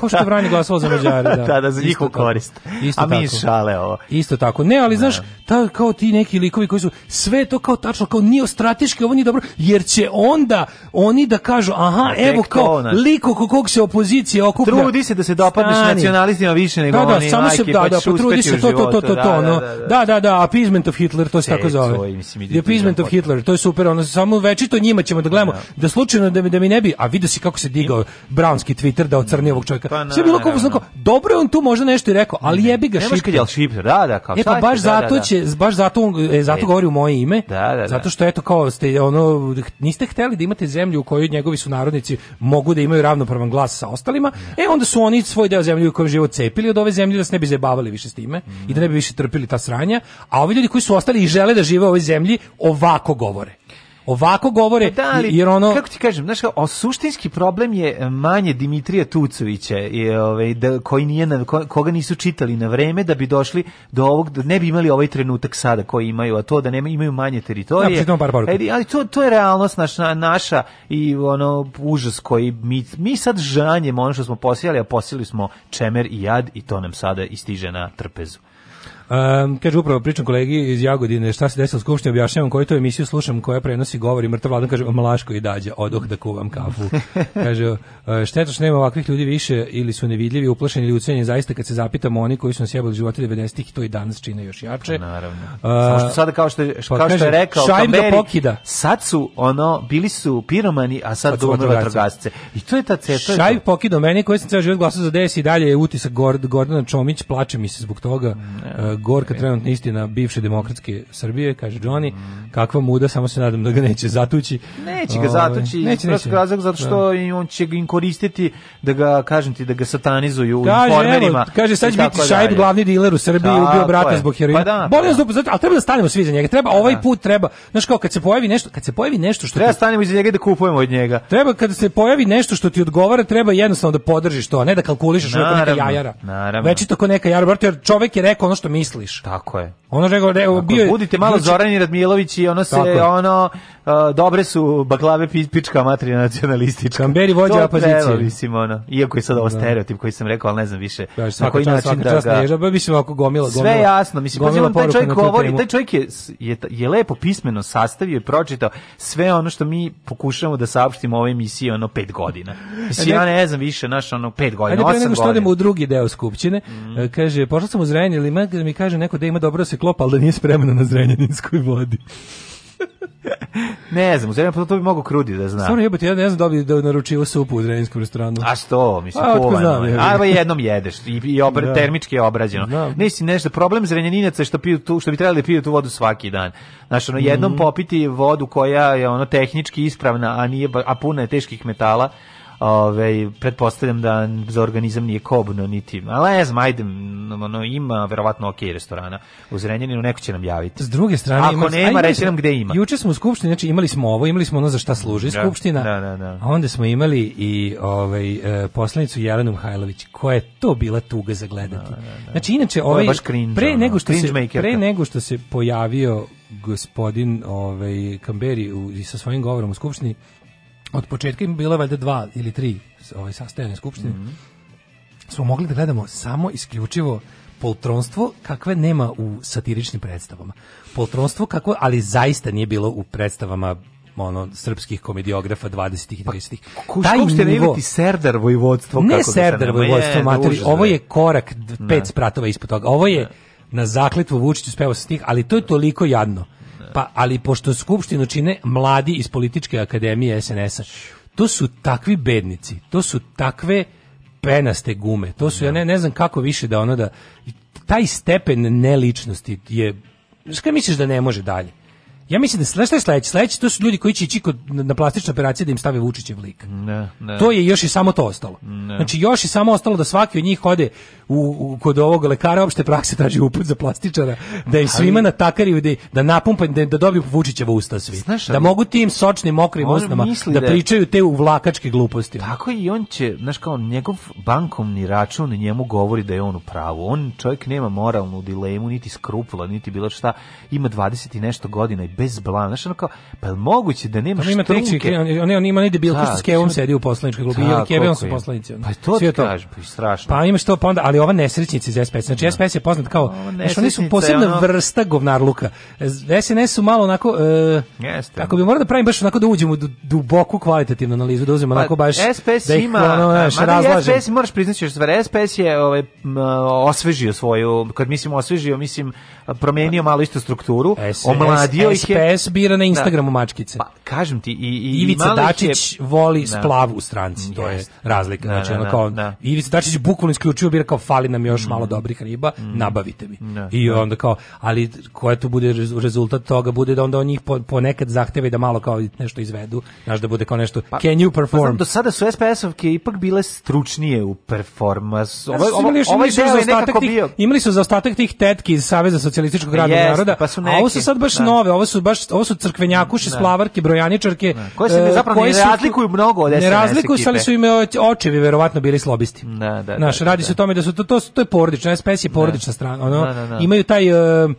kao što je Vranje glasala za Mađare, da. da, da za njihovu korist. Isto A mi šale ovo. Isto tako. Ne, ali da. znaš, ta, kao ti neki likovi koji su sve to kao tačno, kao nije strateški, ovo nije dobro, jer će onda oni da kažu, aha, evo kao liko kog se opozicija okuplja. Trudi se da se dopadneš nacionalistima više nego da, da, oni samo se, da, pa da, potrudi se to, to, to, to, to, da, da, da, appeasement da. da, of Hitler, to se tako zove. da, appeasement Advent of Hitler, to je super, ono samo večito njima ćemo da gledamo, da. da slučajno da mi, da mi ne bi, a vidi se kako se digao Brownski Twitter da ocrni ovog čovjeka. Pa, Sve bilo kao znako, dobro je on tu možda nešto i rekao, ali jebi ga šip. Nemaš kad šipter, da, da, kao. E pa baš da, da, zato će, baš zato, e, zato govori u moje ime, zato što eto kao ste, ono, niste hteli da imate zemlju u kojoj njegovi su narodnici mogu da imaju ravnopravan glas sa ostalima, e onda su oni svoj deo zemlje u kojoj život cepili od ove zemlje da se ne bi zabavali više s time i da ne bi više trpili ta sranja, a ovi ljudi koji su ostali i žele da žive u ovoj zemlji, ovako govore ovako govore da, ali, jer ono kako ti kažem znači o suštinski problem je e, manje Dimitrija Tucovića i e, ovaj da koji nije na, ko, koga nisu čitali na vreme da bi došli do ovog da ne bi imali ovaj trenutak sada koji imaju a to da nema imaju manje teritorije da, e, ali to to je realnost naša naša i ono užas koji mi mi sad žanjemo ono što smo posijali a posijali smo čemer i jad i to nam sada istiže na trpezu Um, kaže upravo pričam kolegi iz Jagodine šta se desilo u skupštini, objašnjavam koju to emisiju slušam koja prenosi govori mrtav vladan, kaže Malaško i dađa, odoh da kuvam kafu. kaže, e, šteta što nema ovakvih ljudi više ili su nevidljivi, uplašeni ili ucenjeni, zaista kad se zapitamo oni koji su nas jebali živote 90-ih, to i danas čine još jače. Naravno. Uh, što sada kao što, je, pa kao što je rekao Kamberi, pokida. sad su ono, bili su piromani, a sad su vatrogasce. I to je ta ceta. Šajb pokida meni koji sam ceo život glasao za DS i dalje je utisak Gord, Gordana Čomić, plače mi se zbog toga. Mm, gorka trenutna istina bivše demokratske Srbije, kaže Johnny, kakva muda, samo se nadam da ga neće zatući. Neće ga ovaj, zatući, iz neće, neće. razlog zato što da. i on će ga koristiti da ga, kažem ti, da ga satanizuju u kaže, informerima. Evo, kaže, sad će biti šajb glavni diler u Srbiji, da, ubio brata zbog heroina. Pa da, pa Bolje da. ali treba da stanemo svi za njega, treba da. ovaj put, treba, znaš kao, kad se pojavi nešto, kad se pojavi nešto što... Treba ti, stanemo iza njega i da kupujemo od njega. Treba, kad se pojavi nešto što ti odgovara, treba jednostavno da podržiš to, a ne da kalkulišeš neka jajara. Naravno. Već to neka jajara, jer čovek je rekao ono što mi misliš. Tako je. Ono rekao, ne, bio Budite malo juče... Zoran i Radmilović i ono se, ono, uh, dobre su baklave pička materija nacionalistička. Kamberi vođa opozicije. To mislim, ono, iako je sad ovo da. stereotip koji sam rekao, al ne znam više da, na koji čas, način da ga... Ježa, mislim, ako gomila, gomila, Sve jasno, mislim, gomila pa taj čovjek govori, taj čovjek je, je, je lepo pismeno sastavio i pročitao sve ono što mi pokušavamo da saopštimo ovoj emisiji, ono, pet godina. Mislim, e, ja ne znam više, naš, ono, pet godina, osam godina. Ajde, pre nego što idemo u drugi deo skupštine, mhm. e, kaže, pošla sam u Zrenje, ali mi kaže neko da ima dobro da se klop, ali da nije spremno na zrenjaninskoj vodi. ne znam, zemlja to, pa to bi mogo krudi da zna. Stvarno jebote, ja ne znam da bi da naručio supu u dreninskom restoranu. A što, mislim, a, povano. Je. A, pa jednom jedeš i, i obr, da. termički je obrađeno. Da. Nisi nešto, problem zrenjaninaca je što, piju tu, što bi trebali da piju tu vodu svaki dan. Znaš, ono, jednom mm popiti vodu koja je ono tehnički ispravna, a, nije, a puna je teških metala, ovaj pretpostavljam da za organizam nije kobno niti, ali ne znam, ajde, ono, ima verovatno ok restorana u Zrenjaninu, neko će nam javiti. S druge strane, ako ima, nema, reći nam gde ima. Juče smo u skupštini, znači imali smo ovo, imali smo ono za šta služi da, skupština, da, da, da. a onda smo imali i ovaj, e, poslanicu Jelenu Mihajlović, koja je to bila tuga za gledati. Da, da, da. znači, inače, ovaj, cringe, pre, nego što se, pre nego što se pojavio gospodin ovaj, Kamberi u, sa svojim govorom u skupštini, od početka im bila valjda dva ili tri ovaj sastajanja skupštine. Mm -hmm. Smo mogli da gledamo samo isključivo poltronstvo kakve nema u satiričnim predstavama. Poltronstvo kakvo, ali zaista nije bilo u predstavama ono srpskih komediografa 20-ih i 30-ih. Pa, Taj nivo ti Serdar vojvodstvo ne kako da Serdar vojvodstvo materi, ovo da. je korak ne. pet spratova ispod toga. Ovo je ne. na zakletvu Vučiću spevao sa tih, ali to je toliko jadno. Pa, ali pošto skupštinu čine mladi iz političke akademije SNS-a, to su takvi bednici, to su takve penaste gume, to su, ja ne, ne znam kako više da ono da, taj stepen neličnosti je, šta misliš da ne može dalje? Ja mislim da sledeće sledeće sledeće to su ljudi koji će ići kod na plastične operacije da im stave Vučićev lik. Ne, ne. To je još i samo to ostalo. Ne. Znači još i samo ostalo da svaki od njih ode u, u kod ovog lekara opšte prakse traži uput za plastičara da im svima ali... natakari da da napumpa da, da dobiju Vučićeva usta svi. Znaš, da ali... da mogu tim sočnim mokrim usnama da, da, pričaju te uvlakačke gluposti. Tako i on će, znaš kao njegov bankovni račun njemu govori da je on u pravu. On čovjek nema moralnu dilemu, niti skrupula, niti bilo šta. Ima 20 i nešto godina i bez blama. Znaš, ono kao, pa je moguće da nemaš pa ima trunke? On, on, on ima negde bilku što s Kevom sedi u poslaničkoj klupi, ili Kevom su poslanici. Pa to ti kažeš, pa strašno. Pa imaš to, pa onda, ali ova nesrećnica iz SPS, znači da. SPS je poznat kao, znači oni su posebna vrsta govnarluka. SNS su malo onako, uh, ako bi morao da pravim baš onako da uđemo u duboku kvalitativnu analizu, da uzmemo pa onako baš, SPS da ih ima, ono, znaš, razlažem. SPS, moraš priznaći, SPS je ovaj, osvežio svoju, kad mislim osvežio, mislim promenio pa- malo istu strukturu, SS, omladio ih je. SPS bira na da. Instagramu mačkice. Pa, kažem ti, i, i Ivica Dačić je... voli da. splavu u stranci, to je razlika. Da, znači, ono kao, Ivica Dačić bukvalno isključio bira kao fali nam još mm. malo dobrih riba, mm. nabavite mi. Ne, I onda kao, ali koja tu bude rezultat toga, bude da onda on njih ponekad zahteve da malo kao nešto izvedu, znaš da bude kao nešto, pa, can you pa perform? Pa znam, do sada su SPS-ovke ipak bile stručnije u performance. Ovo, pa ovo, ovaj, ovaj deo je nekako tih, bio... Imali su za ostatak tih tetki iz Saveza socijalističkog radnog Jeste, naroda. Pa su neke, a ovo su sad baš da. nove, ovo su baš ovo su crkvenjakuše, da. splavarke, brojaničarke, da. koje se ne zapravo ne razlikuju mnogo od SNS Ne razlikuju, ali su im e, očevi verovatno bili slobisti. Da, da, da Naš, radi da. se o tome da su to to, to je porodično, SPS je da. porodična strana, ono, imaju taj uh,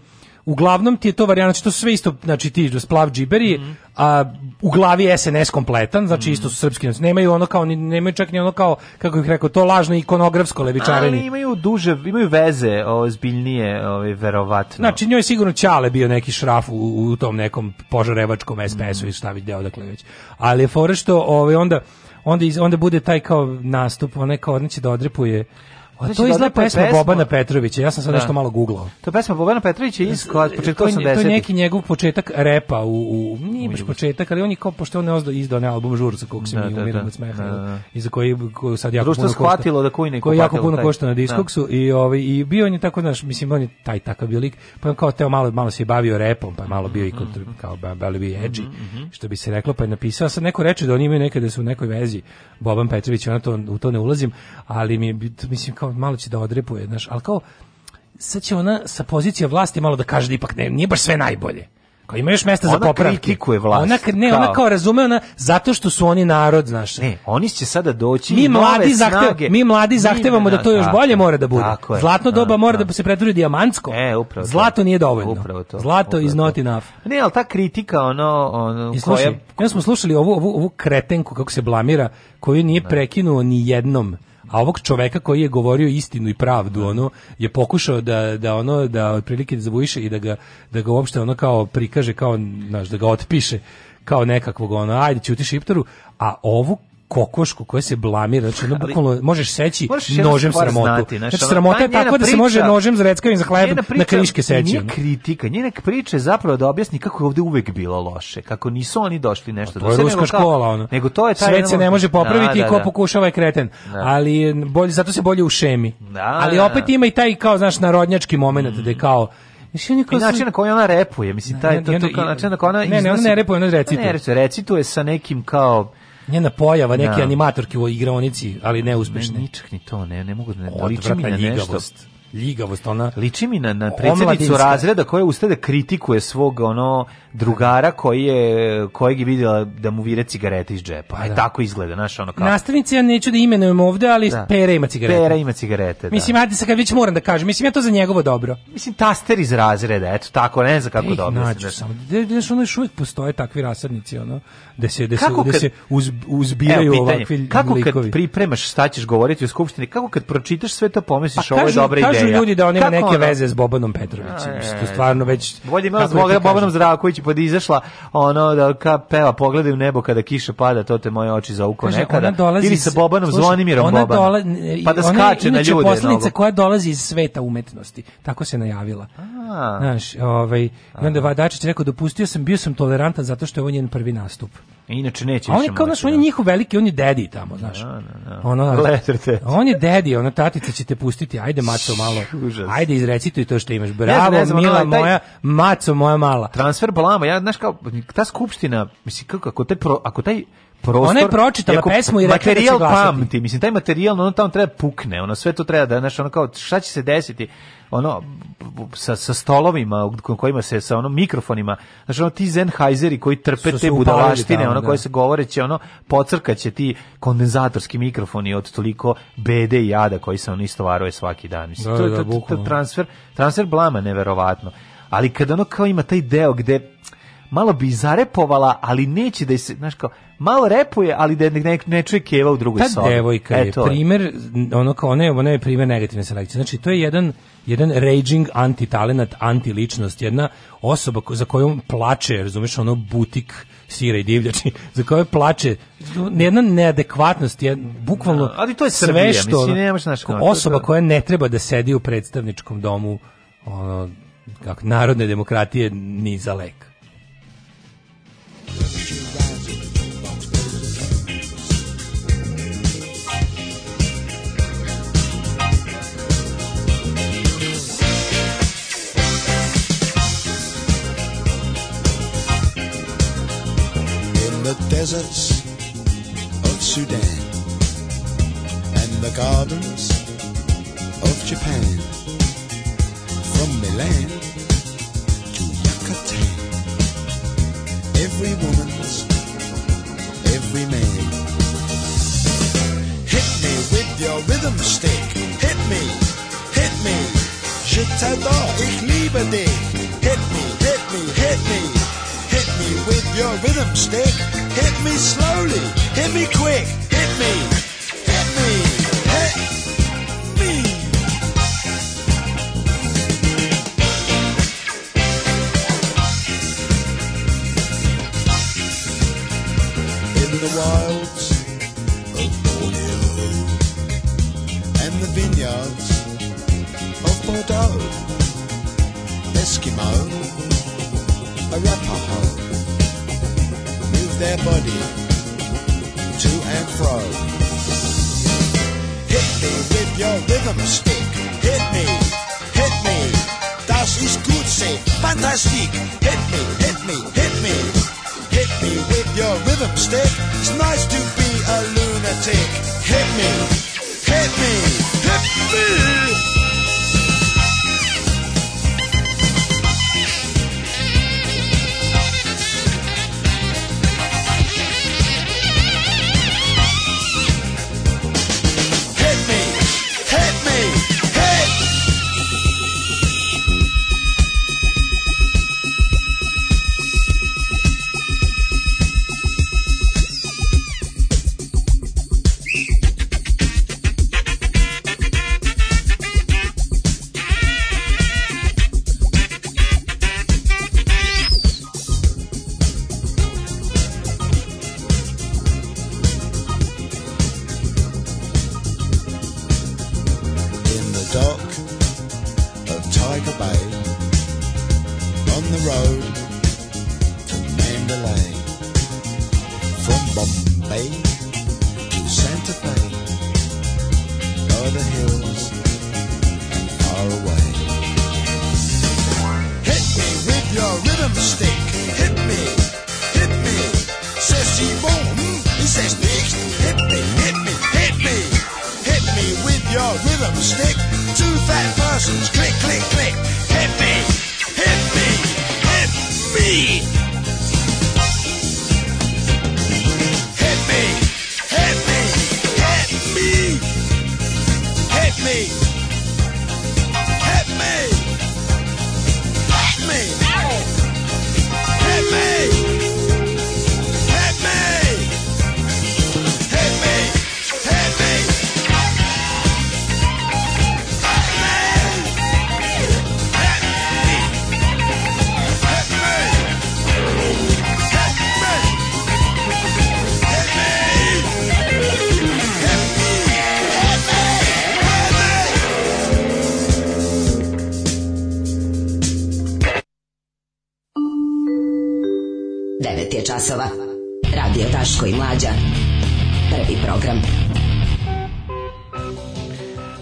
Uglavnom ti je to varijanta znači što sve isto, znači ti splav džiberi, mm -hmm a u glavi SNS kompletan, znači mm. isto su srpski, nemaju ono kao nemaju čak ni ono kao kako bih rekao to lažno ikonografsko levičareni. Ali imaju duže, imaju veze, ozbiljnije, ovaj verovatno. Znači njoj sigurno Ćale bio neki šraf u, u tom nekom požarevačkom SPS-u mm. i šta deo dakle već. Ali je fora što ovaj onda onda iz, onda bude taj kao nastup, ona kao odneće znači da odrepuje A to znači, pa je izgleda pesma Bobana Petrovića. Ja sam sad da. nešto malo googlao. To je pesma Bobana Petrovića iz početka 80. To je neki njegov početak repa u, u nije baš početak, ali on je kao pošto on je izdao ne album Žurca kog se mi da, da umiramo da. od smeha. Da, da, da. I za koji koju sad jako Društvo puno košta. shvatilo da koji neko jako puno taj. košta na diskoksu i ovaj i bio on je tako naš mislim on je taj takav bio lik. Pa on kao teo malo malo se bavio repom, pa malo bio i kontr, mhm, mhm. kao bavio bi edgy, mhm, što bi se reklo, pa je napisao sad neko reče da oni imaju nekada su u nekoj vezi Boban Petrović, ona to u to ne ulazim, ali mi mislim kao malo će da odrepuje, znaš, ali kao sad će ona sa pozicije vlasti malo da kaže da ipak ne, nije baš sve najbolje. Kao ima još mesta za popravke. Ona kritikuje vlast. Ona, ne, kao. ona kao razume, ona, zato što su oni narod, znaš. Ne, oni će sada doći mi mladi zahtev, Mi mladi zahtevamo da to još bolje mora da bude. Je, Zlatno doba da, mora tako. Da, da se pretvori dijamantsko. E, upravo Zlato to. nije dovoljno. Upravo to. Zlato upravo is not enough. Ne, ali ta kritika, ono, ono I slušaj, koja... Ja smo slušali ovu, ovu, ovu kretenku, kako se blamira, koju nije da. prekinuo ni jednom a ovog čoveka koji je govorio istinu i pravdu, da. ono je pokušao da da ono da otprilike zavuiše i da ga da ga uopšte ono kao prikaže kao naš da ga otpiše kao nekakvog ono ajde ćuti šipteru a ovu kokošku koja se blamira, znači ono bukvalno možeš seći nožem sramotu. Znati, znači, znači sramota pa je tako priča, da se može nožem zreckavim za hleb na kriške seći. Njena kritika, njena priča je zapravo da objasni kako je ovde uvek bilo loše, kako nisu oni došli nešto. A to je ruska nego škola, ono. Nego to je taj Svet se ne može popraviti da, i da, ko da. pokušava je kreten. Da. Ali bolje, zato se bolje ušemi. Da, ali da, opet ima i taj kao, znaš, narodnjački moment mm. da je kao, Mislim, I način na koji ona repuje, mislim, taj, to, to, način na koji ona... Ne, ne, ona ne repuje, ona recituje. Ne, recituje sa nekim kao njena pojava neke da. animatorke u igraonici, ali neuspešne. Ne, ničak ni to, ne, ne mogu da ne dođe na ljigavost. nešto. Ljigavost, ona... Liči mi na, na predsjednicu razreda koja ustade kritikuje svog ono drugara koji je kojeg je videla da mu vire cigarete iz džepa. E, Aj da. tako izgleda, znaš, ono kao. Nastavnice ja neću da imenujem ovde, ali da. Pera ima cigarete. Pera ima cigarete, da. Mislim, ajde sad kad već moram da kažem, mislim ja to za njegovo dobro. Mislim taster iz razreda, eto tako, ne znam kako dobro. Nađu, samo, da znaš, ono još uvijek postoje takvi rasadnici, ono, da se, da se, da se uz, uzbiraju evo, pitanje, ovakvi Kako likovi. kad pripremaš šta ćeš govoriti u skupštini, kako kad pročitaš sve to pomisliš, pa, ovo je dobra ideja. Kažu ljudi da on ima neke veze s Bobanom Petrovićem, što e, stvarno već... Bolje ima s da Bobanom Zdravkovićem, pa da izašla ono da ka peva pogledaj u nebo kada kiša pada, to te moje oči za uko nekada. Dolazi Ili sa Bobanom sluša, Zvonimirom ona Bobanom. Dola, pa da skače na ljude. Poslanica koja dolazi iz sveta umetnosti, tako se najavila. A. Znaš, ovaj, onda Dačić rekao dopustio sam, bio sam tolerantan zato što je ovo njen prvi nastup. E, inače neće on više. On kao naš, on je da. njihov veliki, on je dedi tamo, znaš. No, no, no. Ono, Letrte. on je dedi, ona tatica će te pustiti. Ajde maco malo. Ajde izrecituj to što imaš. Bravo, ne znam, ne znam, mila taj... moja, maco moja mala. Transfer blama, ja znaš kao ta skupština, misli, kako ako taj pro, ako taj prostor. Ona je pročitala jako, pesmu i rekla materijal da će glasati. pamti, mislim taj materijal ono tamo treba da pukne, ono sve to treba da znaš ono kao šta će se desiti ono sa, sa stolovima kojima se sa onom mikrofonima znači ono ti Sennheiseri koji trpe te budalaštine da, ono da. koje se govoreće ono pocrkaće ti kondenzatorski mikrofoni od toliko BD i jada koji se ono istovaruje svaki dan mislim da, to, da, to, to, transfer transfer blama neverovatno ali kada ono kao ima taj deo gde malo bi zarepovala, ali neće da se, znaš kao, malo repuje, ali da ne, ne čuje keva u drugoj Ta sobi. Ta devojka je, e, primer, ono kao, ona je, ona je primer negativne selekcije. Znači, to je jedan, jedan raging anti-talenat, anti-ličnost, jedna osoba za kojom plače, razumeš, ono butik sira i divljači, znači, za koje plače jedna neadekvatnost, je bukvalno ali to je Srbija, sve što mislim, nemaš naš osoba koja ne treba da sedi u predstavničkom domu ono, kako, narodne demokratije ni za lek. In the deserts of Sudan and the gardens of Japan. From Milan every woman's every man. Hit me with your rhythm stick. Hit me, hit me. Je t'adore, ich liebe dich. Hit me, hit me, hit me. Hit me with your rhythm stick. Hit me slowly, hit me quick, hit me. in the wilds of Borneo and the vineyards of Bordeaux, Eskimo, Arapaho, move their body to and fro. Hit me with your rhythm stick, hit me, hit me. Das ist gut, say, fantastic. Hit me, hit me, hit me hit me with your rhythm stick. It's nice to be a lunatic. Hit me, hit me, hit me. časova. Radio Taško i Mlađa. Prvi program.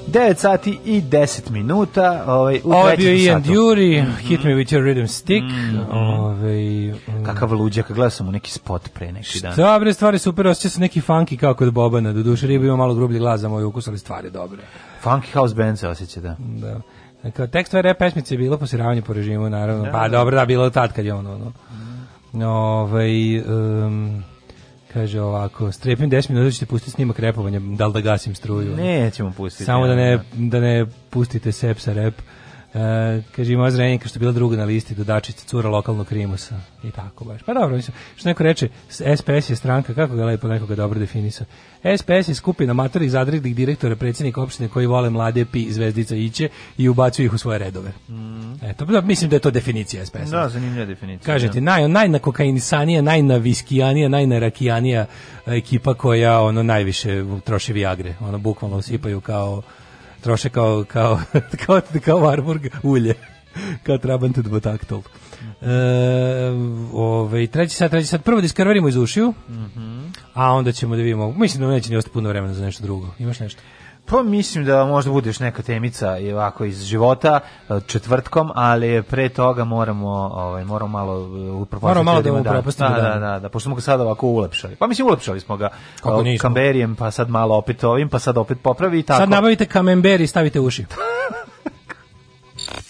9 sati i 10 minuta. Ovaj, u Ovo je bio Ian Dury, mm -hmm. Hit Me With mhm. Your Rhythm Stick. Mm -hmm. ovaj, um, Kakav luđak, gledao sam u neki spot pre neki dan. Šta, bre, stvari super, osjeća se neki funky kao kod Bobana, do duše riba ima malo grublji glas za moj ukus, ali stvari dobre. Funky house band se osjeća, da. Da. Kao tekst ove pesmice je bilo posiravanje po režimu, naravno. Da. Pa da. dobro, da, bilo tad kad je ono, ono Ovaj, um, kaže ovako, strepim 10 minuta da ćete pustiti snimak repovanja, da li da gasim struju? Nećemo pustiti. Samo da ne, da ne pustite sepsa rep. E, kaže, moja zrenjika što je bila druga na listi, dodačica cura lokalnog krimusa. I tako baš. Pa dobro, mislim, što neko reče, SPS je stranka, kako ga lepo nekoga dobro definisa. SPS je skupina matora iz adrednih direktora, predsjednika opštine koji vole mlade pi zvezdica iće i ubacuju ih u svoje redove. Mm. Eto, da, mislim da je to definicija SPS. Da, zanimljiva definicija. Kažete, ja. Da. naj, najnakokajnisanija, najnaviskijanija, najnarakijanija ekipa koja ono najviše troši viagre. Ono bukvalno usipaju kao troše kao, kao, kao, kao Warburg ulje, kao Trabant dvotaktol. E, ove, ovaj, treći sat, treći sat. Prvo da iz ušiju, mm -hmm. a onda ćemo da vidimo. Mislim da neće ni ostati puno vremena za nešto drugo. Imaš nešto? Pa mislim da možda budeš neka temica i ovako iz života četvrtkom, ali pre toga moramo ovaj moramo malo moramo malo da mu da, da, da, da, pošto smo ga sad ovako ulepšali. Pa mislim ulepšali smo ga kamberijem, pa sad malo opet ovim, pa sad opet popravi i tako. Sad nabavite kamember i stavite uši.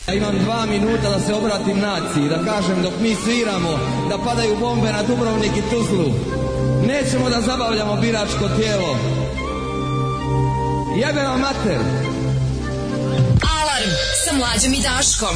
Ja imam dva minuta da se obratim naciji, da kažem dok mi sviramo, da padaju bombe na Dubrovnik i Tuzlu. Nećemo da zabavljamo biračko tijelo, Jebe vam mater! Alarm sa mlađom i Daškom.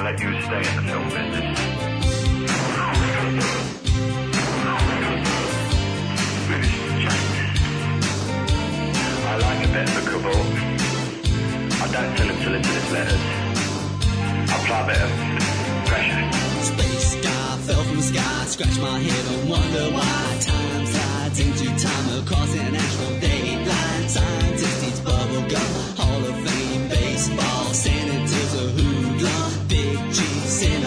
gonna let you stay in the film business. I like a bit of a cabal. I don't him letters. I apply a bit of pressure. Space guy fell from the sky, scratch my head and wonder why. Time slides into time across an astral dateline. Scientists bubble gum, Hall of Fame baseball, Santa Jesus.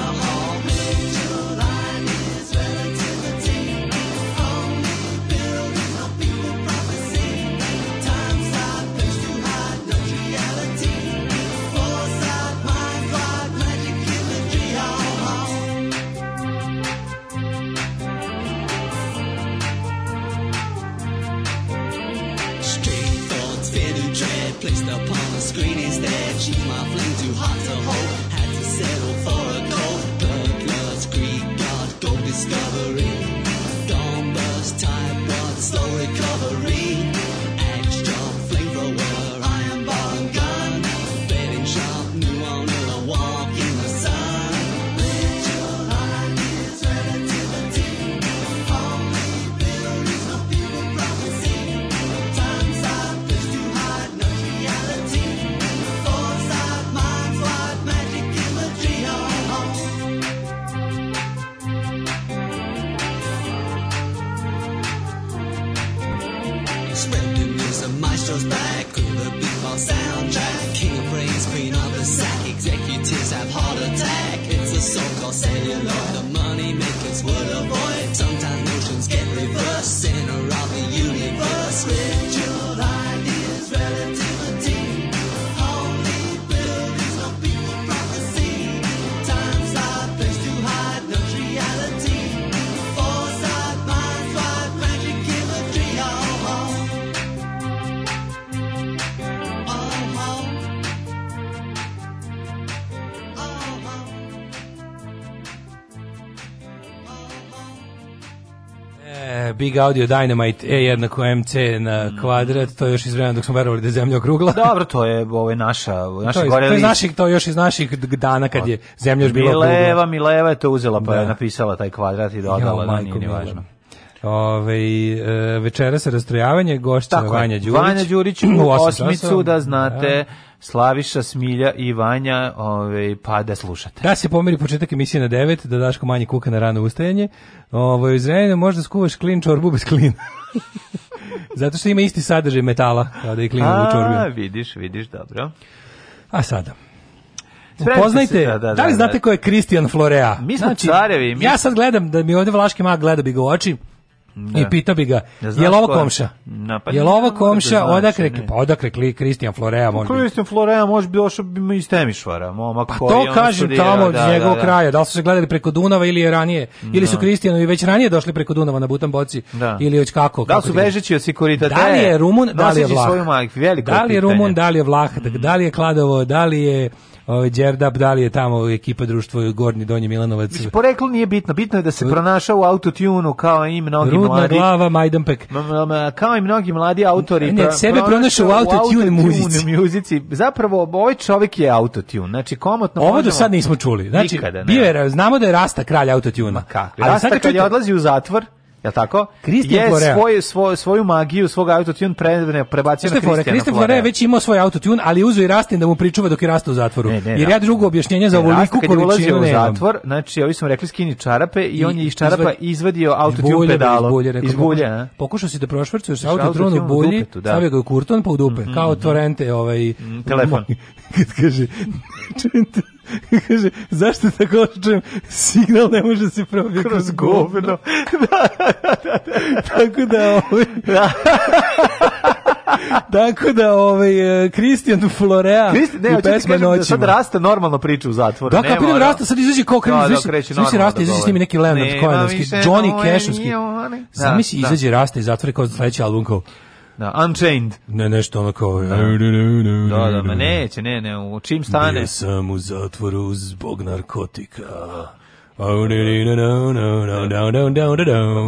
Big Audio Dynamite E jednako MC na mm. kvadrat, to je još iz vremena dok smo verovali da je zemlja okrugla. Dobro, to je ovo ovaj, je naša, naša to, je, gore to, je naših, to je još iz naših dana kad je zemlja još bila okrugla. Mileva, Mileva je to uzela pa da. je napisala taj kvadrat i dodala, jo, da nije, nije važno. Ove, e, večera se rastrojavanje, gošća Vanja Đurić. Vanja Đurić u osmicu, da znate. Ja da. Slaviša, Smilja i Vanja, ovaj pa da slušate. Da se pomeri početak emisije na 9, da Daško manje kuka na rano ustajanje. Ovo, izredno, možda skuvaš klin čorbu bez klina. Zato što ima isti sadržaj metala, da je klina u čorbi. A, vidiš, vidiš, dobro. A sada. Poznajte, se, da, da, da, li da, da. znate ko je Kristijan Florea? Mi smo znači, carevi. Mi... Ja sad gledam, da mi ovde Vlaški mag gleda bi ga u oči, Da. I pitao bi ga, je li ovo komša? Na, pa je li ovo da komša? odakle, pa odakle kli Kristijan pa Florea može biti. Kristijan Florea može bi došao iz Temišvara. Momak pa to kažem studira, tamo da, iz njegovog da, da, kraja. Da li su se gledali preko Dunava ili je ranije? Ili su Kristijanovi već ranije došli preko Dunava na Butan Boci? Ili već kako? Da li su bežeći od Sikoritate? Da li je Rumun, da li je Vlah? Da li je Rumun, mm. da li je Vlah? Da li je Kladovo, da li je ovaj Đerda Abdali je tamo ekipa društvo Gornji Donji Milanovac. Mislim, poreklo nije bitno, bitno je da se pronašao u autotunu kao i mnogi Rudna mladi. glava Majdanpek. Kao i mnogi mladi autori. Ne, sebe pronašao u autotune muzici. muzici. Zapravo, ovaj čovjek je autotune. Znači, komotno Ovo do sad nismo čuli. Znači, Nikada, bio je, znamo da je Rasta kralj autotuna. Ma kako? Rasta kad je odlazi u zatvor, je tako? Christian je Florea. Svoju, svoju, magiju, svog autotune pre, prebacio na Kristijana Christian Florea. već imao svoj autotune, ali uzu i Rastin da mu pričuva dok je rastao u zatvoru. Ne, ne, Jer da. ja drugo objašnjenje za e, ovu liku količinu ne u zatvor, znači, ovi smo rekli skini čarape i, I on je iz čarapa izved... izvadio autotune pedalo. Iz bulje, rekao, iz bulje a? Pokušao si da prošvrcuješ autotune u bulji, dupetu, da. stavio ga u kurton pa u dupe, mm -hmm. kao mhm. torrente ovaj... Mm, telefon. Kad kaže... kaže, zašto tako da očujem, signal ne može se probiti kroz, kroz govno. da, da, da, da. Tako da, ovaj... da. Tako da, ovaj, Kristijan e, Florea Christi, ne, i pesma noćima. sad raste normalno priča u zatvoru. Da, kao pitam Rasta, sad izađe kao krenu, da, da, kreće normalno. Rasta da izađe s njimi neki Leonard Cohenovski, Johnny Cashovski. misli, da, izađe Rasta iz zatvora kao sledeći album kao Da, Unchained. Ne, nešto ono kao... Da, da, da ma neće, ne, ne, u čim stane... Bio sam u zatvoru zbog narkotika.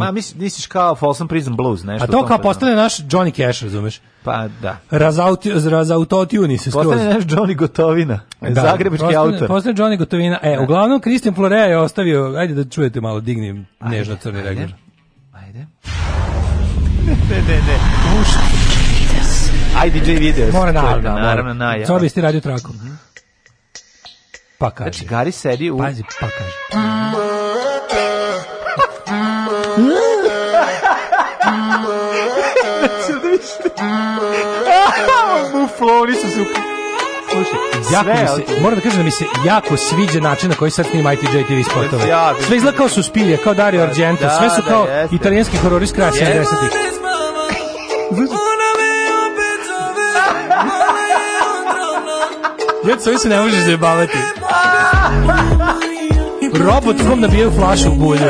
Ma misliš kao Folsom Prison Blues, nešto. A to kao postane naš Johnny Cash, razumeš? Pa da. Razauti, razautotuni se skroz. Postane naš Johnny Gotovina, da, zagrebički postane, autor. Postane Johnny Gotovina. E, uglavnom, Christian Florea je ostavio, ajde da čujete malo, digni nežno crni regler ne, ne, ne. Muški. Aj DJ Videos. Mora naravno, naravno. naravno, na. Sorry, ste radio trakom. Mhm. Pa kaže. Znači, Gari sedi u... Pazi, pa kaže. Muflo, oni su super. Slušaj, jako mi se, moram da kažem da mi se jako sviđa način na koji sad snima ITJ TV spotove. Sve izgleda kao su spilje, kao Dario da, Argento, da, sve su da, kao italijanski horori s kraja 70-ih. Ona me opet zove, ona je otrovna. Djeco, vi se ne možeš zajebavati. Robot vam nabijaju flašu u bulju.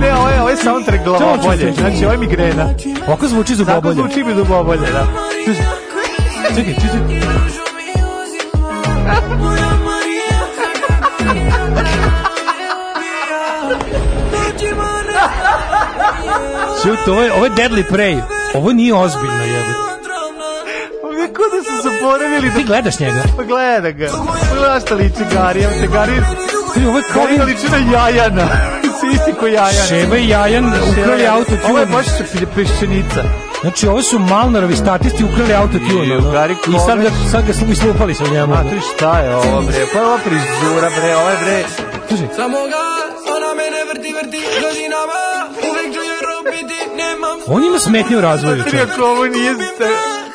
Ne, ovo je, ovo je soundtrack glava bolje. Znači, ovo je migrena. Ovako zvuči zubobolje. Tako zvuči mi zubobolje, da. Čekaj, čekaj. Čut, ovo je, ovo je Deadly Prey. Ovo nije ozbiljno, jebote. Kako da su zaboravili da... Ti gledaš njega? Pa gleda ga. Gledaš šta liči Gari, ja se Gari... Ti, ovo je kao... Gari liči na Jajana. Ti isti ko Jajan. Šeba i Jajan ukrali auto tune. Ovo je baš peščenica. Znači, ovo su Malnarovi statisti ukrali autotune. Ono. I sad ga, sad ga su islupali sa njemu. A tu šta je ovo, bre? Pa je ova prizura, bre, ovo je, bre... Samo ga, ona mene vrti, vrti, godinama. On ima smetnje u razvoju. Ovo nije...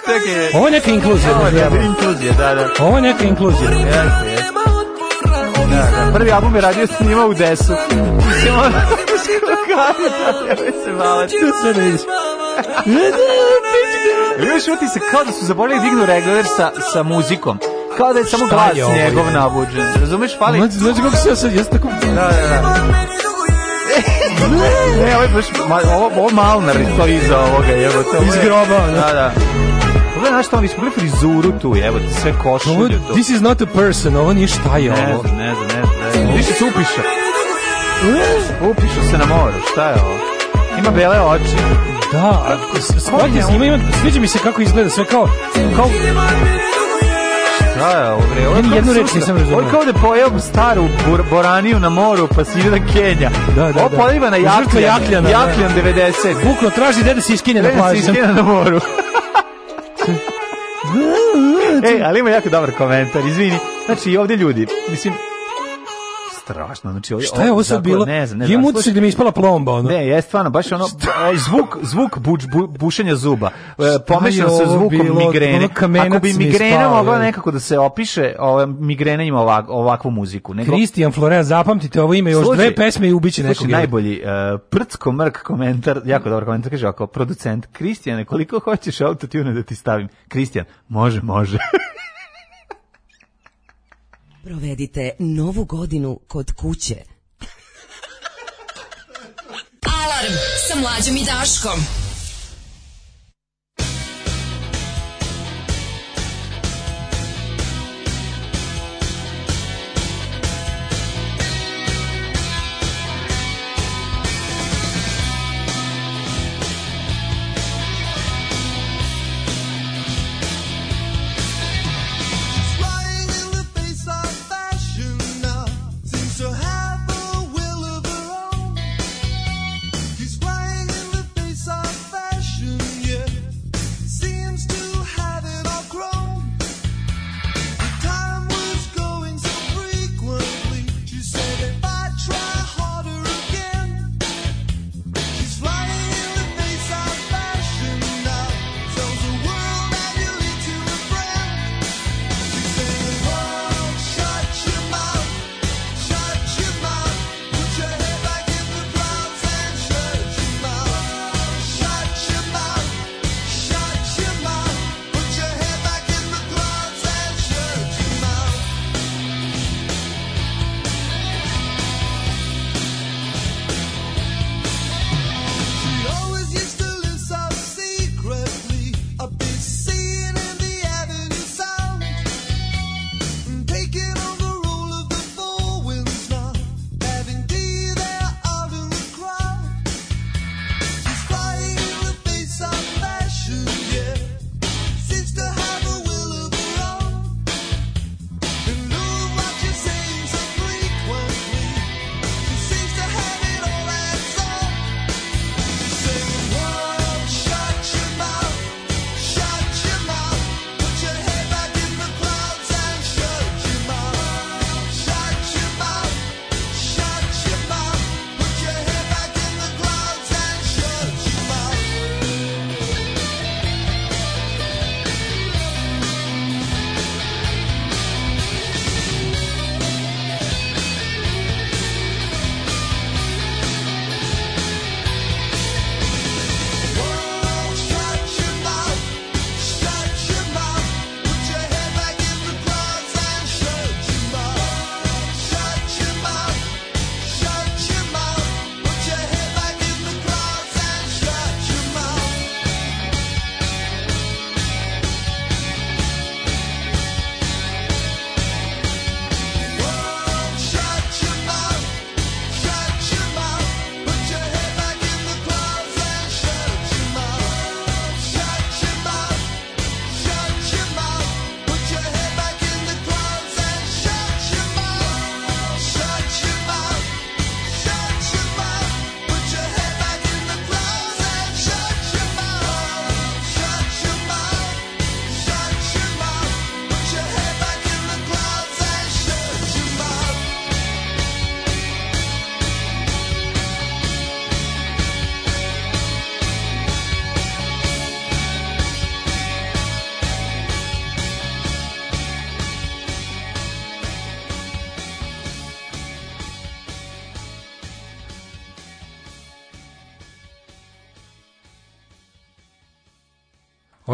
Čekaj. Ovo je neka inkluzija. Ovo je da. neka inkluzija, da, da. Ovo je neka inkluzija. Jeste, jeste. Da, da. Prvi album je radio snima u desu. Ćemo da se malo. Tu se ne vidiš. Vidiš, ti se kao da su zaboravili da dignu regler sa, sa muzikom. Kao da je samo glas njegov nabuđen. Razumeš, fali? Znači, znači kako se ja sad, jesam tako... Da, da, da. Ne, ne, ovo je baš, ovo, ovo Malnar, to iza ovoga, evo to. Iz groba, da. da, da. Pogledaj na što on ispogledaj frizuru tu, evo ti sve košulju to. This is not a person, ovo nije šta je ne ovo. ne znam, ne znam, ne znam. Više se upiša. Upiša se na moru, šta je ovo? Ima bele oči. Da, shvatio sam, ima, ima, sviđa mi se kako izgleda sve kao, kao, Da, da bre, ovo je jednu reč nisam razumio. Ovo je kao da pojeo staru bor, boraniju na moru, pa si na Kenja. Da, da, da. Ovo pojeva na Jakljan, Jakljan, da, da. Jakljan 90. Bukno traži gde da se iskine na plaži. se iskine na moru. Ej, ali ima jako dobar komentar, izvini. Znači, i ovde ljudi, mislim, strašno. Znači, ovo, Šta je ovo sad bilo? Ne znam, ne znam. Imuci gde mi ispala plomba, ono. Ne, je stvarno, baš ono, e, zvuk, zvuk buč, bu, bušenja zuba. E, Pomešano sa zvukom bilo, migrene. Ono Ako bi migrena mogla nekako da se opiše, ove, migrena ima ovak, ovakvu muziku. Nego... Christian Florea, zapamtite ovo ime, još služi, dve pesme i ubiće nekog. Slušaj, najbolji, uh, e, prcko mrk komentar, jako dobar komentar, kaže ako producent, Kristijane, koliko hoćeš autotune da ti stavim? Kristijan, može, može. Provedite novu godinu kod kuće. Alarm sa mlađom i Daškom.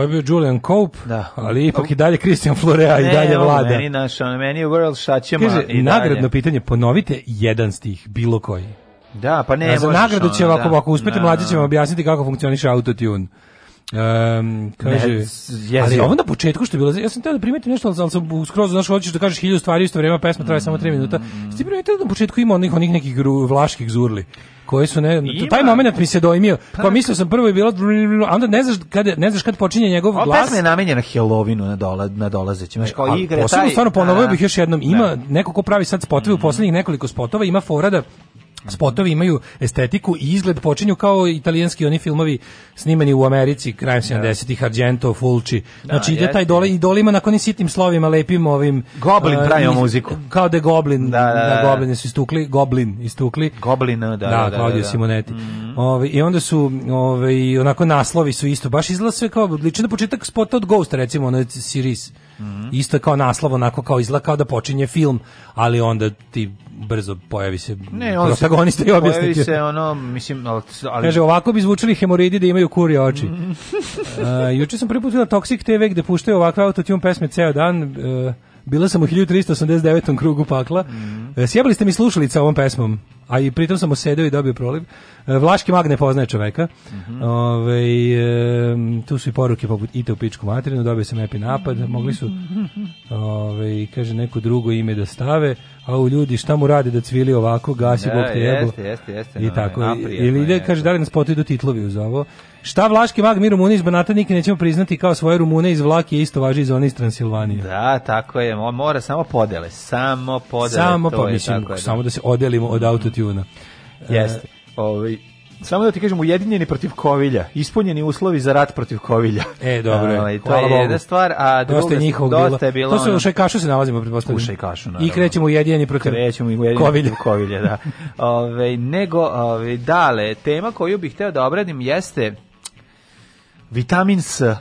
je bio Julian Cope, da. ali ipak i dalje Christian Florea ne, i dalje ovo, vlada. Meni, naš, on, meni je world šta ćemo Kaže, i dalje. nagradno pitanje, ponovite jedan stih, bilo koji. Da, pa ne, možeš. Nagradu će da. ovako, ako uspete, da, mlađi će vam da, objasniti kako funkcioniše autotune. Um, kaže, ne, jezio. ali ovo na mm. početku što je bilo, ja sam teo da primetim nešto, ali sam skroz, znaš, hoćeš da kažeš hiljadu stvari isto vrijeme, pesma traje mm, samo 3 minuta. Ti primetio da na početku ima onih, onih nekih gru, vlaških zurli koje su ne ima. taj moment mi se doimio Pa, pa mislio sam prvo je bilo onda ne znaš kad ne znaš kad počinje njegov glas. Pesma je namenjena Halloweenu na dola na dolazećem. Baš kao igre taj. Posebno stvarno ponovio bih još jednom ima neko ko pravi sad spotove mm. u poslednjih nekoliko spotova ima forada Spotovi imaju estetiku i izgled počinju kao italijanski oni filmovi snimani u Americi krajem 70-ih, da. Argento, Fulci. Da, znači ide taj dole i dole ima na konim sitnim slovima lepim ovim Goblin pravio muziku. Kao da Goblin, da, da, da, da Goblin su istukli, Goblin istukli. Goblin, da, da, da, da, Claudio Simonetti. Mhm. ovaj I onda su ovaj onako naslovi su isto baš izgleda sve kao liči na početak spota od Ghost recimo, onaj series. Mm -hmm. Isto kao naslov, onako kao izgleda kao da počinje film, ali onda ti brzo pojavi se ne, on protagonista se, i objasniti. Pojavi se ono, mislim, ali... Kaže, ovako bi zvučali hemoridi da imaju kurje oči. uh, juče sam priputila Toxic TV gde puštaju ovakve autotune pesme ceo dan. Uh, bila sam u 1389. krugu pakla. Mm. E, sjebali ste mi slušalica ovom pesmom a i pritom sam osedeo i dobio proliv. E, Vlaški mag ne poznaje čoveka. Mm -hmm. Ove, e, tu su i poruke poput ite u pičku materinu, dobio sam epi napad, mogli su ove, kaže neko drugo ime da stave, a u ljudi šta mu radi da cvili ovako, gasi da, bok te jebo. Jeste, jeste, jeste. I tako. No, ili ide, kaže, da li nas potidu titlovi uz ovo. Šta Vlaški mag mi Rumuni iz Banata nećemo priznati kao svoje Rumune iz Vlake, isto važi iz one iz Transilvanije. Da, tako je, mora samo podele, samo podele. Samo, to pa, mislim, da. samo da se odelimo od auto autotuna. Jeste. E, ovaj Samo da ti kažem, ujedinjeni protiv Kovilja. Ispunjeni uslovi za rat protiv Kovilja. E, dobro je. Ovaj, to Hvala je Bogu. jedna stvar, a druga, dosta je njihovog dosta je bilo. To se u Šajkašu se nalazimo, pretpostavljam. U Šajkašu, naravno. I krećemo ujedinjeni protiv krećemo ujedinjeni Kovilja. Protiv kovilja da. ove, ovaj, nego, ove, ovaj, dale, tema koju bih hteo da obradim jeste vitamin S. E,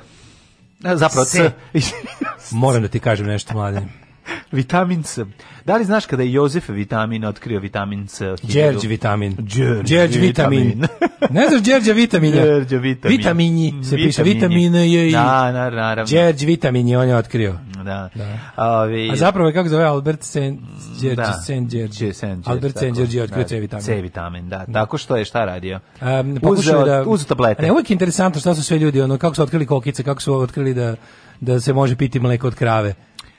zapravo C. Moram da ti kažem nešto, mladen. Vitamin C. Da li znaš kada je Jozef Vitamin otkrio vitamin C? Đerđ Vitamin. Đerđ Vitamin. ne znaš Đerđa Vitaminja? Đerđa Vitamin. Vitamini se piše. Vitamin je i... Da, na, naravno. Đerđ Vitamin je on je otkrio. Da. da. Ovi... A zapravo je kako zove Albert Sen... Đerđ da. Sen Đerđ. Albert Sen Đerđ je otkrio da, C vitamin. C vitamin, da. da. Tako što je šta radio? Um, Uzeo da... Uzu tablete. Ne, uvijek je interesantno šta su sve ljudi, ono, kako su otkrili kokice, kako su otkrili da da se može piti mleko od krave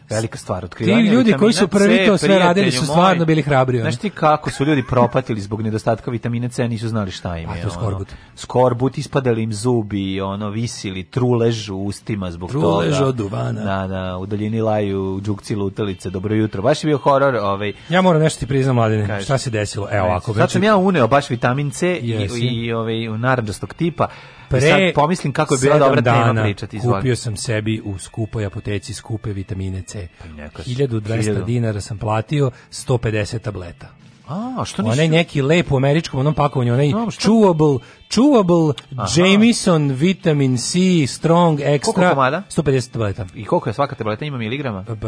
velika stvar otkrivanje. Ti ljudi koji su prvi to sve radili su stvarno moj, bili hrabri. Znaš ti kako su ljudi propatili zbog nedostatka vitamina C, nisu znali šta im je. A to je skorbut. Ono, skorbut, ispadali im zubi, ono, visili, trulež u ustima zbog truležu toga. Trulež od duvana. Da, da, u daljini laju, džukci lutalice, dobro jutro. Baš je bio horor. Ovaj. Ja moram nešto ti priznam, mladine. Kaži. Šta se desilo? Evo, ako... već... Sad sam ja uneo baš vitamin C yes. i, i, ovaj, narandžastog tipa Pre I sad pomislim kako je bila dobra dana tema pričati. Izvoli. Kupio sam sebi u skupoj apoteci skupe vitamine C. 1200 pa 1000. dinara sam platio, 150 tableta. A, što nisi? Onaj neki lepo američkom onom pakovanju, onaj no, chewable, Chewable Aha. Jameson Vitamin C Strong Extra. Koliko komada? 150 tableta. I koliko je svaka tableta? Ima miligrama? Pa, pa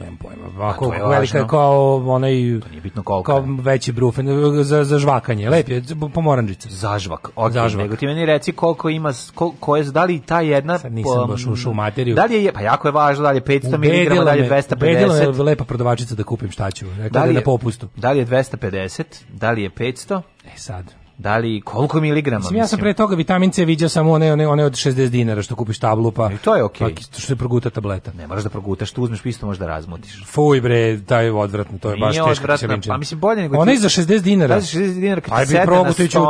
nemam pojma. Ako to je velika je kao onaj... To nije bitno koliko. Kao veći brufen za, za žvakanje. Lep je, pomoranđica. Zažvak. Okay. Zažvak. Nego ti meni reci koliko ima, ko, je, da li ta jedna... Sad nisam baš ušao u materiju. Da li je, pa jako je važno, da li je 500 miligrama, da li je 250. Ubedila me lepa prodavačica da kupim šta ću. Rekla da, da, da li je, da je na popustu. Da li je 250, da li je 500? E sad. Da li koliko miligrama? Mislim, ja sam pre toga vitamin C viđao samo one, one, one od 60 dinara što kupiš tablu pa. I to je okej. Okay. Pa što se proguta tableta. Ne, moraš da progutaš, tu uzmeš pisto, možeš da razmutiš. Fuj bre, taj je odvratno, to je Nije baš teško. Da pa mislim bolje nego. Ona je za 60 dinara. Da, 60 dinara kad Aj, ti sedne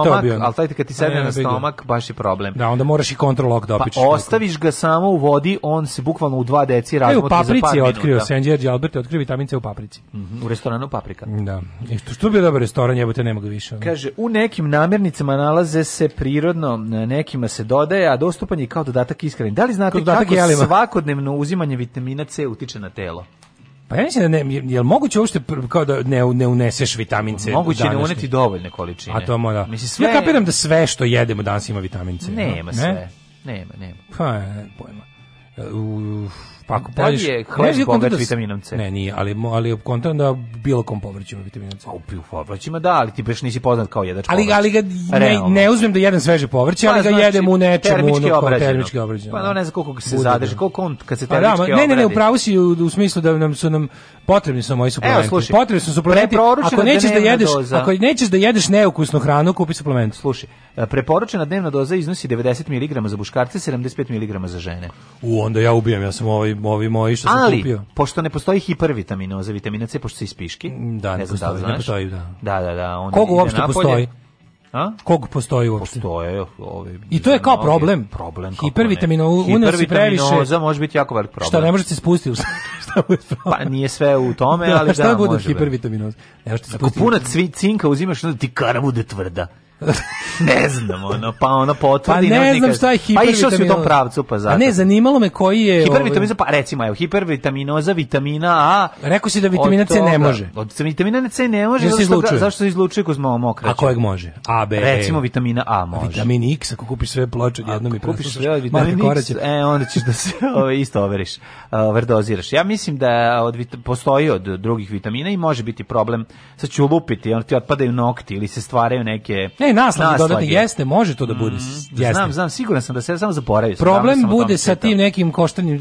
na stomak, al taj kad ti sedne na stomak baš je problem. Da, onda moraš i kontrol lock da opičiš. Pa ostaviš ga samo u vodi, on se bukvalno u 2 deci razmuti za par minuta. U paprici je otkrio Senđerđi Albert otkrio vitamin C u paprici. Mhm, u restoranu paprika. Da. I što što bi dobar restoran, jebote, nema ga više. Kaže, u nekim namirnicama nalaze se prirodno, e, nekima se dodaje, a dostupan je kao dodatak ishrani. Da li znate kako jelima? svakodnevno uzimanje vitamina C utiče na telo? Pa ja mislim da ne, jel moguće uopšte kao da ne, ne uneseš vitamin C? Moguće da današnji. ne uneti dovoljne količine. A to mora. Mislim, sve... Ja kapiram da sve što jedemo danas ima vitamin C. Nema no? sve. Ne? Nema, nema. Pa, e, pojma. E, Uff. Pa ako da pođeš, je hleb bogat da, vitaminom C. Ne, nije, ali ali kontam da bilo kom povrću ima vitamin C. u povrćima da, ali ti baš nisi poznat kao jedač povrća. Ali ali ga ne, ne uzmem da jedem sveže povrće, pa, ali ga znači, jedem u nečemu termički obrađeno. Pa no, ne znam koliko se zadrži, da. koliko on kad se pa da, termički obradi. Ne, ne, ne, upravo si u, u smislu da nam su nam potrebni su moji suplementi. Evo, slušaj, potrebni su suplementi. Ako nećeš da jedeš, doza. ako nećeš da jedeš neukusnu hranu, kupi suplement. Slušaj, e, preporučena dnevna doza iznosi 90 mg za muškarce, 75 mg za žene. U onda ja ubijam, ja sam ovi ovi moji što sam kupio. Ali, pošto ne postoji hipervitaminoza, vitamina C pošto se ispiški, da, ne, ne postoji, znam da li Ne postoji, da. Da, da, da, on Koga uopšte postoji? A? Kog postoji uopšte? Postoje. Ove, I to je kao problem. Problem. Hipervitamino, Hipervitamino, previše. može biti jako velik problem. Šta, ne možete spustiti? šta Pa nije sve u tome, da, ali šta da, šta bude da. hipervitaminoza? Ne možete spustiti. Ako puno cinka uzimaš, onda ti kara bude tvrda. ne znam, ono, pa ono potvrdi. Pa ne znam nikad... šta je hipervitaminoza. Pa išao si u tom pravcu, pa zato. A ne, zanimalo me koji je... Hipervitaminoza, ovaj- pa recimo, evo, hipervitaminoza, vitamina A... Rekao si da vitamina C ne može. Od vitamina C ne može, zašto, izlučuje. zašto se izlučuje ko smo mokra. A kojeg može? A, B, Recimo, vitamina A može. Vitamin X, ako kupiš sve ploče, jednom i kupiš sve vitamin X, e, onda ćeš da se ove, isto overiš, overdoziraš. Ja mislim da od, postoji od drugih vitamina i može biti problem, sad ću lupiti, ono ti otpadaju nokti ili se stvaraju neke... Ne, naslov naslednik dodatni jeste, može to da bude. Mm, jeste. Znam, znam, siguran sam da se ja samo zaboravio. Problem bude sa tim nekim koštanim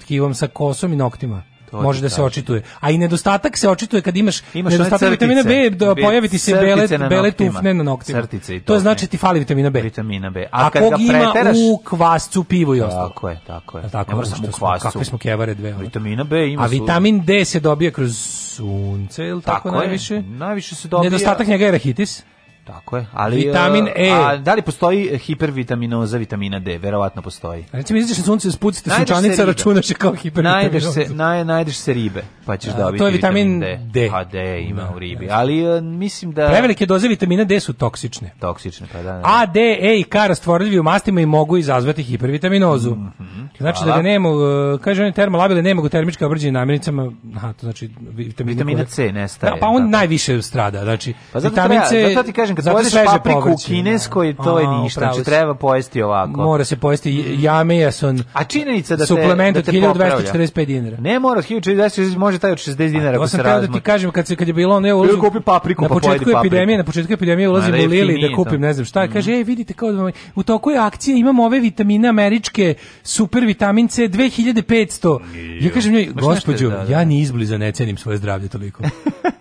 tkivom sa kosom i noktima. To može da se očituje. A i nedostatak se očituje kad imaš, imaš nedostatak vitamina B, da pojaviti se bele, bele tufne na noktima. Crtice i to, to znači da ti fali vitamina B. Vitamina B. A, A kad kog ga preteraš... u kvascu pivo i ostalo. Tako je, tako je. A tako, ne samo u kvascu. Kakve smo kevare dve. Ono. Vitamina B ima A vitamin D se dobija kroz sunce, ili tako, tako je. najviše? Najviše se dobija... Nedostatak njega je rahitis. Tako je. Ali, Vitamin e, e. A, da li postoji hipervitaminoza vitamina D? Verovatno postoji. Recimo, izađeš na sunce, spucite sunčanica, računaš je kao hipervitaminoza. Najdeš se, naj, najdeš se ribe, pa ćeš a, da, dobiti to je vitamin, vitamin D. D. Pa D ima da, u ribi. Ali a, e, mislim da... Prevelike doze vitamina D su toksične. Toksične, pa da. Ne. Da. A, D, E i K rastvorljivi u mastima i mogu izazvati hipervitaminozu. Mm -hmm, znači da hvala. da ga nema, e, kaže on termolabile, nema ga termička obrđenja namirnicama. Aha, to znači vitamina, vitamina C nestaje. Da, pa on tako. najviše strada. Znači, pa vitamin C... Zato ti kažem kad zato sveže papriku u kineskoj, da. to je ništa. Znači, treba pojesti ovako. Mora se pojesti jamejason. A činjenica da te, suplement da te od 1245 dinara. Ne mora, 1245 može taj od 60 dinara. To sam teo da ti kažem, kad, se, kad je bilo ono, ja ulazim, kupi papriku, na pa početku pa epidemije, papriku. na početku epidemije ulazim u Lili da kupim, ne znam šta, mhm. kaže, ej, vidite kao da u toku je akcije, imamo ove vitamine američke, super vitamin C, 2500. Ja kažem njoj, gospođo, da, da, ja ni izbliza ne cenim svoje zdravlje toliko.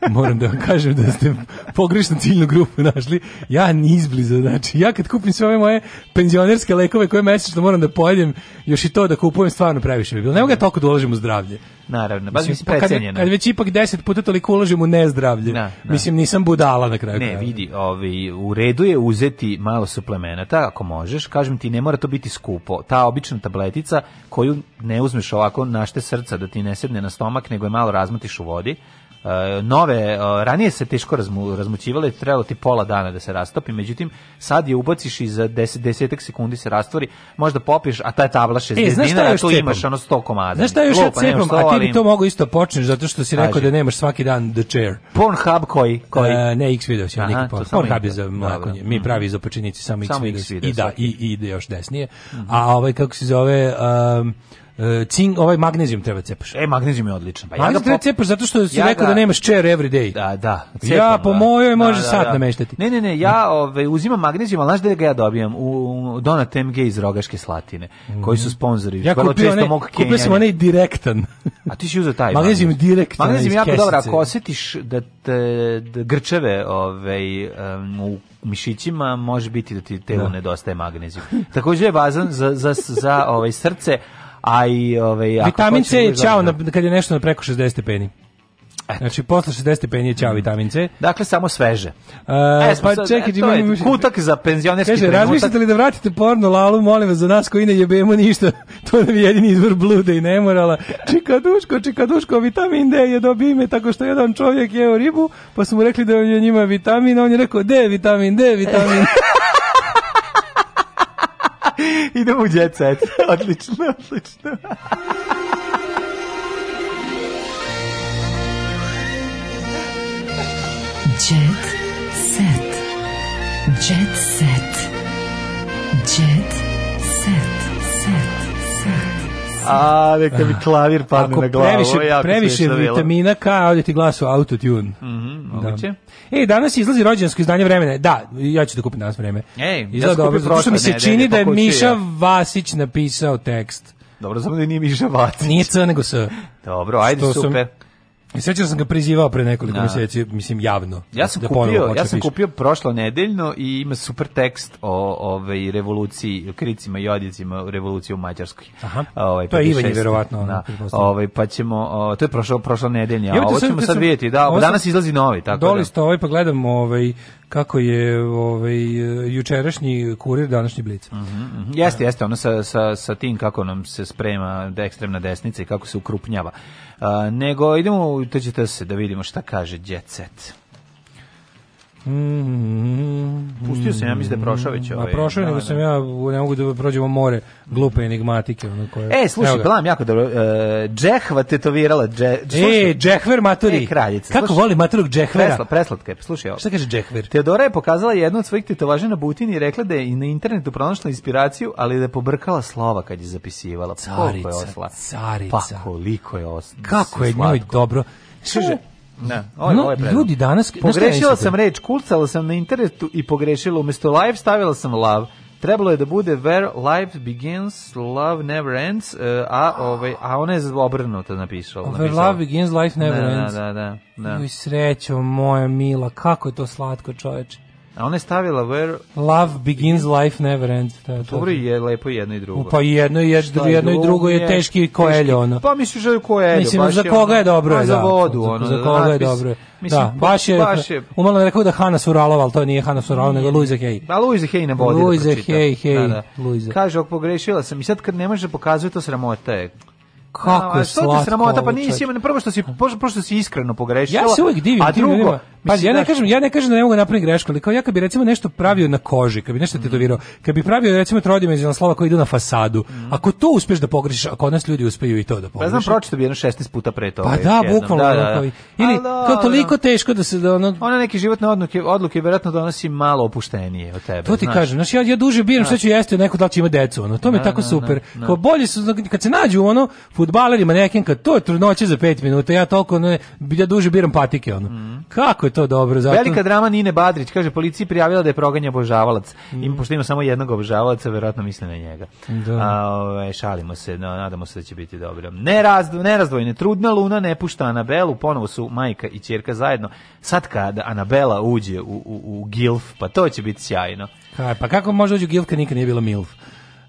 Moram da vam kažem da ste pogrešno ciljnu grupu naš došli, ja ni izbliza, znači ja kad kupim sve ove moje penzionerske lekove koje mesečno moram da pojedem, još i to da kupujem stvarno previše bi bilo. Ne mogu ja toliko da uložim u zdravlje. Naravno, baš mislim, mislim pa precenjeno. Kad, kad već ipak 10 puta toliko uložim u nezdravlje. Na, da, na. Da. Mislim nisam budala na kraju. Ne, kraju. vidi, ovi, u redu je uzeti malo suplemenata ako možeš. Kažem ti ne mora to biti skupo. Ta obična tabletica koju ne uzmeš ovako našte srca da ti ne sedne na stomak, nego je malo razmatiš u vodi Eh, nove, eh, ranije se teško razmu, razmućivale, trebalo ti pola dana da se rastopi, međutim, sad je ubaciš i za deset, desetak sekundi se rastvori, možda popiš, a ta je tabla šest e, dinara, a tu cepam? imaš ono 100 komada. Znaš šta još ja cepam, a ti bi to mogu isto počneš, zato što si rekao da nemaš svaki dan the chair. Pornhub koji? koji? Uh, ne, X video ja neki porn. Pornhub je za mlakonje, mi mhm. pravi za počinjici samo X videos. I da, i, i ide još desnije. Mm -hmm. A ovaj, kako se zove... Um, E, cink, ovaj magnezijum treba da cepaš. E, magnezijum je odličan. Pa ja magnezijum treba da cepaš zato što si ja rekao ga... da nemaš chair every day. Da, da. Cepam, ja po da. mojoj da, može da, da, sad da. nameštati. Ne, ne, ne, ja ove, uzimam magnezijum, ali znaš da ga ja dobijam? U Donat MG iz Rogaške Slatine, mm. koji su sponzori. Ja kupio često Kupio sam onaj direktan. A ti si uzeo taj. magnezijum direktan Magnezijum je jako kesice. dobro. Ako osjetiš da, te, da grčeve ovaj, um, u mišićima, može biti da ti telo nedostaje magnezijum. Takođe je bazan za, za, za ovaj, srce, a i ovaj Vitamin C je da ćao kad je nešto na preko 60 stepeni. Eto. Znači, posle 60 stepeni je ćao mm. vitamin C. Dakle, samo sveže. e, e pa sad, e, čekaj, e, to je kutak za penzionerski kaže, trenutak. Razmišljate li da vratite porno lalu, molim vas, za nas koji ne jebemo ništa, to nam je jedini izvor bluda i nemorala. Čikaduško, čikaduško, vitamin D je dobio ime tako što jedan čovjek jeo ribu, pa su mu rekli da je njima vitamin, a on je rekao D, vitamin D, vitamin D. Idemo u jet set. Odlično, odlično. Jet set. Jet set. A, neka mi klavir padne Ako na glavu. Previše, previše vitamina K, ovdje ti glas u autotune. Mm -hmm, moguće. Da. E, danas izlazi rođensko izdanje vremena. Da, ja ću da kupim danas vreme. Ej, Izgleda ja da dobro, što mi se ne, čini ne, da je Miša ja. Vasić napisao tekst. Dobro, samo da nije Miša Vasić. Nije C, nego S. Dobro, ajde, što super. Sam, I sećam da sam ga prizivao pre nekoliko da. mjeseci, mislim javno. Ja da sam da kupio, ja sam kupio prošlo nedeljno i ima super tekst o ovaj revoluciji, o kricima i odjecima revolucije u Mađarskoj. Aha. Ovaj, to je Ivan verovatno. Da. Ovaj pa ćemo, o, to je prošlo prošlo nedeljno, a ovo ćemo sad vidjeti, da, danas izlazi novi, tako da. Dolisto ste ovaj pa gledam ovaj kako je ovaj jučerašnji kurir današnji blic. Mhm. Mm jeste, jeste, ono sa, sa, sa tim kako nam se sprema da ekstremna desnica i kako se ukrupnjava. Uh, nego idemo u se da vidimo šta kaže Jet Set. Mm, Pustio sam, ja mislim da je prošao već ovaj. A prošao je, da, nego da, sam da. ja, ne mogu da prođemo more glupe enigmatike. Ono koje... E, slušaj, blam jako dobro. Uh, Džehva tetovirala. Dže, e, Džehver maturi. E, kraljica. Kako slušaj, voli maturog Džehvera? Presla, preslatka je, slušaj ovo. Šta kaže Džehver? Teodora je pokazala jednu od svojih tetovaža na butini i rekla da je na internetu pronašla inspiraciju, ali da je pobrkala slova kad je zapisivala. Pa carica, je osla. carica. Pa koliko je osla. Kako je njoj dobro. Kaže, Ne, da, ovo ovaj- ovaj je, no, ovo je ljudi danas... Pogrešila sam reč, kulcala sam na internetu i pogrešila. Umesto live stavila sam love. Trebalo je da bude Where Life Begins, Love Never Ends, e, a, ovaj, a ona je obrnuto napisala. Where napisala. Love Begins, Life Never da, da Ends. Da, da, da. da. Juj, srećo moja mila, kako je to slatko čoveče. A ona je stavila where... Love begins, life never ends. Da, da Dobro da. je lepo jedno i drugo. Pa jedno i jedno, jedno i drugo je teški koeljo. Ono. Pa misliš da je koeljo. Mislim, za koga je dobro. Pa za da. vodu. Za, ono, za koga je dobro. Mislim, da, baš je, baš je... Umalo rekao da Hanna Suralova, ali to nije Hanna Suralova, nego Luisa Hay. Da, Luisa Hay na vodi Luisa da pročita. Luisa Hay, Hay. Da, da. Luisa. Kaže, ok, pogrešila sam i sad kad ne može pokazuje, to sramota je. Kako je slatko. sramota, pa nisi imao, prvo što si, prvo što si iskreno pogrešila. Ja se uvijek divim a drugo, ljudima. ja ne kažem, ja ne kažem da ne mogu da napraviti grešku, ali kao ja kad bi recimo nešto pravio na koži, kad bi nešto tetovirao, kad bi pravio recimo trodimenzionalna slova koja idu na fasadu. Ako to uspeš da pogrešiš, ako nas ljudi uspeju i to da pogreše. Pa znam pročitao bi jedno 16 puta pre toga. Pa da, bukvalno da, da, da. ili kao da, toliko da. teško da se da ono ona neke životne odluke, odluke verovatno donosi malo opuštenije od tebe. To ti znaš. kažem, znači ja, ja duže biram šta ću jesti neko da će ima decu, ono. To mi je tako super. Kao bolje su kad se nađu ono fudbalerima nekim kad to je trudnoće za 5 minuta. Ja toliko ne ja duže biram patike ono. Mm. Kako je to dobro zato... Velika drama Nine Badrić kaže policiji prijavila da je proganja obožavalac. Mm. Im pošto ima samo jednog obožavaoca, verovatno misle na njega. Da. A, ove, šalimo se, no, nadamo se da će biti dobro. Ne razdo, nerazdvojne, trudna Luna ne pušta Anabelu, ponovo su majka i ćerka zajedno. Sad kad Anabela uđe u, u, u Gilf, pa to će biti sjajno. Kaj, pa kako može uđe u Gilf kad nikad nije bila Milf?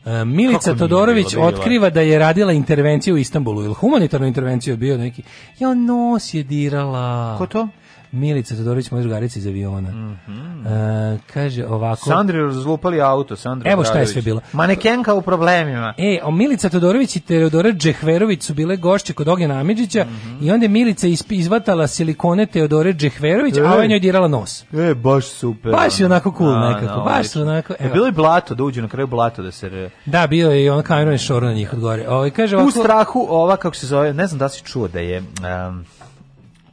E, Milica Kako Todorović bilo, otkriva da je radila intervenciju u Istanbulu ili humanitarnu intervenciju bio neki. Ja nos je dirala. Ko to? Milica Todorović, moja drugarica iz aviona. Mm -hmm. uh, kaže ovako... Sandri razlupali auto, Sandra Evo šta je sve bilo. Manekenka u problemima. E, o Milica Todorović i Teodora Džehverović su bile gošće kod Ogena Amidžića mm -hmm. i onda je Milica izvatala silikone Teodore Džehverović, e, a ovaj njoj dirala nos. E, baš super. Baš je onako cool a, da, nekako, no, da, baš su onako... Evo. E, bilo je blato, da uđe na kraju blato da se... Re... Da, bio je i on je šor na njih odgore. Ovo, ovaj, kaže ovako... U strahu ova, kako se zove, ne znam da si čuo da je... Um,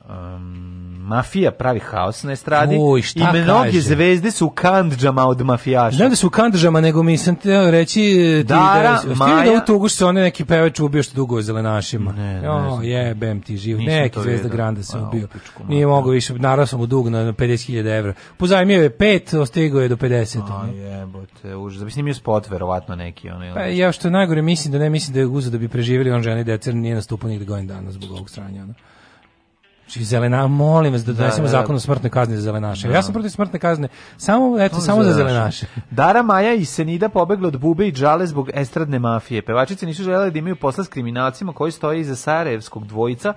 um, mafija pravi haos na estradi Uj, šta i mnoge kaže? zvezde su kandžama od mafijaša. Ne da su kandžama, nego mislim te reći ti da Dara, da, Maja, da u tugu se one neki pevač ubio što dugo je zelenašima. Ne, ne, oh, jebem ti živ, neki zvezda Granda se ubio. Pičku, Nije mogao više, naravno sam u dug na 50.000 evra. Pozajmio je 5, ostigao je do 50. A jebote, užas. Da bi snimio spot, verovatno neki. Pa, ono, pa, ja što najgore mislim da ne mislim da je uzeo da bi preživjeli on ženi decer, nije nastupao nigde godin dana zbog ovog stranja. Ono. Znači, zelena, molim vas da, da donesemo da, da, da. zakon o smrtnoj kazni za zelenaše. Ja sam da. protiv smrtne kazne, samo, eto, samo za zelenaše. Dara Maja i Senida pobegla od Bube i Džale zbog estradne mafije. Pevačice nisu želele da imaju posla s kriminalcima koji stoje iza Sarajevskog dvojica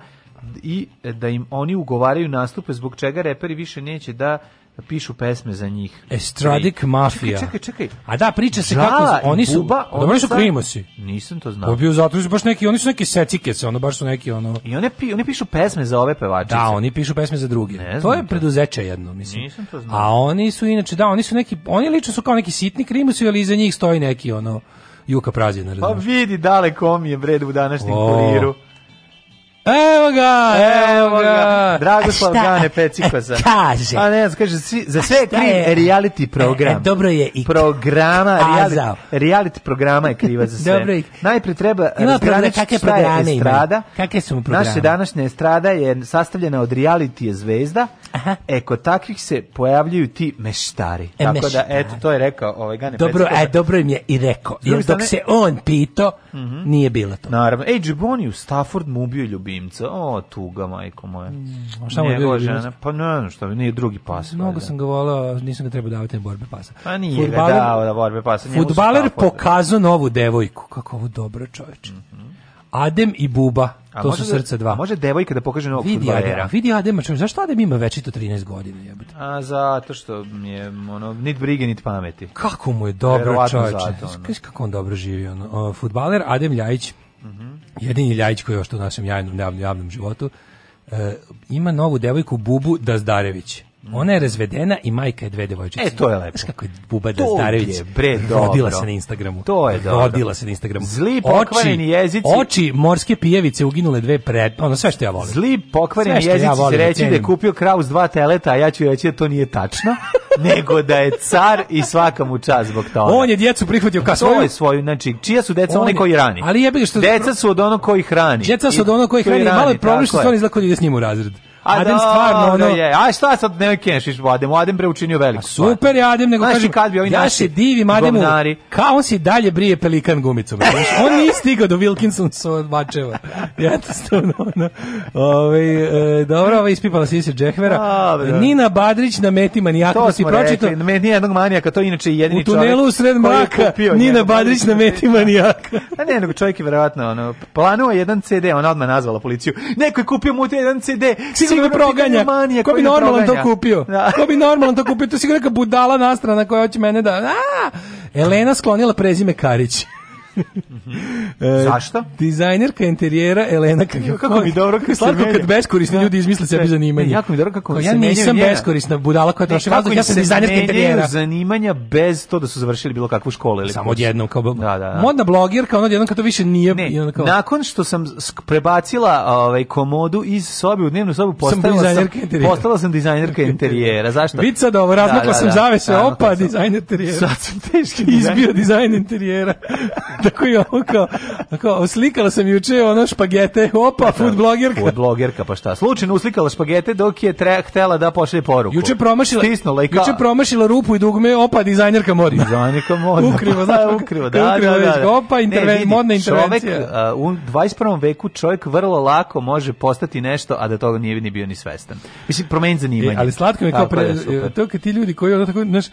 i da im oni ugovaraju nastupe zbog čega reperi više neće da Da pišu pesme za njih. Estradic Mafia. Čekaj, čekaj, čekaj. A da, priča se Žala kako oni su, buba, oni dobro su krimosi. Nisam to znao. Bio zato su baš neki, oni su neki secike, se ono baš su neki ono. I one pi, oni pišu pesme za ove pevačice. Da, oni pišu pesme za druge. Ne to je to. preduzeće jedno, mislim. Nisam to znao. A oni su inače, da, oni su neki, oni lično su kao neki sitni krimosi, ali iza njih stoji neki ono Juka Prazina. Pa vidi daleko mi je bredu u današnjem kuriru. Evo ga, evo ga. Dragoslav Gane Pecikoza. E, kaže. A ne, kaže, za sve je reality e, e, program. E, dobro je i programa, reality, reality programa je kriva za sve. dobro je. Najpre treba razgraničiti kakve programe estrada. Kakve su mu programe? Naše današnje estrada je sastavljena od reality zvezda, Aha. E, kod takvih se pojavljuju ti meštari. E, Tako da, meštari. da, eto, to je rekao ovaj Gane Dobro, Pecikova. e, dobro im je i rekao. Jer dok se on pito, mm -hmm. nije bilo to. Naravno. Ej, Džiboni u Stafford mu ubio ljubimca. O, tuga, majko moja. Mm, šta mu ubio žena? Pa ne, no, što nije drugi pas. Mnogo sam ga volao, nisam ga trebao davati na borbe pasa. Pa nije Futbaler, ga dao da borbe pasa. Futbaler pokazao novu devojku. Kako ovo dobro, čoveče. Mm -hmm. Adem i Buba. A to su da, srca dva. Može devojka da pokaže novog vidi fudbalera. Adem, vidi Adem, čovjek, zašto Adem ima večito 13 godina, jebote? A zato što je ono nit brige nit pameti. Kako mu je dobro, čovjek. Ono. Kako on dobro živi Ono. O, fudbaler Adem Ljajić. Mhm. Mm jedini Ljajić koji je još u našem javnom, javnom, javnom životu. E, ima novu devojku Bubu Dazdarević. Mm. Ona je razvedena i majka je dve devojčice. E, to je lepo. Znaš kako je Buba Dazdarević rodila se na Instagramu. To je dobro. Rodila se na Instagramu. Zli pokvareni jezici. Oči morske pijevice uginule dve pred... Ono sve što ja volim. Zli pokvareni jezici ja volim, da reći da je kupio kraus dva teleta, a ja ću reći da to nije tačno, nego da je car i svaka mu čas zbog toga. On je djecu prihvatio kao svoju. To svoju, znači, čija su deca oni koji rani? Ali jebi što... Deca su od onog koji hrani. Deca su od onog koji hrani. Malo je problem što su oni izlako da ide s njim u razred. Adem stvarno ono... Je. Aj šta sad ne kešiš Adem, Adem preučinio veliku. A super je Adem, nego kaže kad bi ovi ja se divim Ademu, kao on se dalje brije pelikan gumicom. on nije stigao do Wilkinson sa Bačeva. Jednostavno, ono, Ovaj e, dobro, ove ovaj, ispipala si se Džehvera. Nina Badrić na meti manijaka, to da si pročito. To meti jednog manijaka, to je inače jedini čovjek. U tunelu sred mraka, Nina Badrić na meti manijaka. A ne, nego čovjek je verovatno, ono, planuo jedan CD, ona odmah nazvala policiju. Neko je kupio mu jedan CD, sigurno sigurno proganja. Manija, ko bi normalan to kupio? Da. Ko bi normalan to kupio? To si sigurno neka budala nastrana koja hoće mene da... A! Elena sklonila prezime Karić. Mhm. e, Zašto? Dizajnerka interijera Elena Kako, kako mi dobro kako slatko se kad beskorisni ljudi izmisle sebi zanimanje. Ne, jako mi dobro kako Ko, ja nisam njera. beskorisna budala koja troši vazduh, ja sam dizajnerka interijera. zanimanja bez to da su završili bilo kakvu školu ili samo odjednom kao da, da, da. modna blogerka, ono odjednom kad to više nije ne, kao. Nakon što sam prebacila ovaj komodu iz sobe u dnevnu sobu postala sam, sam postala sam dizajnerka interijera. Zašto? Vid sad ovo, da, razmakla da, sam da. zavese, opa, dizajner interijera. Sad sam teški izbio dizajn interijera. tako i ono kao, kao, uslikala sam juče ono špagete, opa, pa food blogerka. Food blogerka, pa šta, slučajno uslikala špagete dok je tre, htela da pošalje poruku. Juče promašila, Stisnula i ka... juče promašila rupu i dugme, opa, dizajnerka modna. Dizajnerka modna. ukrivo, pa, znaš, ukrivo, da, ukrivo, da, da, da, Opa, interven, ne, vidi, modna intervencija. Čovek, uh, u 21. veku čovjek vrlo lako može postati nešto, a da toga nije ni bio ni svestan. Mislim, promeni zanimanje. E, ali slatko je kao, pre, e, je to kad ti ljudi koji ono tako, znaš,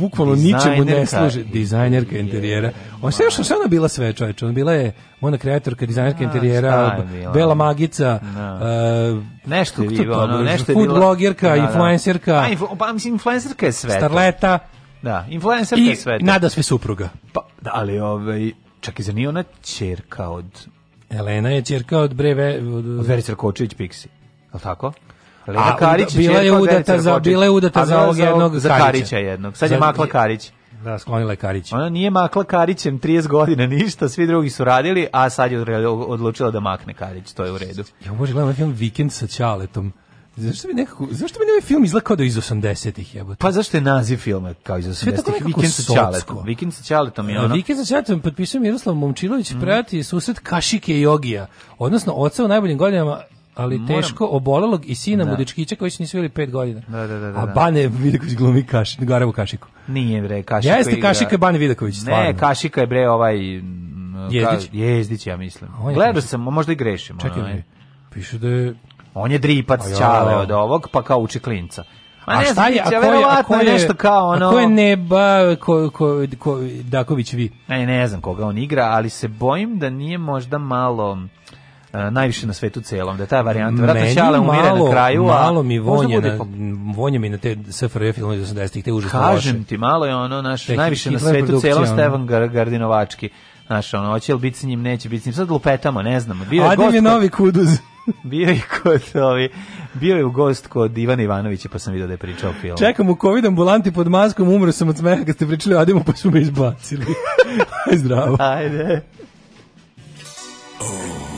bukvalno ničemu ne služe, dizajnerka interijera. On se što ona bila sve, čoveče? Ona bila je ona kreatorka, dizajnerka interijera, bela magica, no. Da. uh, e, nešto je bilo, ono, nešto je food bila, blogerka, da, da, influencerka. Da. A, influ, pa mislim, influencerka je sve. Starleta. Da, influencerka je sve. I nada sve supruga. Pa, da, ali ovaj, čak i za nije ona čerka od... Elena je čerka od Breve... Od, od Veri Crkočević Pixi, je tako? Elena Karić bila je udata za bila je udata za ovog jednog za Karića jednog. Sad je makla Karić. Da, sklonila je Karić. Ona nije makla Karićem 30 godina ništa, svi drugi su radili, a sad je odlučila da makne Karić, to je u redu. Ja možda gledam ovaj film Vikend sa Ćaletom. Zašto mi nekako, zašto mi ovaj film izgleda kao da iz 80-ih jebote? Pa zašto je naziv filma kao iz 80-ih? Vikend sa Ćaletom. Vikend sa Ćaletom je da, ono. Vikend sa Ćaletom potpisuje Miroslav Momčilović, mm. prati susret Kašike i Jogija, odnosno oca u najboljim godinama ali Moram... teško obolelog i sina da. Mudičkića koji su nisu bili pet godina. Da, da, da, da. A da. Bane Vidaković glumi kaš, Garavu Kašiku. Nije bre, Kašika. Jeste igra... Kašika je Bane Vidaković, stvarno. Ne, Kašika je bre ovaj Jezdić, Jezdić ja mislim. Gledao sam, možda i grešim. Čekaj, onaj. piše da je on je dripac ja, čale od ovog, pa kao uči klinca. A, a šta je, ako je, ako je, nešto kao ono... ko je Neba ko, ko, ko, Daković vi? Ne, ne znam koga on igra, ali se bojim da nije možda malo... E, najviše na svetu celom, da je ta varijanta. Vratno Ćale umire na kraju, malo a malo mi vonje, na, vonje mi na te SFRJ filmove iz 80-ih, te užasno Kažem loše. ti, malo je ono, naš, te najviše na svetu celom ono. Stevan Gardinovački. Znaš, ono, hoće li biti s njim, neće biti s njim, sad lupetamo, ne znamo. Bio je Adim je novi kuduz. bio je kod ovi, bio je u gost kod Ivana Ivanovića, pa sam vidio da je pričao film. Čekam u COVID ambulanti pod maskom, umro sam od smeha kad ste pričali o Adimu, pa su me izbacili. Aj, zdravo. Ajde. Oh.